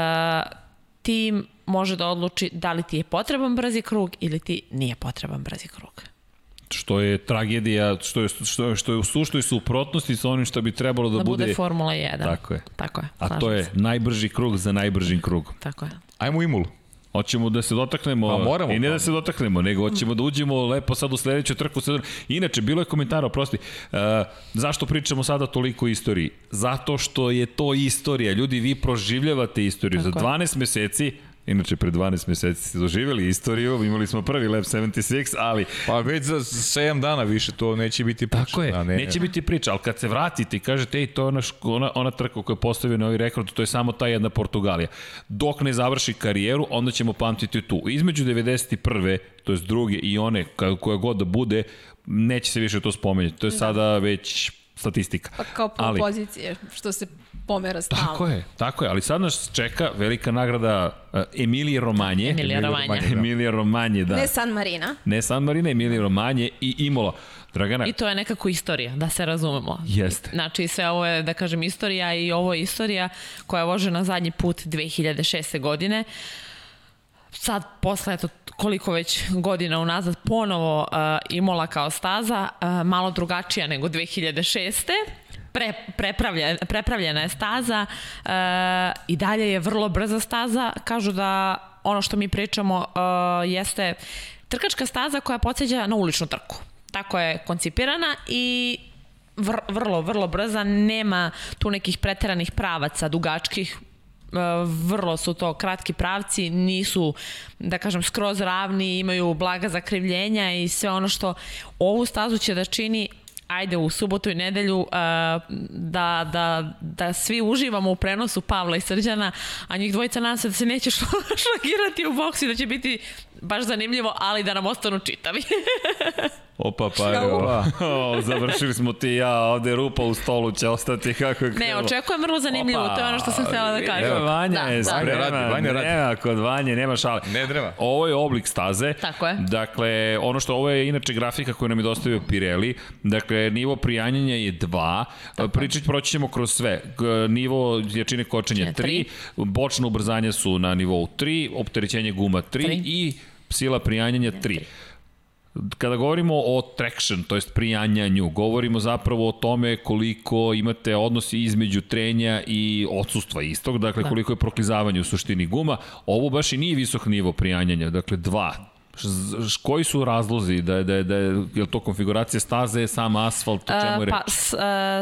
tim može da odluči da li ti je potreban brzi krug ili ti nije potreban brzi krug. Što je tragedija, što je, što je, što je u suštoj suprotnosti sa onim što bi trebalo da, Da, bude, bude Formula 1. Tako je. Tako je. A to je se. najbrži krug za najbržim krugom. Tako je. Ajmo Imulu. Hoćemo da se dotaknemo, Pa moramo, i ne pa. da se dotaknemo, nego hoćemo da uđemo lepo sad u sledeću trku. Sad- Inače, bilo je komentara, oprosti, uh, zašto pričamo sada toliko o istoriji? Zato što je to istorija. Ljudi, vi proživljavate istoriju. Tako Za je. 12 meseci Inače, pre 12 meseci ste doživjeli istoriju, imali smo prvi Lab 76, ali Pa već za 7 dana više to neće biti priča. Tako je, A ne, neće biti priča, ali kad se vratite i kažete, ej, to je ona, ona, ona trka koja je postavio novi rekord, to je samo ta jedna Portugalija. Dok ne završi karijeru, onda ćemo pamtiti tu. Između 91. to je druge i one, koja god da bude, neće se više to spomenjati. To je da. sada već statistika. Pa kao pol ali, pozicije, što se pomera stalno. Tako je, tako je, ali sad nas čeka velika nagrada uh, Emilije Romanje. Emilija Romanje. Emilija Romanje, da. Ne San Marina. Ne San Marina, Emilija Romanje i Imola. Dragana, I to je nekako istorija, da se razumemo. Jeste. Znači sve ovo je, da kažem, istorija i ovo je istorija koja je vožena zadnji put 2006. godine. Sad, posle eto, koliko već godina unazad, ponovo uh, Imola kao staza, uh, malo drugačija nego 2006. Pre, prepravlja, prepravljena je staza uh, i dalje je vrlo brza staza. Kažu da ono što mi pričamo uh, jeste trkačka staza koja podsjeća na uličnu trku. Tako je koncipirana i vr, vrlo, vrlo brza, nema tu nekih preteranih pravaca, dugačkih, e, vrlo su to kratki pravci, nisu, da kažem, skroz ravni, imaju blaga zakrivljenja i sve ono što ovu stazu će da čini ajde u subotu i nedelju uh, da, da, da svi uživamo u prenosu Pavla i Srđana, a njih dvojica se da se neće šla- šlagirati u boksi, da će biti baš zanimljivo, ali da nam ostanu čitavi. Opa, pa evo. završili smo ti i ja, ovde rupa u stolu će ostati kako je Ne, krenulo. očekujem vrlo zanimljivo, to je ono što sam htjela da kažem. Evo, Vanja Da, je da. spreman, Vanja radi, Vanja radi. nema kod Vanje, nema šale. Ne treba. Ovo je oblik staze. Tako je. Dakle, ono što ovo je inače grafika koju nam je dostavio Pirelli. Dakle, nivo prijanjanja je 2. Pričać proći ćemo kroz sve. Nivo jačine kočenja Je 3, tri. bočno ubrzanje su na nivou 3, opterećenje guma 3 Tri. i sila prijanjanja 3. Kada govorimo o traction, to jest prijanjanju, govorimo zapravo o tome koliko imate odnosi između trenja i odsustva istog, dakle da. koliko je proklizavanje u suštini guma. Ovo baš i nije visok nivo prijanjanja, dakle 2, koji su razlozi da je, da je, da je, je to konfiguracija staze, sam asfalt, o čemu je reč? Pa, s, e,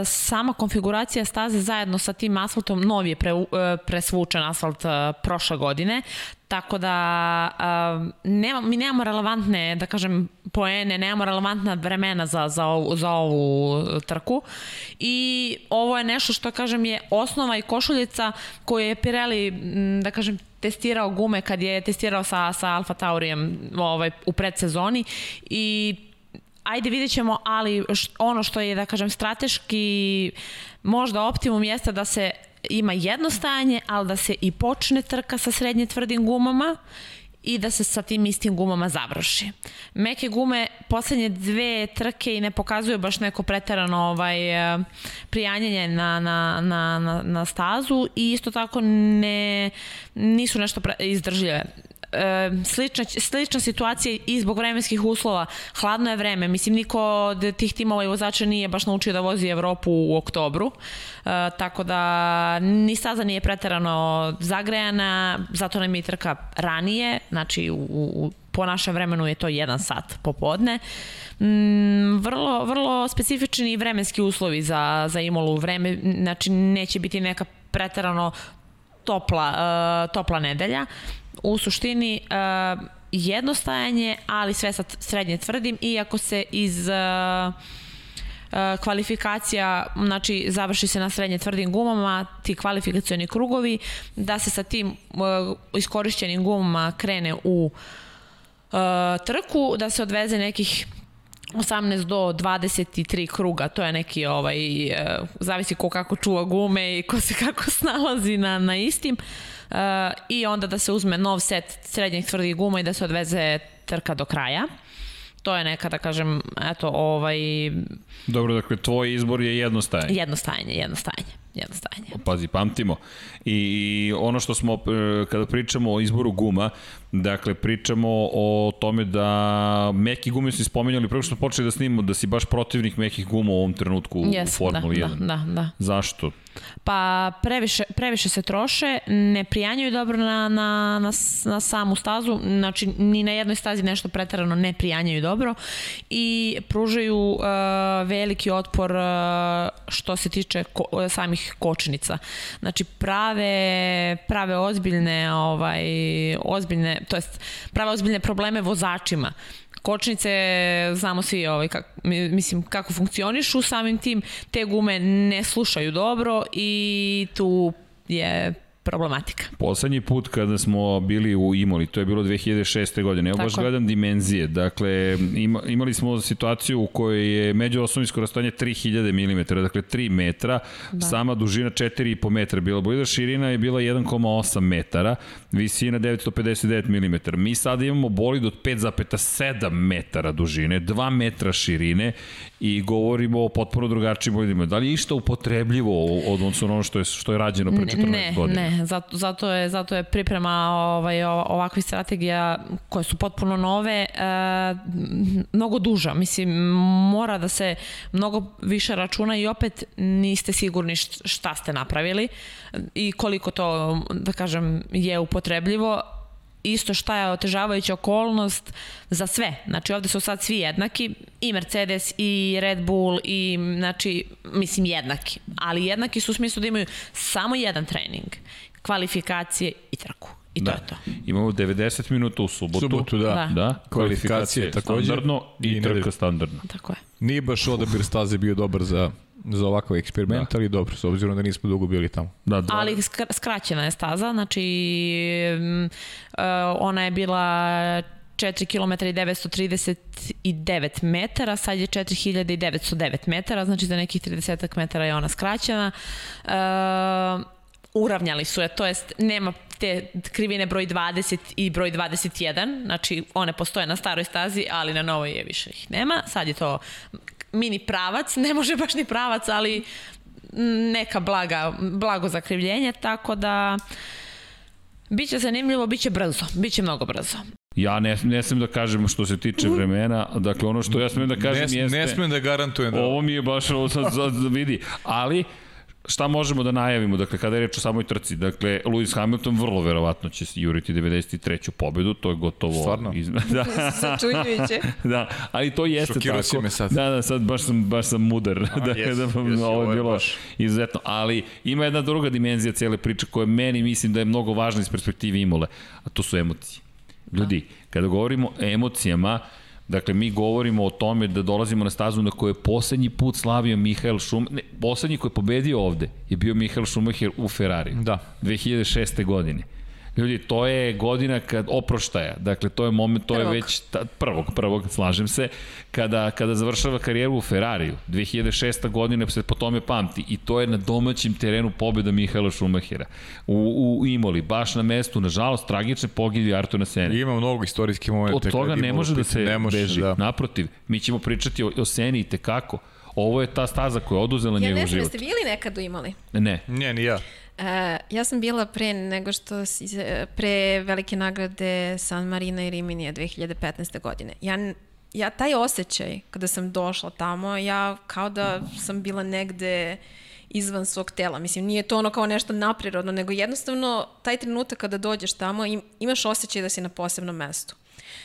sama konfiguracija staze zajedno sa tim asfaltom, novi je pre, e, presvučen asfalt e, prošle godine, tako da e, nema, mi nemamo relevantne, da kažem, poene, nemamo relevantna vremena za, za, ovu, za ovu trku i ovo je nešto što, kažem, je osnova i košuljica koju je Pirelli, da kažem, testirao gume kad je testirao sa, sa Alfa Taurijem ovaj, u predsezoni i ajde vidjet ćemo, ali ono što je, da kažem, strateški možda optimum jeste da se ima jedno stajanje, ali da se i počne trka sa srednje tvrdim gumama i da se sa tim istim gumama završi. Meke gume poslednje dve trke i ne pokazuju baš neko preterano ovaj, e, prijanjanje na, na, na, na, na stazu i isto tako ne, nisu nešto pre, izdržljive e, slična, slična situacija i zbog vremenskih uslova. Hladno je vreme. Mislim, niko od tih timova i vozača nije baš naučio da vozi Evropu u oktobru. E, tako da ni staza nije preterano zagrejana, zato nam je trka ranije, znači u, u, po našem vremenu je to jedan sat popodne. Mm, vrlo, vrlo specifični vremenski uslovi za, za Imolu vreme, znači neće biti neka preterano topla, uh, topla nedelja. U suštini uh, jednostajanje, ali sve sa srednje tvrdim, iako se iz uh, uh, kvalifikacija, znači završi se na srednje tvrdim gumama, ti kvalifikacioni krugovi, da se sa tim uh, iskorišćenim gumama krene u uh, trku, da se odveze nekih 18 do 23 kruga, to je neki ovaj, e, zavisi ko kako čuva gume i ko se kako snalazi na, na istim. E, I onda da se uzme nov set srednjih tvrdih guma i da se odveze trka do kraja. To je neka, da kažem, eto, ovaj, Dobro, dakle, tvoj izbor je jednostajanje. jedno stajanje, jedno stajanje, jedno stajanje. Pazi, pamtimo. I ono što smo, e, kada pričamo o izboru guma, dakle, pričamo o tome da meki gume si spomenjali, preko što smo počeli da snimamo, da si baš protivnik mekih guma u ovom trenutku u Yes, Formuli da, 1. Da, da, da. Zašto? Pa previše, previše se troše, ne prijanjaju dobro na, na, na, na samu stazu, znači ni na jednoj stazi nešto pretarano ne prijanjaju dobro i pružaju uh, veliki otpor uh, što se tiče ko, samih kočnica. Znači prave, prave ozbiljne, ovaj, ozbiljne, to jest prave ozbiljne probleme vozačima kočnice, znamo svi ovaj, kak, mi- mislim, kako funkcionišu, samim tim te gume ne slušaju dobro i tu je problematika. Poslednji put kada smo bili u Imoli, to je bilo 2006. godine, evo baš gledam dimenzije. Dakle, ima, imali smo situaciju u kojoj je međuosnovinsko rastojanje 3000 mm, dakle 3 metra, da. sama dužina 4,5 metra bila. Bojda širina je bila 1,8 metara, visina 959 mm. Mi sada imamo bolid od 5,7 metara dužine, 2 metra širine i govorimo o potpuno drugačijim bolidima. Da li je išta upotrebljivo od ono što je, što je rađeno pre 14 ne, godina? Ne, zato, zato, je, zato je priprema ovaj, ova- ovakvih strategija koje su potpuno nove e, mnogo duža. Mislim, mora da se mnogo više računa i opet niste sigurni št- šta ste napravili i koliko to, da kažem, je upotrebljivo isto šta je otežavajuća okolnost za sve. Znači ovde su sad svi jednaki, i Mercedes i Red Bull i znači mislim jednaki, ali jednaki su u smislu da imaju samo jedan trening, kvalifikacije i trku. I to da. je to. Imamo 90 minuta u subotu. Subotu, da. Da. Da, Kvalifikacije takođe. standardno i, I trka standardno. Tako je. Nije baš odabir staze bio dobar za, za ovakav eksperiment, ali dobro, s obzirom da nismo dugo bili tamo. Da, dva, Ali skra- skraćena je staza, znači mm, e, ona je bila 4 km i 939 metara, sad je 4909 metara, znači za nekih 30 metara je ona skraćena. E, uravnjali su je, to jest nema te krivine broj 20 i broj 21, znači one postoje na staroj stazi, ali na novoj je više ih nema. Sad je to mini pravac, ne može baš ni pravac, ali neka blaga, blago zakrivljenje, tako da biće zanimljivo, biće brzo, biće mnogo brzo. Ja ne, ne smem da kažem što se tiče vremena, dakle ono što ja smem da kažem ne, jeste... Ne smem da garantujem da... Ovo mi je baš ovo sad, sad vidi, ali šta možemo da najavimo, dakle, kada je reč o samoj trci, dakle, Lewis Hamilton vrlo verovatno će se juriti 93. pobedu, to je gotovo... Stvarno? Iz... da. Začunjujuće. da, ali to jeste Šokirao tako. si me sad. Da, da, sad baš sam, baš sam mudar. A, da, jesi, da, ovo je ovo je bilo baš. izuzetno. Ali ima jedna druga dimenzija cijele priče koja meni mislim da je mnogo važna iz perspektive Imole, a to su emocije. Ljudi, kada govorimo o emocijama, Dakle, mi govorimo o tome da dolazimo na stazu na kojoj je poslednji put slavio Mihael Šumacher, ne, poslednji koji je pobedio ovde je bio Mihael Šumacher u Ferrari. Da. 2006. godine. Ljudi, to je godina kad oproštaja. Dakle, to je moment, to Prvog. je već ta, prvog, prvog, slažem se, kada, kada završava karijeru u Ferrariju. 2006. godina se po tome pamti i to je na domaćem terenu pobjeda Mihaela Šumahera. U, u Imoli, baš na mestu, nažalost, tragične pogibije Artuna Sene. Ima mnogo istorijskih momenta. Od toga ne može da se ne može, beži. Da. Naprotiv, mi ćemo pričati o, o Seni i tekako. Ovo je ta staza koja je oduzela Ja njegov ne znam, život. jeste bili nekad imali? Ne. Ne, ni ja. E, ja sam bila pre nego što pre velike nagrade San Marina i Riminija 2015. godine. Ja, ja taj osjećaj kada sam došla tamo, ja kao da sam bila negde izvan svog tela. Mislim, nije to ono kao nešto naprirodno, nego jednostavno taj trenutak kada dođeš tamo im, imaš osjećaj da si na posebnom mestu.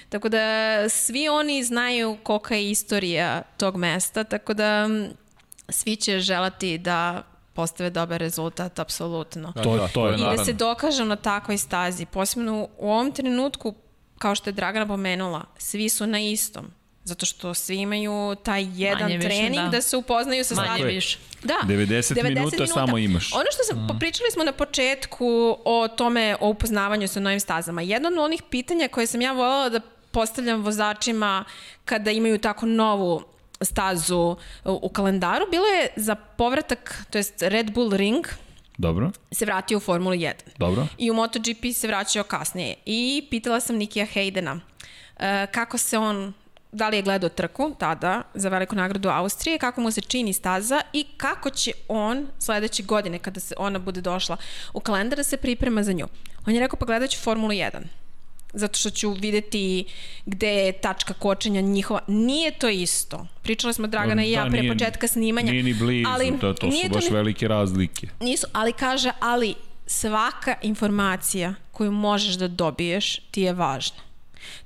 Tako da svi oni znaju kolika je istorija tog mesta, tako da svi će želati da postave dobar rezultat, apsolutno. To, Da, to je I da naravno. se dokažem na takvoj stazi. Posebno u ovom trenutku, kao što je Dragana pomenula, svi su na istom. Zato što svi imaju taj jedan Manje više, trening da. da. se upoznaju sa Manje stazom. više. Da. 90 minuta samo imaš. Ono što sam, mm. pričali smo na početku o tome, o upoznavanju sa novim stazama. Jedno od onih pitanja koje sam ja voljela da postavljam vozačima kada imaju tako novu stazu u, kalendaru, bilo je za povratak, to jest Red Bull Ring, Dobro, se vratio u Formulu 1. dobro. I u MotoGP se vraćao kasnije. I pitala sam Nikija Haydena e, kako se on, da li je gledao trku tada za veliku nagradu Austrije, kako mu se čini staza i kako će on sledeće godine kada se ona bude došla u kalendar da se priprema za nju. On je rekao pa gledat ću Formulu 1 zato što ću videti gde je tačka kočenja njihova. Nije to isto. Pričala smo Dragana i ja Da, pre nije- početka snimanja. Nije ni blizu, ali to, to su baš ni- velike razlike. Nisu, ali kaže, ali svaka informacija koju možeš da dobiješ ti je važna.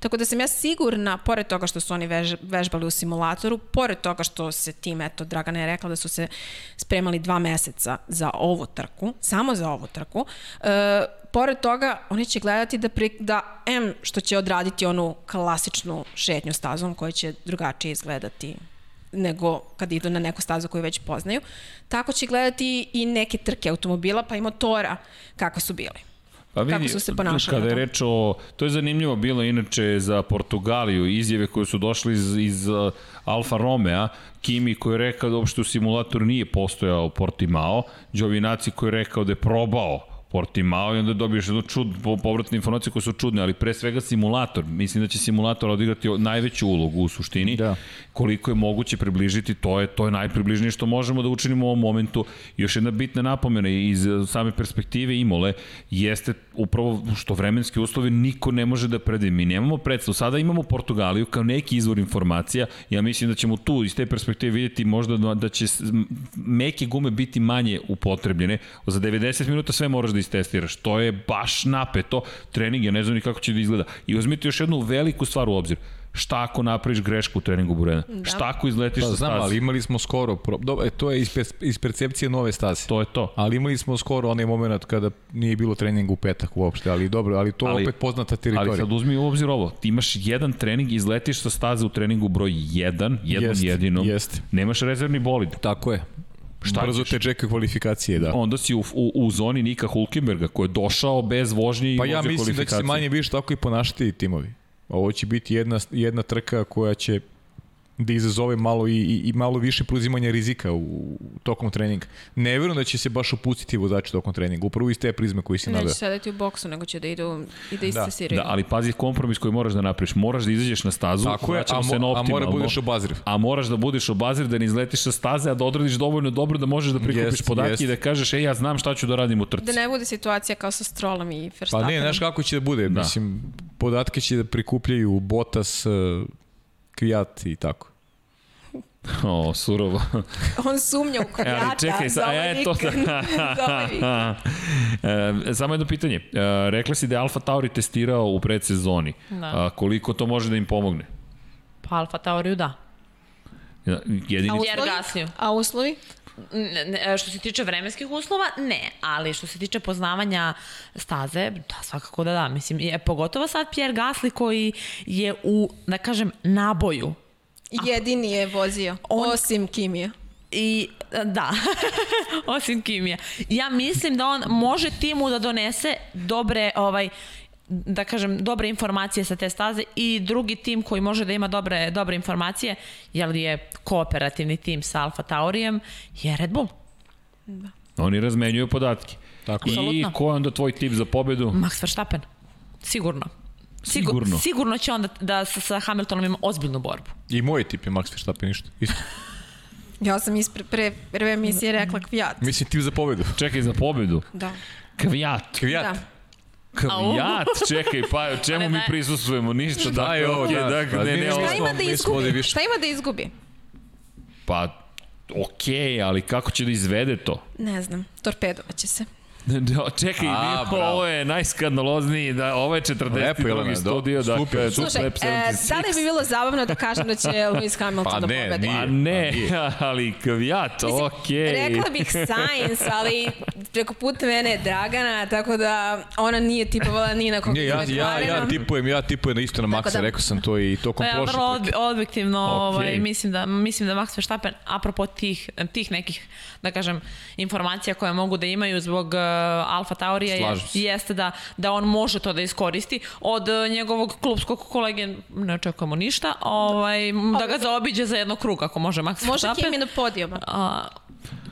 Tako da sam ja sigurna, pored toga što su oni vež, vežbali u simulatoru, pored toga što se tim, eto, Dragana je rekla da su se spremali dva meseca za ovu trku, samo za ovu trku, e, pored toga oni će gledati da, pri, da M, što će odraditi onu klasičnu šetnju stazom koja će drugačije izgledati nego kad idu na neku stazu koju već poznaju. Tako će gledati i neke trke automobila, pa i motora kako su bili. Pa vidi, Kako su se ponašali Kada je reč o... To je zanimljivo bilo inače za Portugaliju, izjave koje su došle iz, iz uh, Alfa Romea, Kimi koji je rekao da uopšte u simulatoru nije postojao Portimao, Giovinazzi koji je rekao da je probao Portimao i onda dobiješ jednu čud, po- povratne informacije koje su čudne, ali pre svega simulator. Mislim da će simulator odigrati najveću ulogu u suštini. Da. Koliko je moguće približiti, to je to je najpribližnije što možemo da učinimo u ovom momentu. Još jedna bitna napomena iz eh, same perspektive Imole jeste upravo što vremenski uslovi niko ne može da predvidi. Mi nemamo predstavu. Sada imamo Portugaliju kao neki izvor informacija. Ja mislim da ćemo tu iz te perspektive vidjeti možda da, da će meke gume biti manje upotrebljene. Za 90 minuta sve moraš da istestiraš. To je baš napeto. Trening, ja ne znam ni kako će da izgleda. I uzmite još jednu veliku stvar u obzir. Šta ako napraviš grešku u treningu Burena? Da. Šta ako izletiš Pa sa znam, staze? ali imali smo skoro, pro... Dobro, e, to je iz, iz percepcije nove staze. To je to. Ali imali smo skoro onaj moment kada nije bilo treninga u petak uopšte, ali dobro, ali to je Ali- opet poznata teritorija. Ali sad uzmi u obzir ovo, ti imaš jedan trening, izletiš sa staze u treningu broj 1, jednom Jeste, jedinom, jeste. nemaš rezervni bolid. Tako je. Šta Brzo ćeš? te čekaju kvalifikacije, da. Onda si u, u, u zoni Nika Hulkenberga koji je došao bez vožnje i Pa ja mislim da će se manje više tako i ponašati timovi. Ovo će biti jedna, jedna trka koja će da izazove malo i, i, i malo više preuzimanja rizika u, u tokom treninga. Ne verujem da će se baš opustiti vozači tokom treninga, upravo iz te prizme koji si naveo. Neće sedeti u boksu, nego će da idu i da istesiraju. Da, ali pazi kompromis koji moraš da napraviš. Moraš da izađeš na stazu, Tako je, a, se na mo, a optimalno. mora budeš obazriv. A moraš da budeš obazir, da ne izletiš sa staze, a da odradiš dovoljno dobro da možeš da prikupiš Jest, podatke jest. i da kažeš, ej, ja znam šta ću da radim u trci. Da ne bude situacija kao sa Strollom i Pa Verstappenom. ne, znaš kako će da bude, da. mislim, podatke će da prikupljaju Botas, uh, Kvijat i tako. O, surovo. On sumnja u E, kvijata. ali čekaj, sa, ovaj e, to ovaj vikend. e, samo jedno pitanje. E, rekla si da je Alfa Tauri testirao u predsezoni. Da. A, koliko to može da im pomogne? Pa Alfa Tauriju da. Jedini... A uslovi? A uslovi? Ne, što se tiče vremenskih uslova, ne, ali što se tiče poznavanja staze, da, svakako da da. Mislim, je, pogotovo sad Pierre Gasly koji je u, da kažem, naboju. Jedini je vozio, On- osim Kimija. I da, osim Kimija. Ja mislim da on može timu da donese dobre, ovaj, da kažem, dobre informacije sa te staze i drugi tim koji može da ima dobre, dobre informacije, jer je kooperativni tim sa Alfa Taurijem, je Red Bull. Oni razmenjuju podatke. Tako I ko je onda tvoj tip za pobedu? Max Verstappen. Sigurno. Sigur, Sigurno. Sigurno će on da, da sa, sa Hamiltonom ima ozbiljnu borbu. I moj tip je Max Verstappen isto. isto. Ja sam ispre pre prve emisije rekla kvijat. Mislim, tip za pobedu. Čekaj za pobedu. Da. Kvijat. Kvijat. Da. Kvijat, čekaj, pa čemu Ali mi ne. prisustujemo? Ništa, Šta dakle, je ovo, okej, da. Pa ne, ne, Šta ima da izgubi? Šta ima da izgubi? pa, okej, ali kako će da izvede to? Ne znam. Torpedovaće se. Da, čekaj, A, mi- bravo. ovo je najskandalozniji, da, ovo je 42. Jelena, do- studio, super, dakle, super. Slušaj, Lab e, 76. da li bi bilo zabavno da kažem da će Lewis Hamilton Pa da ne, pobedi? nije. A ne, ali kvijat, okej. Rekla bih Sainz, ali preko puta mene je Dragana, tako da ona nije tipovala ni na koga Ne, ja, ja, ja tipujem, ja tipujem na isto na Maxa, da- rekao sam to i tokom Pa ja prošle vrlo objektivno Okej. ovaj, mislim, da, mislim da Max Verstappen, apropo tih, tih nekih, da kažem, informacija koje mogu da imaju zbog uh, Alfa Taurija, je, jeste da, da on može to da iskoristi. Od uh, njegovog klubskog kolege ne očekujemo ništa, ovaj, da ga zaobiđe za jedno krug ako može Max Može Verstappen. Kimi do podijuma. A,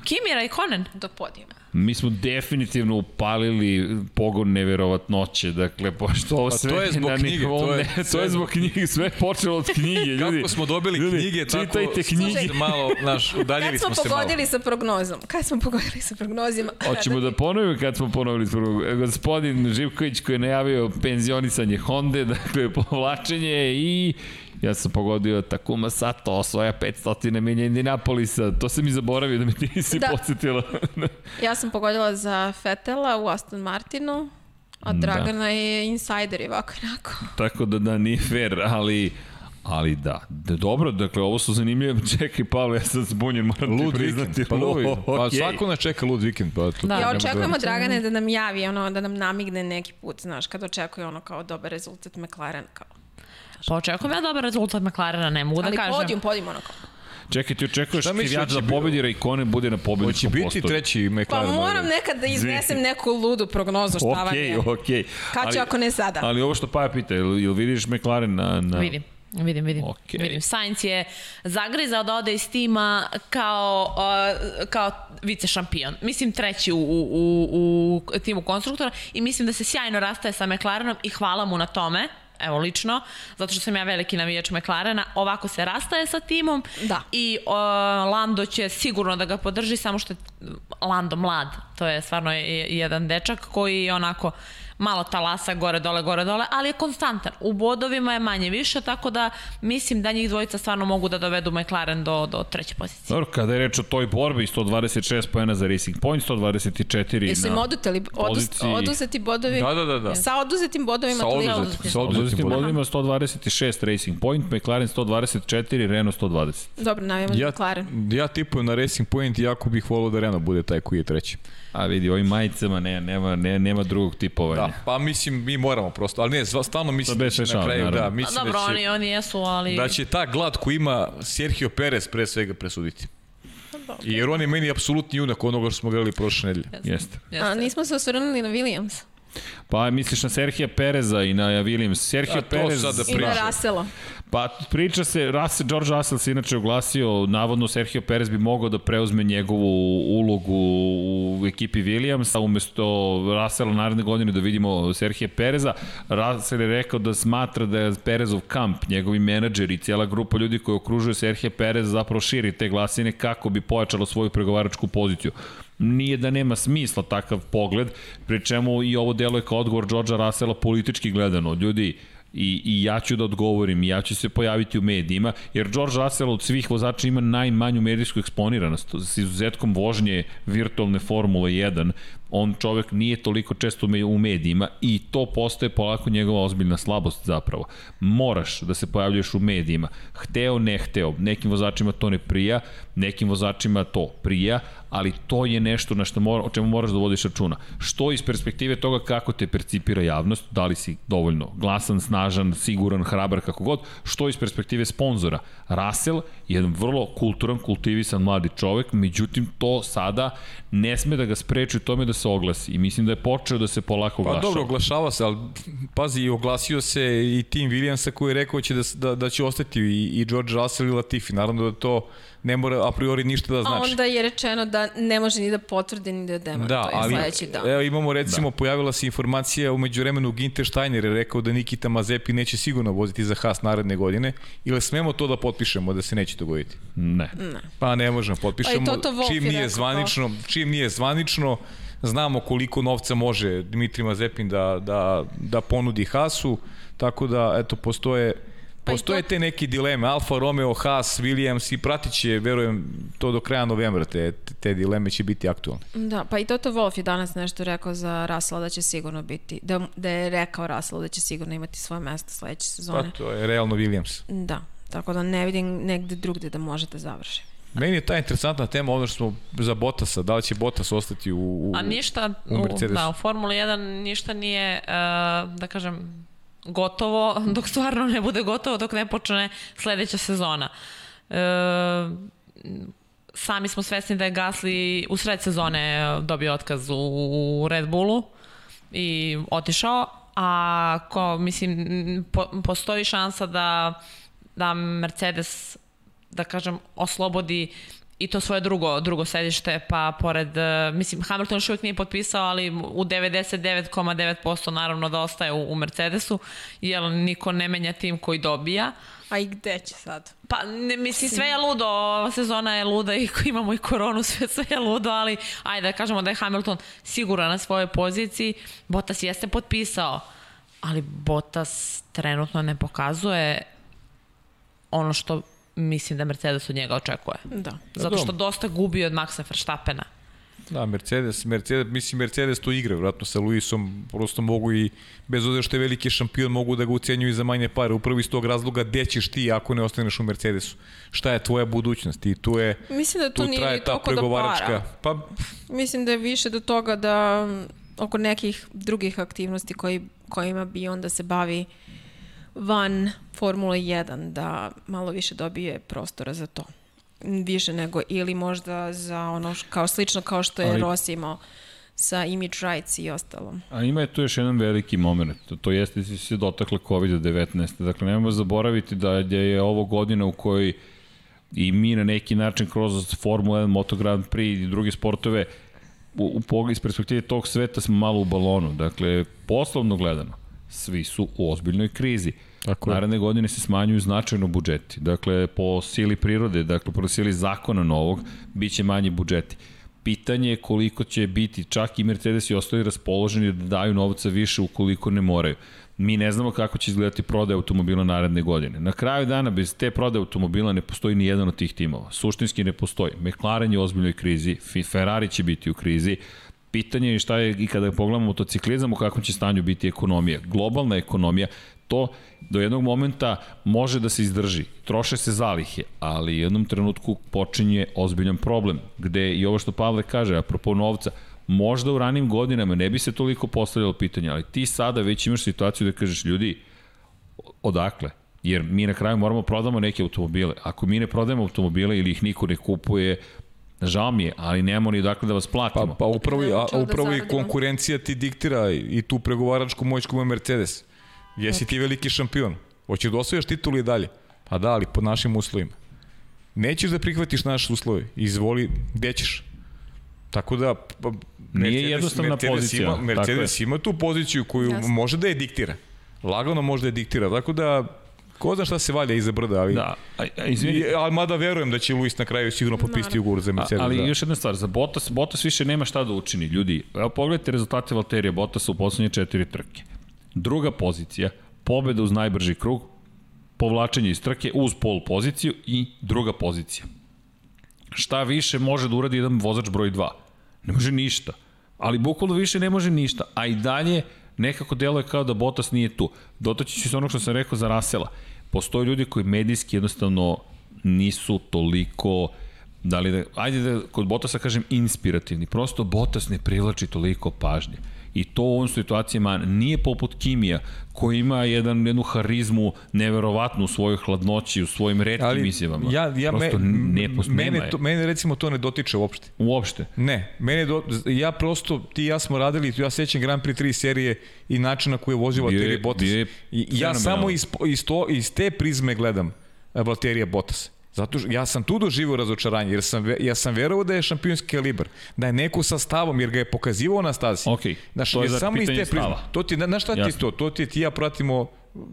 Kimi Raikkonen? Do podijuma. Mi smo definitivno upalili pogon neverovatnoće, dakle, pošto ovo Pa sve to je zbog knjige, to je- to je zbog knjige, sve je počelo od knjige, ljudi. Kako smo dobili Ljudi, knjige, tako čitajte knjige. Malo, naš, udaljili Kad smo smo se malo. pogodili sa prognozom? Kad smo pogodili sa prognozima? Hoćemo da ponovimo kad smo ponovili prvog. Gospodin Živković koji je najavio penzionisanje Honda, dakle povlačenje i ja sam pogodio Takuma Sato, osvaja 500 milija Indianapolisa. To sam i zaboravio da mi ti nisi da. Da. podsjetila. Ja sam pogodila za Fetela u Aston Martinu, a Da. Dragana je insider i ovako onako. Tako da da, nije fair, ali Ali da, da dobro, dakle, ovo su zanimljive. Čekaj, Pavle, ja sam zbunjen, moram ti Lud priznati. vikend, pa, novi, O, pa svako nas čeka lud vikend. Pa, to, Da. Ja očekujemo da- Dragane da nam javi, ono, da nam namigne neki put, znaš, kad očekuje ono kao dobar rezultat McLaren, kao. Pa očekujem ja dobar rezultat McLarena, ne mogu da Ali kažem. podijum, podijum, ono kao. Čekaj, ti očekuješ Kivjač da hoće bi- pobedi Raikkonen bude na Hoće pobedničkom biti postoju. treći Pa McLaren. moram ovaj. nekad da iznesem neku ludu prognozu šta vam Okej, je. okej. Kad će Ali- ako ne sada? Ali ovo što Paja pita, jel, jel vidiš McLaren na... na... Vidim. Vidim, vidim. Okej. Vidim. Sainz je zagrizao da ode iz tima kao, uh, kao vice šampion. Mislim treći u, u, u, u timu konstruktora i mislim da se sjajno rastaje sa McLarenom i hvala mu na tome evo lično, zato što sam ja veliki navijač McLarena, ovako se rastaje sa timom Da. i uh, Lando će sigurno da ga podrži, samo što je Lando mlad, to je stvarno je- jedan dečak koji je onako malo talasa gore dole gore dole, ali je konstantan. U bodovima je manje više, tako da mislim da njih dvojica stvarno mogu da dovedu McLaren do, do treće pozicije. Dobro, kada je reč o toj borbi, 126 pojena za Racing Point, 124 Jesu na... im oduteli, odus, poziciji- oduzeti bodovi? Da, da, da, da. Sa oduzetim bodovima Sa toliko? oduzetim, sa Oduzetim bodovima 126 Racing Point, McLaren 124, Renault 120. Dobro, navijamo Ja, McLaren. ja tipujem na Racing Point i jako bih volio da Renault bude taj koji je treći. A vidi, ovim majicama ne, nema, ne, nema drugog tipovanja. Da, pa mislim mi moramo prosto, ali ne, stvarno mislim Da da će na kraju, da, naravno. A mislim dobro, da će, oni, oni jesu, ali... da će ta glad koji ima Sergio Perez pre svega presuditi. Jer on je meni apsolutni junak onoga što smo gledali prošle nedelje. Jeste. A nismo se osvrnuli na Williams. Pa misliš na Serhija Pereza i na Williams. Serhio A, to Perez... sad da I na. Rasela. Pa priča se, Russell, George Russell se inače oglasio, navodno Sergio Perez bi mogao da preuzme njegovu ulogu u ekipi Williamsa, umesto Russella naredne godine da vidimo Sergio Pereza. Russell je rekao da smatra da je Perezov kamp, njegovi menadžeri i cijela grupa ljudi koji okružuje Sergio Perez zapravo širi te glasine kako bi pojačalo svoju pregovaračku poziciju nije da nema smisla takav pogled, pri čemu i ovo delo je kao odgovor Georgea Russella politički gledano. Ljudi, I, I ja ću da odgovorim, ja ću se pojaviti u medijima, jer George Russell od svih vozača ima najmanju medijsku eksponiranost, s izuzetkom vožnje virtualne Formule 1, on čovek nije toliko često u medijima i to postaje polako njegova ozbiljna slabost zapravo. Moraš da se pojavljuješ u medijima, hteo, ne hteo, nekim vozačima to ne prija, nekim vozačima to prija, ali to je nešto na što mora, o čemu moraš da vodiš računa. Što iz perspektive toga kako te percipira javnost, da li si dovoljno glasan, snažan, siguran, hrabar, kako god, što iz perspektive sponzora. Russell je jedan vrlo kulturan, kultivisan mladi čovek, međutim to sada ne sme da ga spreči u tome da se oglasi i mislim da je počeo da se polako oglašava. Pa dobro, oglašava se, ali pazi, oglasio se i Tim Williamsa koji je rekao će da, da, da će ostati i, i George Russell i Latifi. Naravno da to ne mora a priori ništa da znači. A onda je rečeno da ne može ni da potvrdi ni da demantuje Da, ali sledeći dan. evo imamo recimo, da. pojavila se informacija umeđu vremenu Ginter Steiner je rekao da Nikita Mazepi neće sigurno voziti za Haas naredne godine. Ili smemo to da potpišemo da se neće dogoditi? Ne. Ne. Pa ne možemo, potpišemo Pa i Toto Wolff čim je nije rekao zvanično, čim nije zvanično, znamo koliko novca može Dmitri Mazepin da, da, da ponudi Haasu, tako da eto postoje Pa Postoje to- te neke dileme, Alfa Romeo, Haas, Williams i pratit će, verujem, to do kraja novembra, te, te dileme će biti aktualne. Da, pa i Toto Wolff je danas nešto rekao za Rasla da će sigurno biti, da, da je rekao Rasla da će sigurno imati svoje mesto sledeće Pa sezone. to je realno Williams. Da, tako da ne vidim negde drugde da može da završi. Meni je ta interesantna tema ono što smo za Bottasa, da li će Bottas ostati u, u, A ništa, u Mercedesu. da, u Formuli 1 ništa nije, uh, da kažem, gotovo, dok stvarno ne bude gotovo, dok ne počne sledeća sezona. E, sami smo svesni da je Gasly u sred sezone dobio otkaz u, u Red Bullu i otišao, a ko, mislim, po, postoji šansa da, da Mercedes da kažem, oslobodi i to svoje drugo, drugo sedište, pa pored, e, mislim, Hamilton još uvijek nije potpisao, ali u 99,9% naravno da ostaje u, u Mercedesu, jer niko ne menja tim koji dobija. A i gde će sad? Pa, ne, mislim, sve je ludo, ova sezona je luda i imamo i koronu, sve, sve je ludo, ali ajde da kažemo da je Hamilton siguran na svojoj poziciji. Bottas jeste potpisao, ali Bottas trenutno ne pokazuje ono što mislim da Mercedes od njega očekuje. Da. Zato što dosta gubi od Maxa Verstappena. Da, Mercedes, Mercedes, mislim Mercedes to igra, vratno sa Luisom, prosto mogu i, bez obzira što je veliki šampion, mogu da ga ucenjuju i za manje pare, upravo iz tog razloga gde ćeš ti ako ne ostaneš u Mercedesu. Šta je tvoja budućnost i tu je, Mislim da to tu nije traje ta do pregovaračka, para. pa Mislim da je više do toga da oko nekih drugih aktivnosti koji, kojima bi onda se bavi van Formule 1, da malo više dobije prostora za to. Više nego, ili možda za ono, kao slično kao što je Ali- Rossi imao sa image rights i ostalo. A ima je tu još jedan veliki moment, to, jeste da si se dotakla COVID-19. Dakle, nemojmo zaboraviti da, da je ovo godina u kojoj i mi na neki način kroz Formula 1, Moto Grand Prix i druge sportove u, u pogled iz perspektive tog sveta smo malo u balonu. Dakle, poslovno gledano, svi su u ozbiljnoj krizi. Tako je. Naredne godine se smanjuju značajno budžeti. Dakle, po sili prirode, dakle, po sili zakona novog, bit će manji budžeti. Pitanje je koliko će biti, čak i Mercedes i ostali raspoloženi da daju novca više ukoliko ne moraju. Mi ne znamo kako će izgledati prodaja automobila naredne godine. Na kraju dana, bez te prodaje automobila ne postoji ni jedan od tih timova. Suštinski ne postoji. McLaren je u ozbiljnoj krizi, Ferrari će biti u krizi, pitanje je šta je i kada pogledamo motociklizam u kakvom će stanju biti ekonomija. Globalna ekonomija, to do jednog momenta može da se izdrži. Troše se zalihe, ali u jednom trenutku počinje ozbiljan problem, gde i ovo što Pavle kaže, apropo novca, možda u ranim godinama ne bi se toliko postavljalo pitanje, ali ti sada već imaš situaciju da kažeš ljudi, odakle? Jer mi na kraju moramo prodamo neke automobile. Ako mi ne prodajemo automobile ili ih niko ne kupuje, Žao mi je, ali nemamo ni dakle da vas platimo. Pa, pa upravo, a, da upravo i zaradimo. konkurencija ti diktira i tu pregovaračku moć koju Mercedes. Jesi ti veliki šampion. Hoćeš da osvojaš titulu i dalje. Pa da, ali pod našim uslovima. Nećeš da prihvatiš naše uslove. Izvoli, gde ćeš? Tako da... pa, Nije jednostavna Mercedes pozicija, Ima, Mercedes ima tu poziciju koju Jasno. može da je diktira. Lagano može da je diktira. Tako da, ko zna šta se valja iza brda, ali... Da, a, a, izvini, I, ali mada verujem da će Luis na kraju sigurno potpisati ugovor za A, Mercedes. ali da. još jedna stvar, za Bottas, Bottas više nema šta da učini, ljudi. Evo pogledajte rezultate Valterija Bottasa u poslednje četiri trke. Druga pozicija, pobeda uz najbrži krug, povlačenje iz trke uz pol poziciju i druga pozicija. Šta više može da uradi jedan vozač broj 2? Ne može ništa. Ali bukvalno više ne može ništa. A i dalje nekako deluje kao da Bottas nije tu. Dotaći ću se onog što sam rekao za Rasela. Postoje ljudi koji medijski jednostavno nisu toliko da li da, ajde da kod Bottasa kažem inspirativni, prosto Bottas ne privlači toliko pažnje. I to u ovim situacijama nije poput Kimija, koji ima jedan, jednu harizmu neverovatnu u svojoj hladnoći, u svojim redkim ali izjavama. ja, ja Prosto me, ne, post, mene, to, mene recimo to ne dotiče uopšte. Uopšte. Ne, mene do, ja prosto, ti i ja smo radili, ja sećam Grand Prix 3 serije i način na koji je vozio Valtteri Bottas. je I, ja samo iz, iz, to, iz te prizme gledam eh, Valterija Bottas. Zato što ja sam tu doživio razočaranje, jer sam, ja sam verovao da je šampionski kalibar, da je neko sa stavom, jer ga je pokazivao na stazi. Okej, Znaš, to je za samo iz pitanje te prizme. stava. To ti, na, na šta ti je Jasno. to? To ti je ti ja pratimo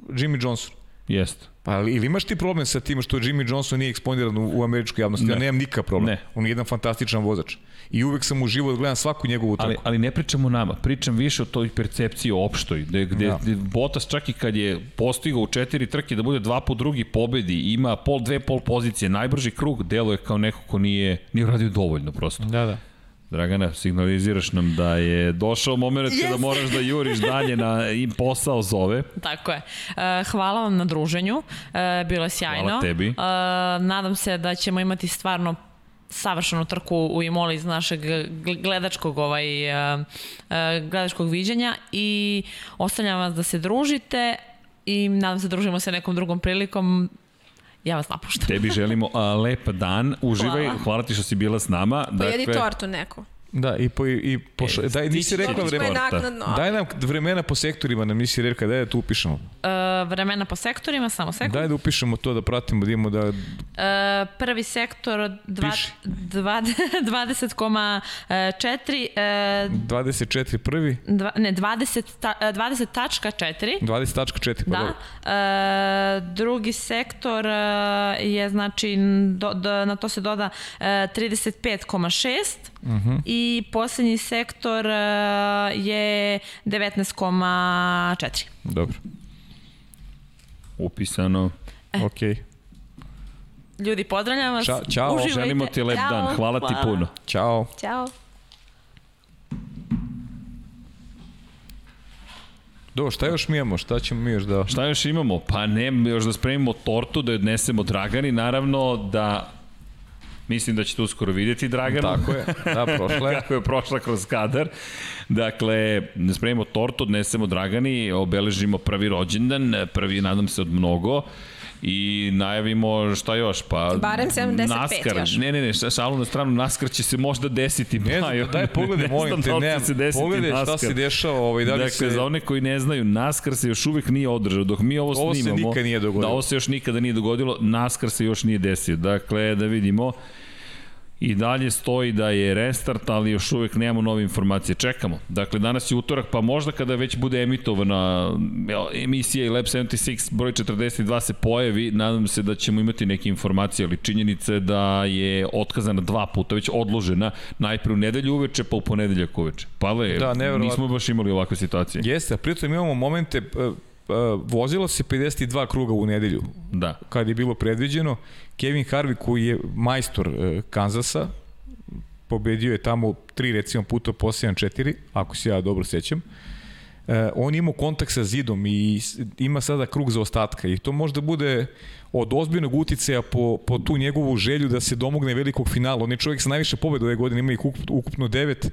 Jimmy Johnson. Jeste. Pa ali- ili imaš ti problem sa tim što Jimmy Johnson nije eksponiran u, u američkoj javnosti? Ne. Ja nemam nikakav problem. Ne. On je jedan fantastičan vozač. I uvek sam uživao da gledam svaku njegovu trku. Ali, ali ne pričam o nama, pričam više o toj percepciji opštoj, gde, gde, Da. gde Bottas čak i kad je postigao u četiri trke da bude dva po drugi pobedi, ima pol, dve pol pozicije, najbrži krug, deluje kao neko ko nije, nije uradio dovoljno prosto. Da, da. Dragana, signaliziraš nam da je došao moment kada moraš da juriš dalje na im posao zove. Tako je. E, hvala vam na druženju. E, bilo je sjajno. Hvala tebi. E, nadam se da ćemo imati stvarno savršenu trku u Imoli iz našeg gl- gledačkog ovaj gledačkog viđenja i ostavljam vas da se družite i nadam se da družimo se nekom drugom prilikom. Ja vas napuštam. Tebi želimo a, lep dan, uživaj, hvala. Hvala. ti što si bila s nama. Pojedi tortu neku. Da, i po, i po, E, daj, nisi rekla To vremena. Daj nam vremena po sektorima, nam nisi rekla, daj da tu upišemo. E, vremena po sektorima, samo sekund. Daj da upišemo to, da pratimo, da imamo da... E, prvi sektor dva, Piši. dva, 20,4 e, 24 prvi, dva, ne 20 ta, e, 20.4 20.4, pa Da. dobro. E, drugi sektor e, je znači do, do, na to se doda e, 35,6 uh -huh. i poslednji sektor e, je 19,4. Dobro, Upisano. E. okej. Ljudi, pozdravljam vas. Ča- ćao. Uživajte. Želimo ti lep Ćao. dan. Hvala ti puno. Ćao. Ćao. Do, šta još mi imamo? Šta ćemo mi još da... Šta još imamo? Pa ne, još da spremimo tortu, da je odnesemo Dragani, naravno da mislim da ćete uskoro vidjeti Draganu. Tako je, da, prošle. kako je prošla kroz kadar. Dakle, da spremimo tortu, odnesemo Dragani, obeležimo prvi rođendan, prvi, nadam se, od mnogo i najavimo šta još, pa... Barem 75 NASCAR, još. Ne, ne, ne, ša- šalu na stranu, NASCAR će se možda desiti. Ne znam, Majo. daj pogledaj, Ne molim te, da ne, se desiti pogledaj šta se dešava, ovaj, da li dakle, se... za one koji ne znaju, NASCAR se još uvek nije održao. Dok mi ovo, Ovo se snimamo, nikad nije dogodilo. Da, ovo se još nikada nije dogodilo, NASCAR se još nije desio. Dakle, da vidimo, i dalje stoji da je restart, ali još uvek nemamo nove informacije. Čekamo. Dakle, danas je utorak, pa možda kada već bude emitovana emisija i Lab 76 broj 42 se pojavi, nadam se da ćemo imati neke informacije, ali činjenica je da je otkazana dva puta, već odložena, najpre u nedelju uveče, pa u ponedeljak uveče. Pa le, Da, nismo baš imali ovakve situacije. Jeste, a pritom imamo momente, e, e, vozilo se 52 kruga u nedelju, Da. kad je bilo predviđeno. Kevin Harvick koji je majstor e, Kanzasa, pobedio je tamo tri recimo puta po 7-4, ako se ja dobro sećam. e, on ima kontakt sa zidom i ima sada krug za ostatka i to možda bude od ozbiljnog uticaja po, po tu njegovu želju da se domogne velikog finala. On je čovjek sa najviše pobjeda ove godine, ima ih ukup- ukupno devet.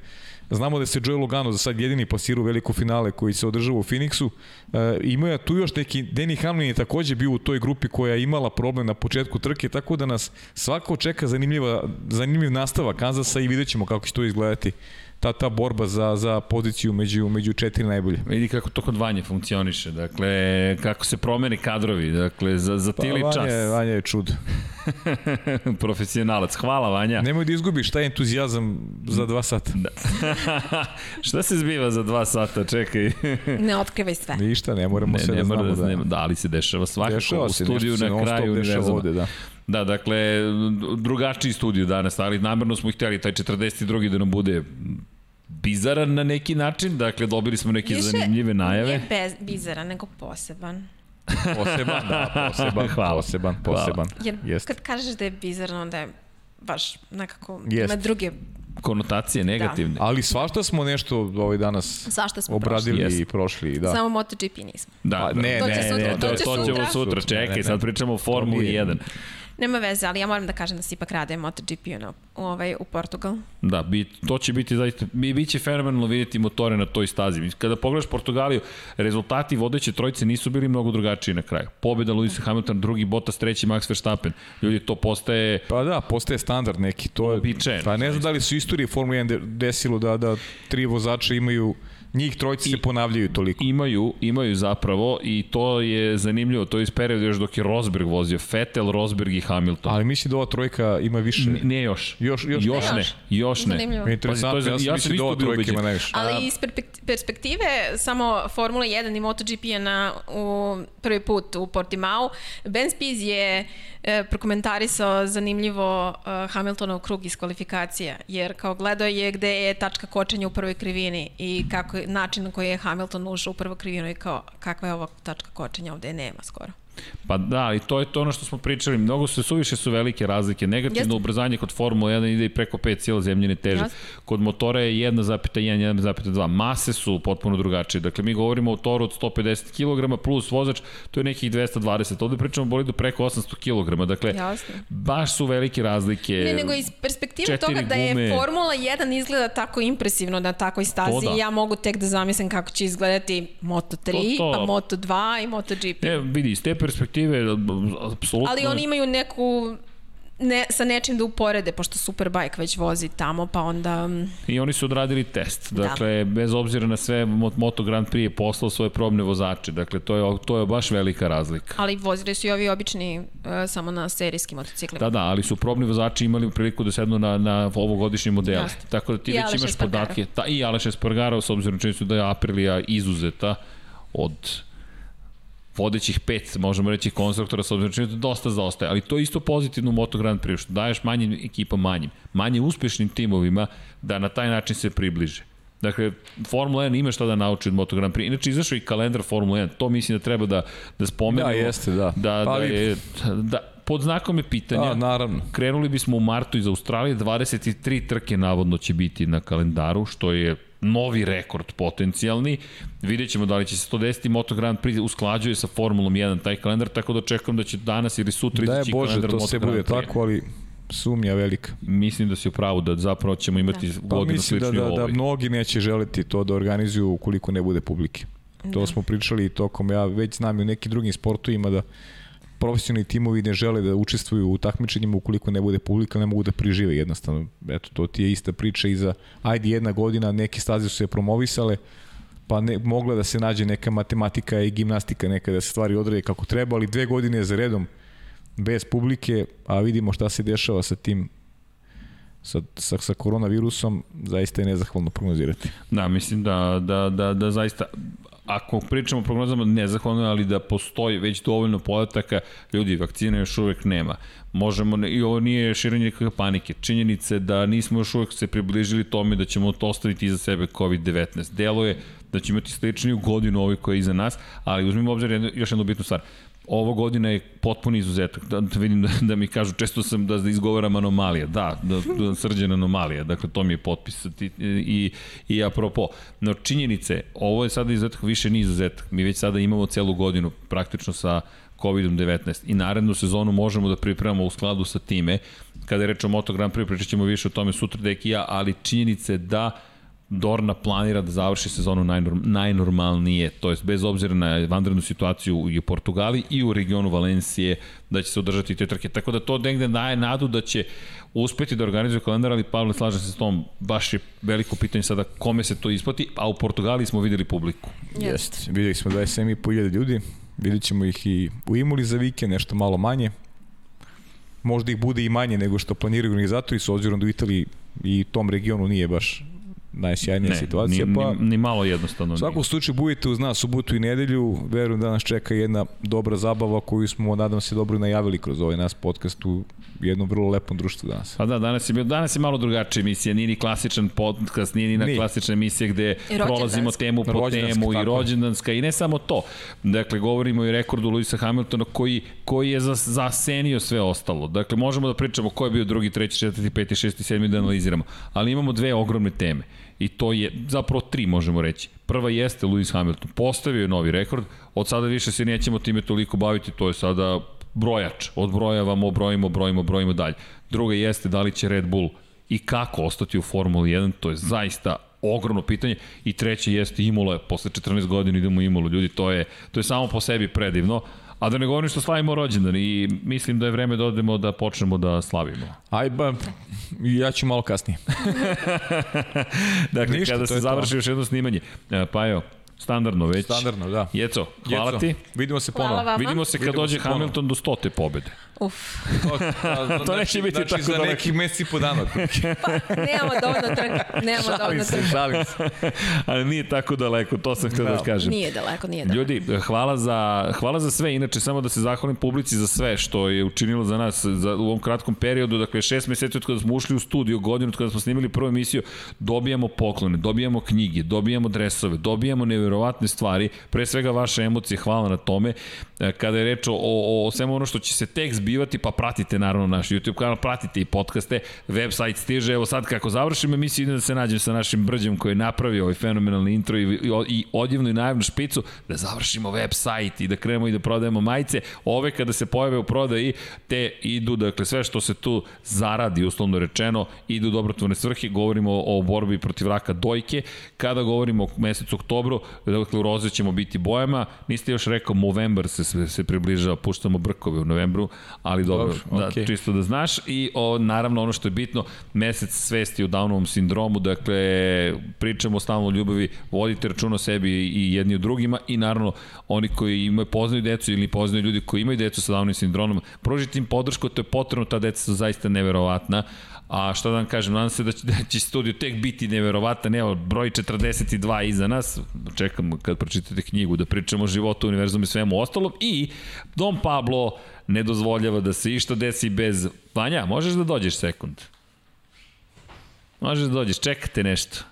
Znamo da se Joe Logano za sad jedini pasirao veliko finale koji se održava u Phoenixu. E, ima je tu još neki, Danny Hamlin je takođe bio u toj grupi koja je imala problem na početku trke, tako da nas svako čeka zanimljiva, zanimljiv nastavak Kanzasa i vidjet ćemo kako će to izgledati ta ta borba za za poziciju među među četiri najbolje. Vidi kako to kod Vanje funkcioniše, dakle, kako se promene kadrovi, dakle, za, za tili Pa, Vanja, je- čas. Vanja je čud. Profesionalac, hvala Vanja. Nemoj da izgubiš taj entuzijazam za dva sata. Da. Šta se zbiva za dva sata, čekaj. Ne otkrivaj sve. Ništa, ne moramo Ne, sve ne da znamo da, da. nema, da, ali se dešava svakako Dešava u se, studiju se na kraju dešava univerzuma. ovde, da. Da, dakle, drugačiji studiju danas, ali namerno smo ih htjeli taj 42. da nam bude bizaran na neki način, dakle dobili smo neke Više zanimljive najave. Nije bez, bizaran, nego poseban. Poseban, da, poseban, Hvala. poseban, Hvala. poseban. Jer Jeste. kad kažeš da je bizaran, onda je baš nekako Jeste. ima druge Konotacije negativne. Ali svašta smo nešto ovaj danas Zašto smo obradili Jeste. i prošli, prošli. da. Samo MotoGP nismo. Da, Pa, da. ne, To će ne, sutra, ne, to To, će to ćemo sutra. sutra, Sutra, čekaj, ne, sad ne. pričamo o Formuli nije. 1. Nema veze, ali ja moram da kažem da se ipak rade MotoGP na, ovaj, u Portugal. Da, bit, to će biti zaista, mi biće fenomenalno vidjeti motore na toj stazi. Kada pogledaš Portugaliju, rezultati vodeće trojice nisu bili mnogo drugačiji na kraju. Pobjeda Lewis Hamilton, drugi Bottas, treći Max Verstappen. Ljudi, to postaje Pa da, postaje standard neki. To je, Pa ne znam da li su u istoriji Formule 1 de- desilo da, da tri vozača imaju, njih trojice se ponavljaju toliko. imaju, imaju zapravo i to je zanimljivo, to je iz perioda još dok je Rosberg vozio, Vettel, Rosberg i Hamilton. Ali mislim da ova trojka ima više. N- ne još. Još- još još ne. ne. Još. Ne. Zanimljivo. Interesantno, Pazi, je- ja sam ja mislim sam da ova trojka ubeđen. ima najviše. Ali iz perspektive samo Formula 1 i MotoGP je na, u prvi put u Portimao. Ben Spies je e, prokomentarisao zanimljivo e, Hamiltonov krug iz kvalifikacija, jer kao gledao je gde je tačka kočenja u prvoj krivini i kako način na koji je Hamilton ušao u prvu krivinu i kao kakva je ova tačka kočenja ovde nema skoro. Pa da, ali to je to ono što smo pričali. Mnogo su, suviše su velike razlike. Negativno Jeste. ubrzanje kod Formula 1 ide i preko 5 cijela zemljine teže. Jeste. Kod motora je 1,1, 1,2. Mase su potpuno drugačije. Dakle, mi govorimo o toru od 150 kg plus vozač, to je nekih 220. Ovde pričamo o bolidu preko 800 kg. Dakle, Jasno. baš su velike razlike. Ne, nego iz perspektive toga da je gume. Formula 1 izgleda tako impresivno na takvoj stazi, da. ja mogu tek da zamislim kako će izgledati Moto3, To, to. pa Moto2 i MotoGP. Ne, vidi, iz te perspektive, apsolutno... Ali oni imaju neku ne, sa nečim da uporede, pošto Superbike već vozi tamo, pa onda... mm, I oni su odradili test. Da. Dakle, bez obzira na sve, Mo- Moto Grand Prix je poslao svoje probne vozače. Dakle, to je, to je baš velika razlika. Ali vozili su i ovi obični uh, samo na serijskim motociklima. Da, da, ali su probni vozači imali priliku da sednu na, na ovogodišnji model. Jeste. Tako da ti I već Aleš imaš Espargaro. podatke. Ta, I Aleš Espargaro, s obzirom čini su da je Aprilia izuzeta od vodećih pet, možemo reći, konstruktora, s obzirom čini da dosta zaostaje. Ali to je isto pozitivno u Moto Grand Prix, što daješ manjim ekipama manjim, manje uspešnim timovima da na taj način se približe. Dakle, Formula 1 ima šta da nauči od Moto Grand Prix. Inače, izašao i kalendar Formula 1. To mislim da treba da, da spomenemo. Da, jeste, da. Da, da, Ali- je, da, pod znakom je pitanja. Da, naravno. Krenuli bismo u martu iz Australije, 23 trke navodno će biti na kalendaru, što je novi rekord potencijalni. Vidjet ćemo da li će se to desiti. Moto Grand Prix usklađuje sa Formulom 1 taj kalendar, tako da očekujem da će danas ili sutra Da je izaći Bože, kalendar to Moto se Grand bude Prix. tako, ali sumnja velika. Mislim da si u pravu, da zapravo ćemo imati da. Pa godinu mislim da, sličnu da, da ovoj. mnogi neće želiti to da organizuju ukoliko ne bude publike. To smo pričali i tokom, ja već znam i u nekim drugim sportovima da profesionalni timovi ne žele da učestvuju u takmičenjima ukoliko ne bude publika, ne mogu da prižive jednostavno. Eto, to ti je ista priča i za, ajde jedna godina, neke staze su se promovisale, pa ne, mogla da se nađe neka matematika i gimnastika neka da se stvari odrade kako treba, ali dve godine za redom bez publike, a vidimo šta se dešava sa tim sa, sa, sa koronavirusom, zaista je nezahvalno prognozirati. Da, mislim da, da, da, da zaista ako pričamo o prognozama nezahvalno, ali da postoji već dovoljno podataka, ljudi, vakcine još uvek nema. Možemo, i ovo nije širenje nekakve panike. Činjenice da nismo još uvek se približili tome da ćemo to ostaviti iza sebe COVID-19. Delo je da ćemo imati sličniju godinu ovoj koja je iza nas, ali uzmimo obzir jednu, još jednu bitnu stvar. Ovo godina je potpuni izuzetak. Da, da vidim da, da mi kažu, često sam da, da izgovaram anomalija. Da, da, da srđena anomalija. Dakle, to mi je potpis i, i, i apropo. No, činjenice, ovo je sada izuzetak, više nije izuzetak. Mi već sada imamo celu godinu praktično sa COVID-19 i narednu sezonu možemo da pripremamo u skladu sa time. Kada je reč o Moto Grand Prix, pričat ćemo više o tome sutra, deki ja, ali činjenice da Dorna planira da završi sezonu najnorm, najnormalnije, to jest bez obzira na vanrednu situaciju u Portugali i u regionu Valencije, da će se održati te trke. Tako da to negde daje nadu da će uspeti da organizuje kalendar, ali Pavle slaže se s tom, baš je veliko pitanje sada kome se to isplati, a u Portugali smo videli publiku. Jeste. Videli smo 27.500 ljudi, vidjet ćemo ih i u Imuli za vikend, nešto malo manje. Možda ih bude i manje nego što planiraju organizatori, s obzirom da u Italiji i tom regionu nije baš najsjajnija ne, situacija. Ni, pa, ni, ni malo jednostavno. U svakom slučaju budete uz nas subotu i nedelju. Verujem da nas čeka jedna dobra zabava koju smo, nadam se, dobro najavili kroz ovaj nas podcast u jednom vrlo lepom društvu danas. Pa da, danas je, bio, danas je malo drugačija emisija, nije ni klasičan podcast, nije ni na klasična emisija gde prolazimo temu po temu i rođendanska i ne samo to. Dakle, govorimo i rekordu Luisa Hamiltona koji, koji je zasenio sve ostalo. Dakle, možemo da pričamo ko je bio drugi, treći, četvrti, peti, šesti, sedmi da analiziramo. Ali imamo dve ogromne teme. I to je, zapravo tri možemo reći. Prva jeste Lewis Hamilton, postavio je novi rekord, od sada više se nećemo time toliko baviti, to je sada brojač. Odbrojavamo, brojimo, brojimo, brojimo dalje. Druga jeste da li će Red Bull i kako ostati u Formuli 1, to je zaista ogromno pitanje. I treće jeste Imola, posle 14 godina idemo u Imolu, ljudi, to je, to je samo po sebi predivno. A da ne govorim što slavimo rođendan i mislim da je vreme da odemo da počnemo da slavimo. Aj ba, ja ću malo kasnije. dakle, Ništa, kada se završi još jedno snimanje. E, pa evo, Standardno već. Standardno, da. Jeco, hvala Jeco. ti. Vidimo se ponovo. Vidimo se kad Vidimo dođe Hamilton do stote pobede. Uf. To, to znači, neće biti znači, tako za daleko. nekih meseci po dana. pa, nemamo dovoljno trka. Nemamo dovoljno trka. Šalim se, Ali nije tako daleko, to sam htio da, da kažem. Nije daleko, nije daleko. Ljudi, hvala za, hvala za sve. Inače, samo da se zahvalim publici za sve što je učinilo za nas za, u ovom kratkom periodu. Dakle, šest meseci od kada smo ušli u studio, godinu od kada smo snimili prvu emisiju, dobijamo poklone, dobijamo knjige, dobijamo dresove, dobijamo neverovatne stvari. Pre svega vaše emocije, hvala na tome. E, kada je reč o, o, o svemu ono što će se tek zbivati, pa pratite naravno naš YouTube kanal, pratite i podcaste, website stiže, evo sad kako završim emisiju, idem da se nađem sa našim brđem koji je napravio ovaj fenomenalni intro i, i, i odjevnu i najavnu špicu, da završimo website i da krenemo i da prodajemo majice. Ove kada se pojave u prodaji, te idu, dakle sve što se tu zaradi, uslovno rečeno, idu dobrotvorne svrhe, govorimo o, o borbi protiv raka dojke, kada govorimo o mesecu oktobru, dakle u roze ćemo biti bojama, niste još rekao, Movember se se, se približava, puštamo brkove u novembru, ali dobro, dobro da, okay. čisto da znaš. I o, naravno ono što je bitno, mesec svesti o Downovom sindromu, dakle pričamo stalno o ljubavi, vodite račun o sebi i jedni o drugima i naravno oni koji imaju poznaju decu ili poznaju ljudi koji imaju decu sa Downovim sindromom, pružite im podršku, to je potrebno, ta deca su zaista neverovatna. A šta da vam kažem, nadam se da će, da će studio tek biti neverovatan, evo, broj 42 iza nas, čekamo kad pročitate knjigu da pričamo o životu, univerzumu i svemu ostalom i Dom Pablo ne dozvoljava da se išta desi bez... Vanja, možeš da dođeš sekund? Možeš da dođeš, čekate nešto.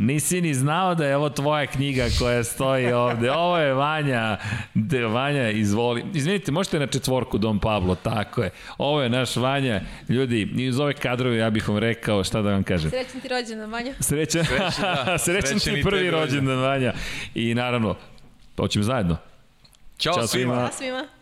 Nisi ni znao da je ovo tvoja knjiga koja stoji ovde. Ovo je Vanja. De, Vanja, izvoli. Izvinite, možete na četvorku Dom Pablo, tako je. Ovo je naš Vanja. Ljudi, iz ove kadrove ja bih vam rekao, šta da vam kažem. Srećan ti rođendan, Vanja. Srećan, Srećan, da. Srećan ti prvi rođendan, Vanja. I naravno, hoćemo zajedno. Ćao, Ćao svima. Ćao svima.